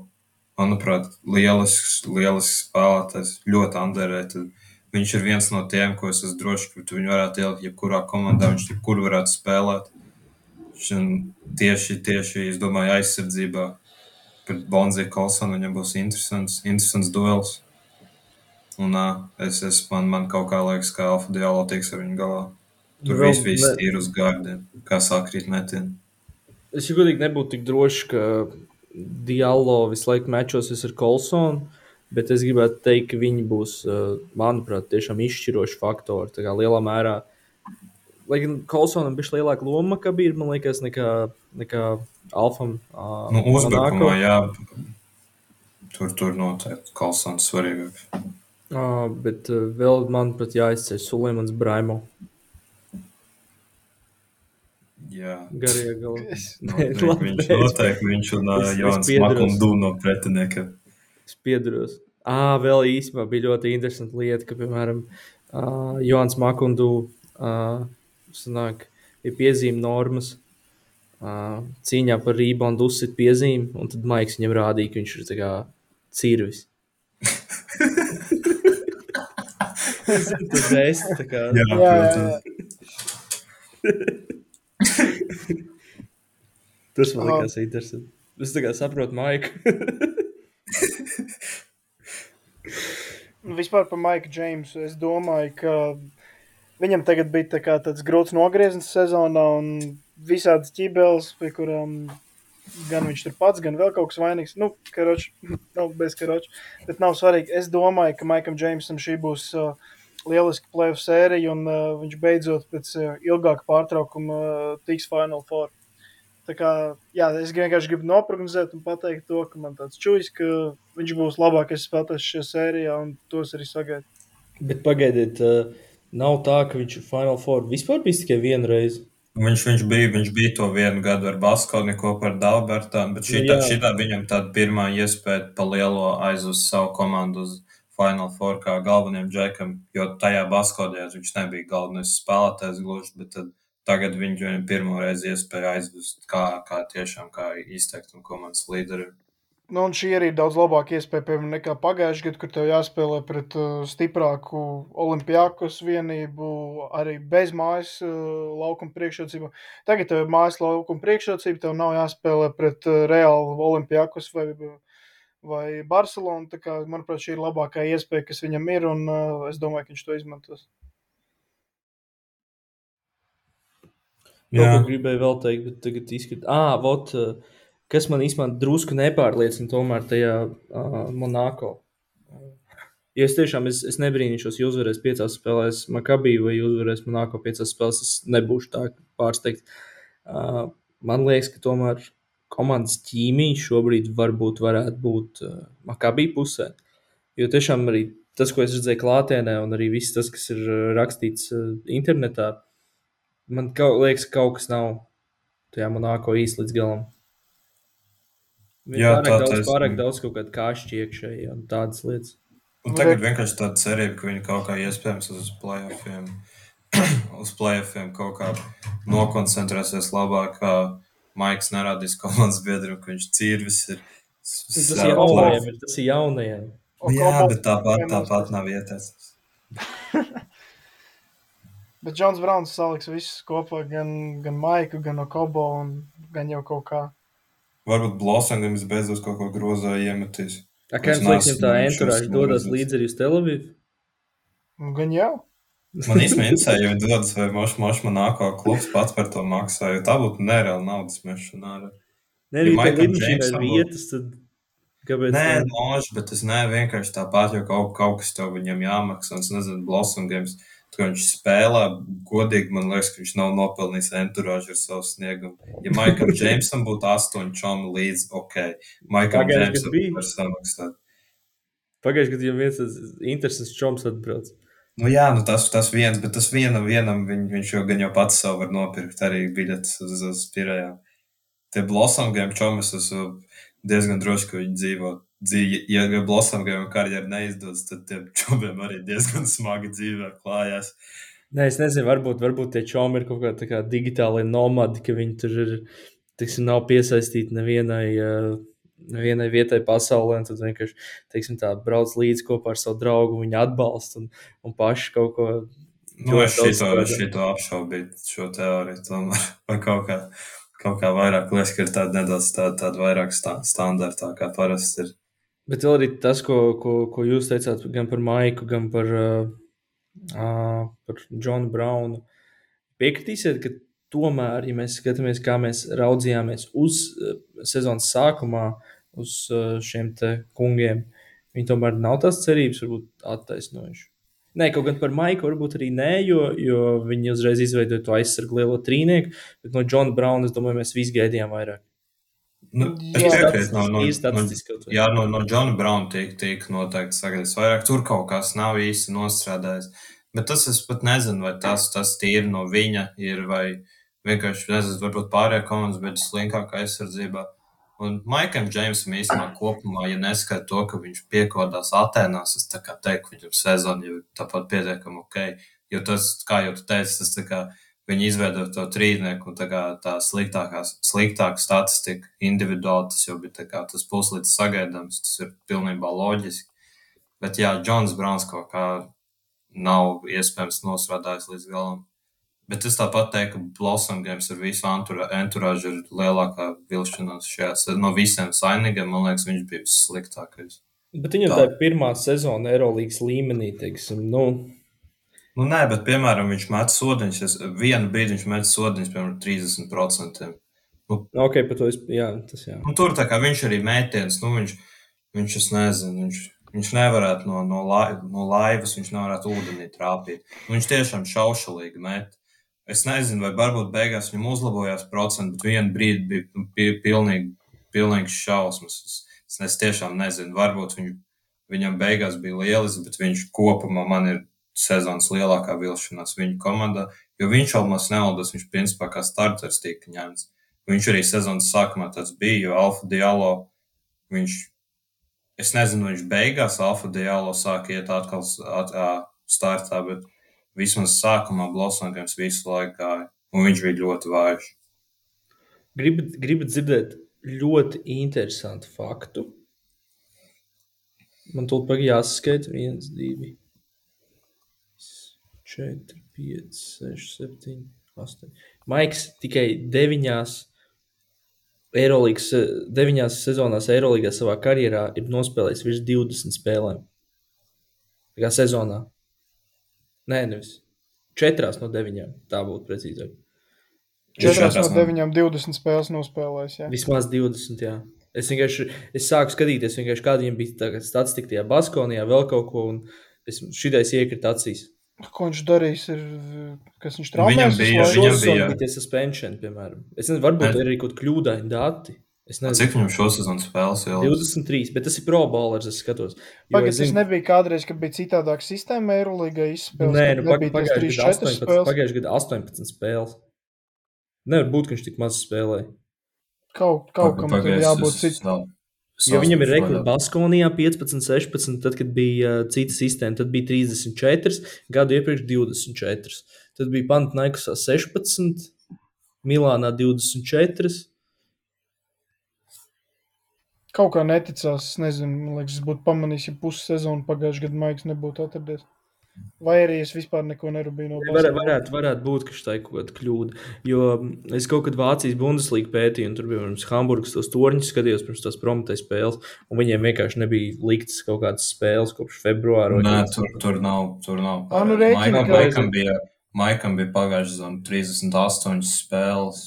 manuprāt, lielisks, lielisks spēlētājs, ļoti underrated. Viņš ir viens no tiem, ko es esmu drošs, ka viņu varētu ielikt jebkurā komandā, viņš jebkur varētu spēlēt. Tieši, tieši, es domāju, aizsardzībā pret Bonziju Kolsonu viņam būs interesants, interesants duels. Un uh, es, es man, man kaut kā liekas, ka Alfa Dialo tiks ar viņu galā. Tur viss viss ir uz gārdiem, kā sāk rīt metienu. Es jau godīgi nebūtu tik drošs, ka Diallo visu laiku mečosies ar Kolsonu. Bet es gribētu teikt, ka viņi būs, manuprāt, tiešām izšķiroši faktori. Tā kā lielā mērā, lai gan Kolsonam bija lielāka loma, kā bija, man liekas, nekā, nekā Alfam. Nu, uzbrukumā, jā, tur, tur noteikti Kolsons svarīgāks. Uh, bet uh, vēl man pat jāizceļ Sulimans Braimo. Jā, garie galā. Noteikti, viņš noteikti viņš un uh, Jons Makundu no pretinieka. Es piedaros. À, vēl īstenībā bija ļoti interesanta lieta, ka, piemēram, uh, Jons Makundu uh, sanāk, ir piezīme normas. Uh, cīņā par reboundu uzsit piezīmi, un tad Maiks viņam rādīja, ka viņš ir cirvis. Tas ir tā kā. Jā, jā, jā. Tas man liekas interesanti. Es tikai saprotu, Maika. Vispār par Maiku Džeimsu. Es domāju, ka viņam tagad bija tā tāds grūts nogrieziens sezonā un visādas ķībeles, pie kurām gan viņš tur pats, gan vēl kaut kas vainīgs. Nu, karoč, nav bez karoča, bet nav svarīgi. Es domāju, ka Maikam Džeimsam šī būs uh, lieliska playoff sērija, un uh, viņš beidzot pēc uh, ilgāka pārtraukuma uh, tiks Final Four. Tā kā, jā, es vienkārši gribu noprognozēt un pateikt to, ka man tāds čūlis, ka viņš būs labākais spēlētājs šajā sērijā, un tos arī sagaidu. Bet pagaidiet, uh, nav tā, ka viņš Final Four vispār bijis tikai vienu reizi. Viņš, viņš, bija, viņš bija to vienu gadu ar Baskoni kopā ar Dalbertu, bet šī tā, šī tā viņam tāda pirmā iespēja pa lielo aizvest savu komandu uz Final Four kā galvenajam džekam, jo tajā Baskodijā viņš nebija galvenais spēlētājs gluži, bet tad tagad viņam pirmo reizi iespēja aizvest kā, kā tiešām kā izteiktam komandas līderim. Nu, un šī arī ir daudz labāka iespēja, piemēram, nekā pagājušajā gadā, kad tev jāspēlē pret uh, stiprāku olimpiākos vienību, arī bez mājas uh, laukuma priekšrocību. Tagad tev ir mājas laukuma priekšrocība, tev nav jāspēlē pret uh, reālu olimpiākos vai, vai Barcelonu. Tā kā, manuprāt, šī ir labākā iespēja, kas viņam ir, un uh, es domāju, ka viņš to izmantos. Jā, ko gribēju vēl teikt, bet tagad izskatās, ah, vot, kas man īstenībā drusku nepārliecina tomēr tajā uh, Monako. Jo es tiešām es, es nebrīnīšos, ja uzvarēs piecās spēlēs Makabiju vai uzvarēs Monako piecās spēlēs. Es nebūšu tā pārsteigts. Uh, man liekas, ka tomēr komandas ķīmija šobrīd varbūt varētu būt uh, Makabija pusē. Jo tiešām arī tas, ko es redzēju klātienē, un arī viss tas, kas ir rakstīts uh, internetā, uh, Man kaut, liekas, ka kaut kas nav tajā monēko īsti līdz galam. Viņa Jā, pārāk tā daudz, taisnība. pārāk daudz kaut kāda kāšķi iekšēji un tādas lietas. Un tagad vienkārši tāda cerība, ka viņi kaut kā iespējams uz playoffiem, uz playoffiem kaut kā nokoncentrēsies labāk, kā Maiks nerādīs komandas biedriem, ka viņš cīrvis ir. Tas ir jaunajiem, tas ir jaunajiem. Jā, bet tāpat, tāpat nav ieteicis. Bet Džons Browns saliks visus kopā, gan, gan Maiku, gan Okobo, un gan jau kaut kā. Varbūt Blosangams beidzot kaut ko grozā iemetīs. A, kā jums liekas, tā enturāža dodas līdzi arī uz Televīvu? Nu, gan jau. Man īstenībā interesē, ja viņi dodas vai moš, moš man nāko klubs pats par to maksā, jo tā būtu nereāla naudas mešana ārā. Ne, ja arī lidmašīnai vietas, tad kāpēc? Nē, mož, bet es ne, vienkārši tāpat, jo kaut, kaut kas tev viņam jāmaksā, un es nezinu, Blosangams. Games ka viņš spēlē godīgi. Man liekas, ka viņš nav nopelnījis enturāžu ar savu sniegumu. Ja Maikam Džeimsam būtu astoņi čomi līdzi, ok, Maikam Džeimsam var samaksāt. Pagājušajā gadā jau viens interesants čoms atbrauc. Nu jā, nu tas, tas viens, bet tas vienam, vienam viņ, viņš jau gan jau pats savu var nopirkt arī biļetes uz, uz pirējām. Tie Blossom game čomis, es diezgan droši, ka viņi dzīvo dzīve, ja Blosomam karjeru neizdodas, tad tiem čomiem arī diezgan smagi dzīvē klājās. Nē, es nezinu, varbūt, varbūt tie čomi ir kaut kā, kā digitāli nomadi, ka viņi tur ir, tiksim, nav piesaistīti nevienai, nevienai vietai pasaulē. Tad vienkārši, teiksim, tā brauc līdzi kopā ar savu draugu, viņu atbalsta un, un paši kaut ko. Nu, es šito, šito apšaubīju, šo teoriju tomēr, vai kaut kā, kaut kā vairāk liekas, ka ir tāda nedaudz tāda, tāda vairāk standartā, kā parasti ir. Bet vēl arī tas, ko, ko, ko jūs teicāt gan par Maiku, gan par, uh, par Džonu Braunu. Piekritīsiet, ka tomēr, ja mēs skatāmies, kā mēs raudzījāmies uz sezonas sākumā, uz šiem kungiem, viņi tomēr nav tās cerības, varbūt attaisnojuši. Nē, kaut gan par Maiku varbūt arī nē, jo, jo viņi uzreiz izveidoja to aizsargu lielo trīnieku, bet no Džona Brauna, es domāju, mēs visi gaidījām vairāk. Nu, es piekrītu, no, no, no, jā, no, no Džona Brauna tiek, tiek noteikti sagaidīts vairāk. Tur kaut kas nav īsti nostrādājis. Bet tas es pat nezinu, vai tas, tas tīri no viņa ir, vai vienkārši, nezinu, varbūt pārējā komandas, bet slinkākā aizsardzībā. Un Maikam Džeimsam īstenībā kopumā, ja neskait to, ka viņš piekodās Atenās, es tā kā teiktu, viņam sezona jau tāpat pietiekami ok. Jo tas, kā jau tu teici, tas tā kā viņi izveido to trīsnieku, un tā, kā, tā sliktākā, sliktāka statistika individuāli tas jau bija kā, tas puslīdz sagaidāms, tas ir pilnībā loģiski. Bet jā, Džons Browns kaut kā nav iespējams nostrādājis līdz galam. Bet es tāpat teiktu, ka Blossom Games ar visu enturāžu ir lielākā vilšanās šajā no visiem sainīgiem. Man liekas, viņš bija vissliktākais. Bet viņam tā, tā ir pirmā sezona Eirolandes līmenī, teiksim. Nu, Nu, nē, bet, piemēram, viņš met sodiņus. Es, vienu brīdi viņš met sodiņus, piemēram, 30%. Nu, ok, par to es, jā, tas jā. Nu, tur tā kā viņš arī mētienis, nu, viņš, viņš es nezinu, viņš, viņš nevarētu no, no, lai, no laivas, viņš nevarētu ūdenī trāpīt. Nu, viņš tiešām šaušalīgi met. Es nezinu, vai varbūt beigās viņam uzlabojās procenti, bet vienu brīdi bija nu, pilnīgi, pilnīgi šausmas. Es, es, es tiešām nezinu, varbūt viņu, viņam beigās bija lielisks, bet viņš kopumā man ir sezonas lielākā vilšanās viņa komandā, jo viņš almās nevaldos, viņš principā kā starters tika ņemts. Viņš arī sezonas sākumā tāds bija, jo Alfa Dialo viņš, es nezinu, viņš beigās Alfa Dialo sāka iet atkal at, at, startā, bet vismaz sākumā Blossankams visu laiku gāja, un viņš bija ļoti vājš. Gribat, gribat dzirdēt ļoti interesantu faktu? Man tur pagaidām jāsaskaita 1, 2, 4, 5, 6, 7, 8. Maiks tikai 9 Eirolīgas deviņās sezonās Eirolīgā savā karjerā ir nospēlējis virs 20 spēlēm. Tā kā sezonā. Nē, nevis. Četrās no deviņām. Tā būtu precīzāk. Četrās no deviņām 20 spēles nospēlējis. Jā. Vismaz 20, jā. Es vienkārši es sāku skatīties, kāda viņam bija statistika tajā Baskonijā, vēl kaut ko, un šitais iekrita acīs. Ko viņš darīs? Ir, kas viņš traumēs? Viņam bija, viņam bija. bija suspension, piemēram. Es nezinu, varbūt ir arī kaut kļūdaini dati. Cik viņam šosezon spēles jau? 23, bet tas ir pro bowlers, es skatos. Pagaid, tas zinu... nebija kādreiz, kad bija citādāk sistēma Eirolīgā izspēles. Nē, nu, pagājušajā gadā 18, pagājuši gada 18 spēles. Nevar būt, ka viņš tik maz spēlēja. Kaut, kaut kam tur jābūt citam. Jo viņam ir rekords Baskonijā 15, 16, tad, kad bija uh, cita sistēma, tad bija 34, gadu iepriekš 24. Tad bija Pantnaikusā 16, Milānā 24. Kaut kā neticās, nezinu, man liekas, es būtu pamanījis, ja pusi sezonu pagājušajā gadā Maiks nebūtu atradies. Vai arī es vispār neko nerūpēju no Var, varētu, varētu būt, ka tā ir kaut kāda kļūda. Jo es kaut kad Vācijas Bundeslīgā pētīju, un tur bija pirms Hamburgas tos torņus, skatījos pirms tās prometējas spēles, un viņiem vienkārši nebija liktas kaut kādas spēles kopš februāra. Nē, tur, tur nav. Tur nav. A, nu, rēķina, Maikam, Maikam bija, Maikam bija pagājušā sezona 38 spēles.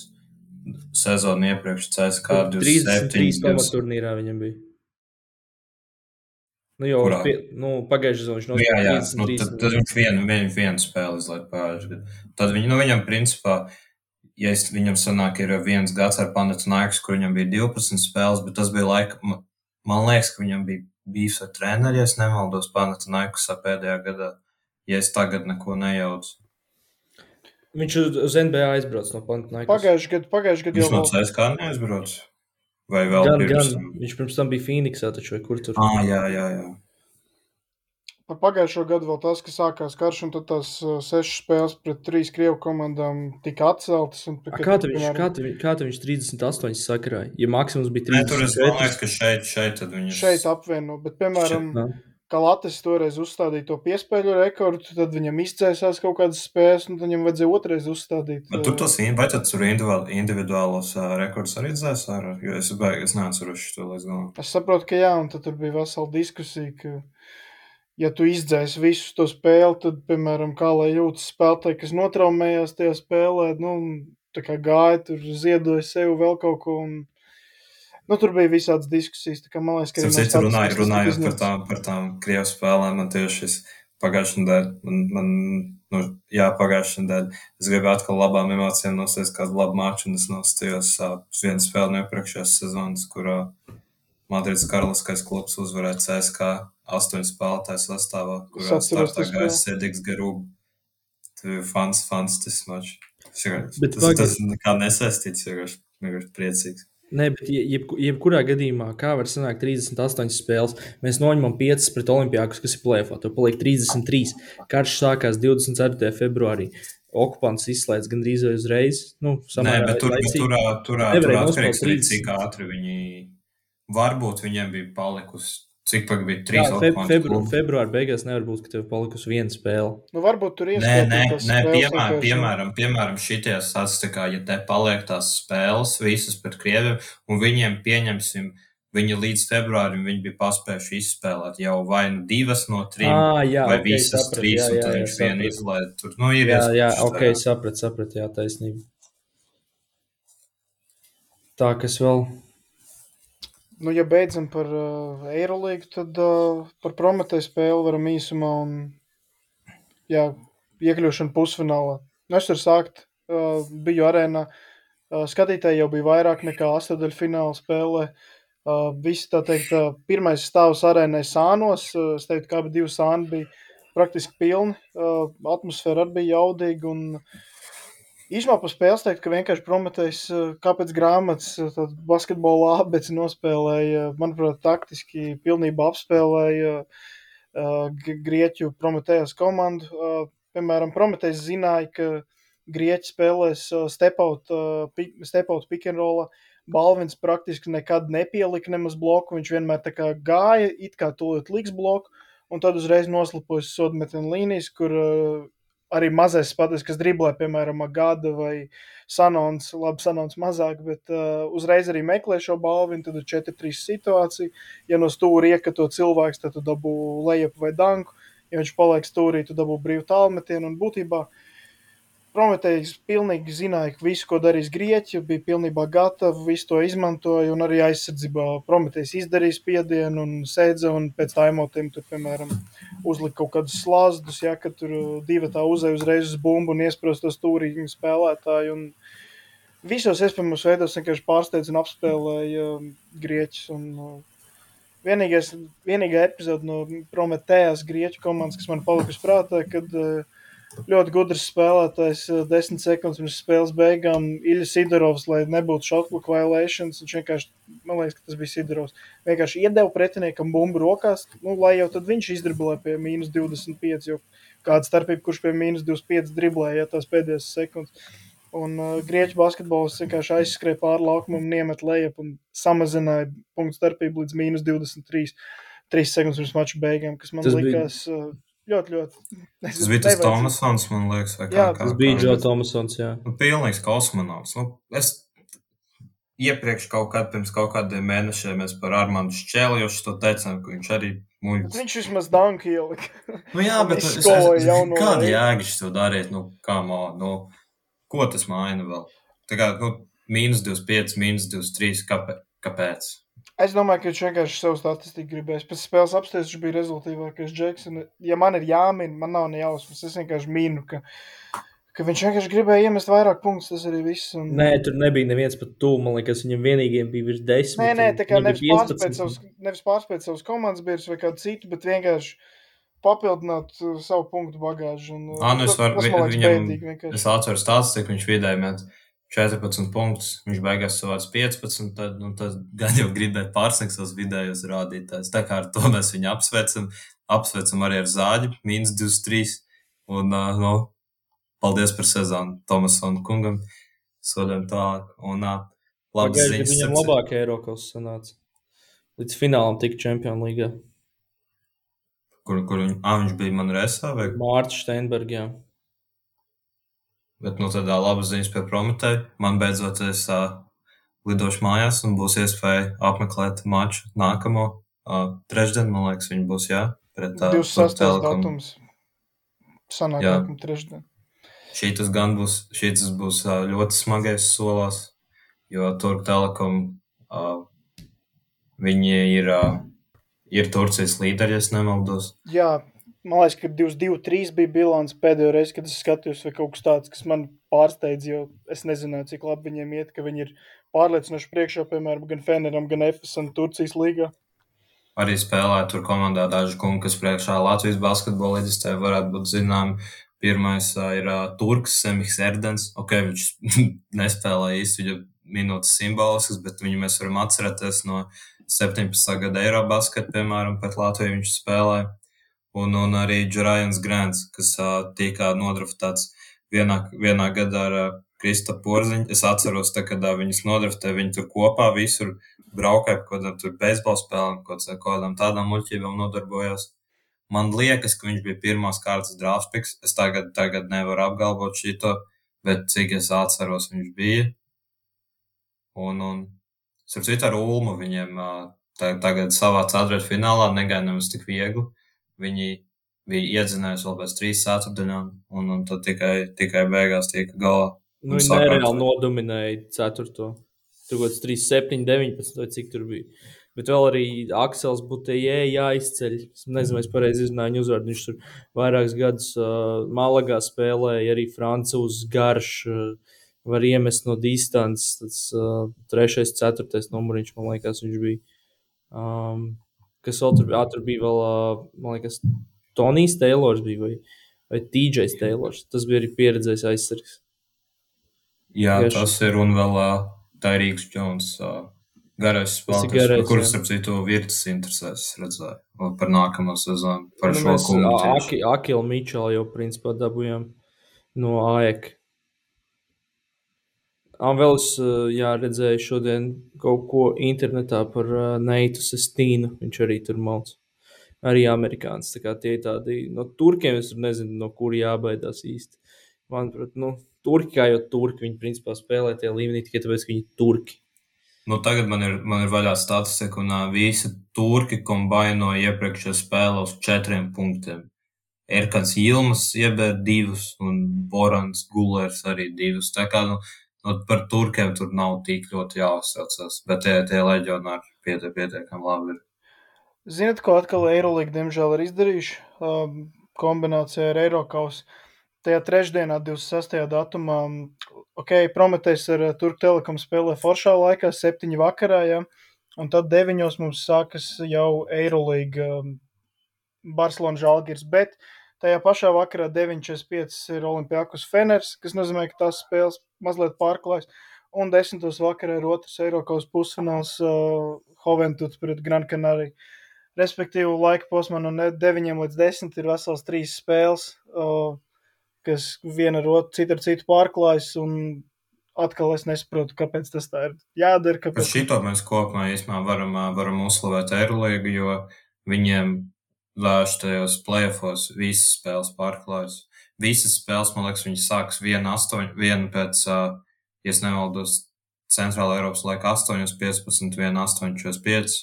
Sezonu iepriekš CSK 27. 33 turnīrā viņam bija. Nu, jau pie, nu, pagājušajā gadā viņš nu, jā, jā. 33, nu, tad, tad viņš vienu, vienu, vienu spēli izlaiž pagājušajā gadā. Tad viņ, nu, viņam, principā, ja es, viņam sanāk, ir viens gads ar Panathinaikos, kur viņam bija 12 spēles, bet tas bija laika, man, man liekas, ka viņam bija bijis ar treneri, ja es nemaldos Panathinaikos pēdējā gadā, ja es tagad neko nejaucu. Viņš uz NBA aizbrauc no Panathinaikos. Pagājušajā gadā, pagājušajā gadā jau. Viņš no CSK neaizbrauc. Vai vēl gan, pirms tam? Viņš pirms tam bija Phoenixā, taču vai kur tur? Ah, jā, jā, jā. Par pagājušo gadu vēl tas, ka sākās karš, un tad tās uh, sešas spēles pret trīs krievu komandām tika atceltas. Un, A, kā tev viņš, kā tev, kā tev viņš 38 sakarāja? Ja maksimums bija 30. Nē, tur es domāju, ka šeit, šeit tad viņš. Šeit apvieno, bet, piemēram, šeit, kā Latvijas toreiz uzstādīja to piespēļu rekordu, tad viņam izcēsās kaut kādas spēles, un viņam vajadzēja otrais uzstādīt. Bet tur tos vai tad tur individuālos uh, rekordus arī dzēs ārā, jo es, baigi, es neatceros šo līdz galam. Es saprotu, ka jā, un tad tur bija vesela diskusija, ka ja tu izdzēsi visu to spēli, tad, piemēram, kā lai jūtas spēlētāji, kas notraumējās tajā spēlē, nu, tā kā gāja tur, ziedoja sev vēl kaut ko, un Nu, tur bija visādas diskusijas. Kā, man liekas, ka arī citu runāju, runājot par tām, par tām krievu spēlēm, man tieši šis pagājušajā nedēļā, man, man, nu, jā, pagājušajā nedēļā, es gribēju atkal labām emocijām nosties kādu labu maču, un es nostājos uh, vienu spēli no iepriekšējās sezonas, kurā Madrids Karaliskais klubs uzvarēja CSK astoņu spēlētāju sastāvā, kurā startā gāja Sediks Garūba. Tas bija fans, fantastisks mačs. Tas, tas, tas nekā nesaistīts, vienkārši priecīgs. Nē, bet jeb, jebkurā gadījumā, kā var sanākt 38 spēles, mēs noņemam 5 pret Olimpijākus, kas ir plēfā. Tur paliek 33. Karš sākās 24. februārī. Okupants izslēdz gandrīz uzreiz. Nu, Nē, bet tur, bet turā, turā, turā atkarīgs arī, cik ātri viņi varbūt viņiem bija palikusi Cik pagaidi bija? Trīs Jā, feb, febru, februāra beigās nevar būt, ka tev palikusi viena spēle. Nu, varbūt tur ir nē, nē, nē piemēram, piemēram, piemēram tā kā, ja te paliek tās spēles visas pret Krieviem, un viņiem pieņemsim, viņi līdz februārim viņi bija paspējuši izspēlēt jau vai nu divas no trim, à, jā, vai okay, visas saprat, trīs, jā, un jā, tad jā, viņš vienu izlaida. Tur, nu, ir jā, jā, ok, saprat, saprat, jā, taisnība. Tā, kas vēl? Nu, ja beidzam par uh, Eirolīgu, tad uh, par Prometēju spēli varam īsumā un jā, iekļūšanu pusfinālā. Nu, es varu sākt, uh, biju arēnā, uh, skatītāji jau bija vairāk nekā astotdaļu fināla spēlē. Uh, visi, tā teikt, uh, pirmais stāvs arēnai sānos, uh, es teiktu, ka abi divi sāni bija praktiski pilni, uh, atmosfēra arī bija jaudīga un uh, Īsumā par spēles teikt, ka vienkārši Prometējs, kāpēc grāmatas, tad basketbolā abēc nospēlēja, manuprāt, taktiski pilnībā apspēlēja uh, Grieķu Prometējas komandu. Piemēram, Prometējs zināja, ka Grieķi spēlēs stepout, stepout pick and roll. Balvins praktiski nekad nepielika nemaz bloku, viņš vienmēr tā kā gāja, it kā tūlīt liks bloku, un tad uzreiz noslapojas sodmetienu līnijas, kur arī mazais spēlētājs, kas driblē, piemēram, gada vai Sanons, labi, Sanons mazāk, bet uh, uzreiz arī meklē šo balvu. Tad ir 4-3 situācija. Ja no stūra iekato cilvēks, tad tu dabū lejup vai danku. Ja viņš paliek stūrī, tu dabū brīvu tālmetienu. Un būtībā uh, Prometējs pilnīgi zināja, ka visu, ko darīs Grieķija, bija pilnībā gatava, visu to izmantoja, un arī aizsardzībā Prometējs izdarīja spiedienu un sēdza, un pēc tā emotiem tur, piemēram, uzlika kaut kādus slāzdus, ja, ka tur divi tā uzēja uzreiz uz bumbu un iesprost to stūrīņu spēlētāju, un visos iespējamos veidos vienkārši pārsteidz un apspēlēja um, Grieķis, un uh, vienīgais, vienīgā epizode no Prometējas Grieķu komandas, kas man palikusi prātā, kad uh, ļoti gudrs spēlētājs. Eh, desmit sekundes pirms spēles beigām Ilja Sidorovs, lai nebūtu shotclock violations. Viņš vienkārši, man liekas, ka tas bija Sidorovs, vienkārši iedeva pretiniekam bumbu rokās, nu, lai jau tad viņš izdriblē pie mīnus 25, jo kāda starpība, kurš pie mīnus 25 driblēja ja tās pēdējās sekundes. Un uh, grieķu basketbols vienkārši aizskrēja pāri laukumam iemet lejup un samazināja punktu starpību līdz mīnus 23. 3 sekundes pirms mača beigām, kas man tas likās bija... uh, ļoti, ļoti. Es tas bija tas Tomasons, man liekas, vai kā. Jā, kā, tas bija Džo Tomasons, jā. Nu, pilnīgs kosmonauts. Nu, es iepriekš kaut kad pirms kaut kādiem mēnešiem mēs par Armandu Šķēliošu to teicām, ka viņš arī muļķis. Viņš vismaz danki ielika. nu jā, bet es, es, es, kāda jēga šis to darīt? Nu, kā mā, nu, ko tas maina vēl? Tā kā, nu, mīnus 25, mīnus 23, kāpēc? kāpēc? Es domāju, ka viņš vienkārši savu statistiku gribēs. Pēc spēles apstāties viņš bija rezultātīvākais Džeks. Ja man ir jāmin, man nav ne jausmas. Es vienkārši minu, ka, ka viņš vienkārši gribēja iemest vairāk punktus. Tas arī viss. Un... Nē, tur nebija neviens pat tuvu. Man liekas, viņam vienīgiem bija virs desmit. Nē, nē, tā kā nevis pārspēt, savus, nevis pārspēt savus komandas biedrus vai kādu citu, bet vienkārši papildināt uh, savu punktu bagāžu. Un, uh, Ā, nu es varu, vi, viņam, bēdīgi, es atceru stāstu, cik viņš vidēji met. 14 punktus, viņš beigās savāds 15, tad, nu, tad gan jau gribēja pārsniegt savus vidējos rādītājus. Tā kā ar to mēs viņu apsveicam, apsveicam arī ar zāģi, mīnus 23. Un, uh, nu, paldies par sezonu Tomasonu kungam, soļam tālāk. Un, uh, labas Pagaiži, ziņas. Viņam labākie Eiropas sanāca. Līdz finālam tika Champions League. Kur, kur viņ, ah, viņš bija man resā vai? Mārta Steinberg, jā. Bet nu, tādā laba ziņas pie Prometēja. Man beidzot es uh, lidošu mājās un būs iespēja apmeklēt maču nākamo uh, trešdienu. Man liekas, viņi būs jā. Pret uh, 26. datums. Sanāk, jā. trešdien. Šī tas gan būs, šī tas būs uh, ļoti smagais solās, jo Turk Telekom uh, viņi ir, uh, ir Turcijas līderi, ja nemaldos. Jā, man liekas, ka 22-3 bija bilants pēdējo reizi, kad es skatījos, vai kaut kas tāds, kas man pārsteidz, jo es nezināju, cik labi viņiem iet, ka viņi ir pārliecinoši priekšā, piemēram, gan Feneram, gan FSM Turcijas līgā. Arī spēlē tur komandā daži kungi, kas priekšā Latvijas basketbolīdistē varētu būt zinām. Pirmais uh, ir uh, Turks Semiks Erdens. Ok, viņš nespēlē īsti viņa minūtes simbolisks, bet viņu mēs varam atcerēties no 17. gada Eirobasket, piemēram, pret Latviju viņš spēlēja un, un arī Džurajans Grants, kas uh, tika nodraftēts vienā, vienā gadā ar uh, Krista Porziņu. Es atceros, tā, kad uh, viņas nodraftēja, viņi tur kopā visur braukāja kaut kādām beisbola spēlēm, kaut kādām tādām muļķībām nodarbojās. Man liekas, ka viņš bija pirmās kārtas draftpiks. Es tagad, tagad nevaru apgalvot šito, bet cik es atceros, viņš bija. Un, un starp citu ar Ulmu viņiem tagad savā ceturtajā finālā negaidām tik viegli. Viņi bija iedzinājuši vēl pēc trīs ceturtdienām, un, un tad tikai, tikai beigās tika galā. Nu, viņi nereāli nodominēja ceturto. tur kaut kāds 3, 7, 19 vai cik tur bija. Bet vēl arī Aksels Butejē jāizceļ. Es nezinu, vai es pareizi izrunāju viņu uzvārdu. Viņš tur vairākus gadus uh, Malagā spēlēja, arī francūzs garš. Uh, var iemest no distances. Tas uh, trešais, ceturtais numuriņš, man liekas, viņš bija. Um, kas vēl tur bija? Tur bija vēl, man liekas, Tonijs Teilors bija vai, vai TJs Teilors. Tas bija arī pieredzējis aizsargs. Jā, Tieši. tas ir un vēl Tairīgs. Uh, garais spēlētājs, kurus, ap citu, vietas interesēs redzēju par nākamo sezonu, par nu, šo kungu. Aki, Akilu Mičelu jau principā dabūjām no AEK. Un vēl es jā, redzēju šodien kaut ko internetā par Neitu Sestīnu. Viņš arī tur malc. Arī amerikānis. Tā kā tie tādi no turkiem, es nezinu, no kur jābaidās īsti. Manuprāt, nu, turki kā jau turki, viņi principā spēlē tie līmenī tikai tāpēc, ka viņi ir turki. Nu, tagad man ir, man ir vaļā statistika, un uh, visi turki kombaino iepriekšējā spēlē uz četriem punktiem. Erkans Ilmas iebēr divus, un Borans Gulērs arī divus. Tā kā nu, nu, par turkiem tur nav tik ļoti jāuzsaucas, bet tie, tie leģionāri pietiek, pietiekami labi ir. Ziniet, ko atkal Eirolīga diemžēl ir izdarījuši um, kombinācijā ar Eirokaus. Tajā trešdienā, 26. datumā, ok, Prometējs ar eh, Turku Telekom spēlē foršā laikā, septiņi vakarā, ja? un tad deviņos mums sākas jau Eirolīga um, Barcelona Žalgirs, bet tajā pašā vakarā 9.45 ir Olimpijakus Feners, kas nozīmē, ka tās spēles mazliet pārklājas, un 10. vakarā ir otrs Eirokaus pusfināls uh, Hoventuts pret Gran Canaria. Respektīvi, laika posmā no 9 līdz 10 ir vesels trīs spēles. Uh, kas viena ar otru, cita ar citu pārklājas. Atkal es nesaprotu, kāpēc tas tā ir jādara. Kāpēc... Šito mēs kopumā īstenībā varam, varam uzslavēt Eirolīgu, jo viņiem lēš tajos plēfos visas spēles pārklājas. Visas spēles, man liekas, viņas sākas viena, astoņ, viena pēc, ja nemaldos, Centrāla Eiropas laika 8.15, 1.8.45.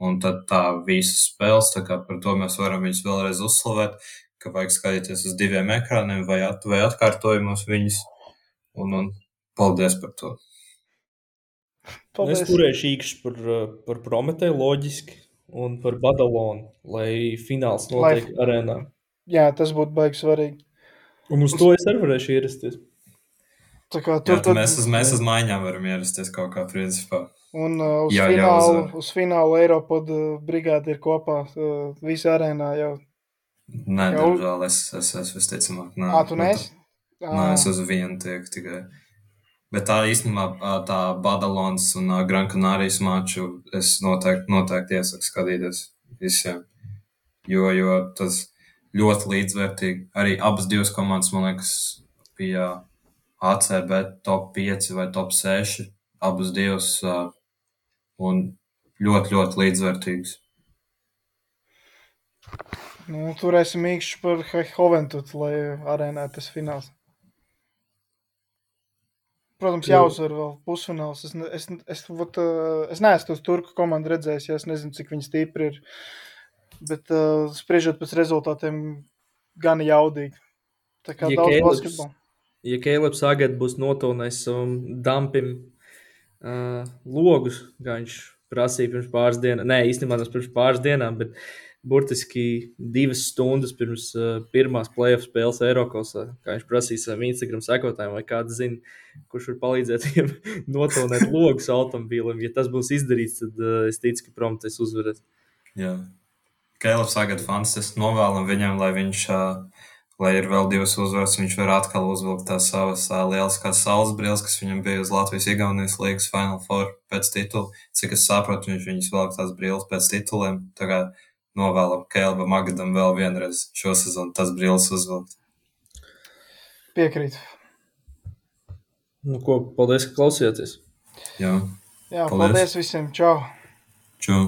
Un tad tā visas spēles, tā kā par to mēs varam viņus vēlreiz uzslavēt ka vajag skatīties uz diviem ekrāniem vai, at, vai atkārtojumos viņus. Un, un paldies par to. Paldies. Es turēšu īkšķi par, par Prometēju loģiski un par Badalonu, lai fināls notiek lai... arēnā. Jā, tas būtu baigi svarīgi. Un uz to es arī varēšu ierasties. Tā kā tur jā, tad... mēs, uz, mēs uz maiņām varam ierasties kaut kā principā. Un uh, uz, jā, finālu, jā, uz... uz finālu Eiropas uh, brigāde ir kopā uh, visā arēnā jau Nē, jau... diemžēl es, es, es visticamāk, nē. Ā, tu neesi? Nē, es uz vienu tiek tikai. Bet tā īstenībā tā Badalons un Gran Canārijas maču es noteikti, noteikti iesaku skatīties visiem. Jo, jo tas ļoti līdzvērtīgi. Arī abas divas komandas, man liekas, bija ACB top 5 vai top 6. Abas divas un ļoti, ļoti līdzvērtīgas. Nu, turēsim īkšķi par Hoventutu, lai arēnā tas fināls. Protams, jāuzvar vēl pusfināls. Es, es, es, vat, es neesmu tos turku komandu redzējis, ja es nezinu, cik viņi stipri ir. Bet uh, spriežot pēc rezultātiem, gan jaudīgi. Tā kā ja daudz Kēlips, basketbolu. Ja Kēlips Agad būs notonējis savam dampim uh, logus, kā viņš prasīja pirms pāris dienām, nē, īstenībā tas pirms pāris dienām, bet uh, burtiski divas stundas pirms uh, pirmās playoff spēles Eiropasā. Kā viņš prasīs saviem Instagram sekotājiem, vai kāds zina, kurš var palīdzēt viņam notonēt logus automobīlim. Ja tas būs izdarīts, tad uh, es ticu, ka Prometheus uzvarēs. Jā, Kēlers sagad fans, es novēlu viņam, lai viņš. Uh... Lai ir vēl divas uzvaras, viņš var atkal uzvilkt tās savas uh, lieliskās saules brilles, kas viņam bija uz Latvijas-Igaunijas līnijas Final Four pēc titula. Cik es saprotu, viņš viņas velk tās brilles pēc tituliem. Tā kā novēlam Kēlam Magadam vēl vienreiz šo sezonu tas brīlis uzvilkt. Piekrīt. Nu, ko, paldies, ka klausījāties. Jā, Jā paldies, paldies visiem. Čau! Čau!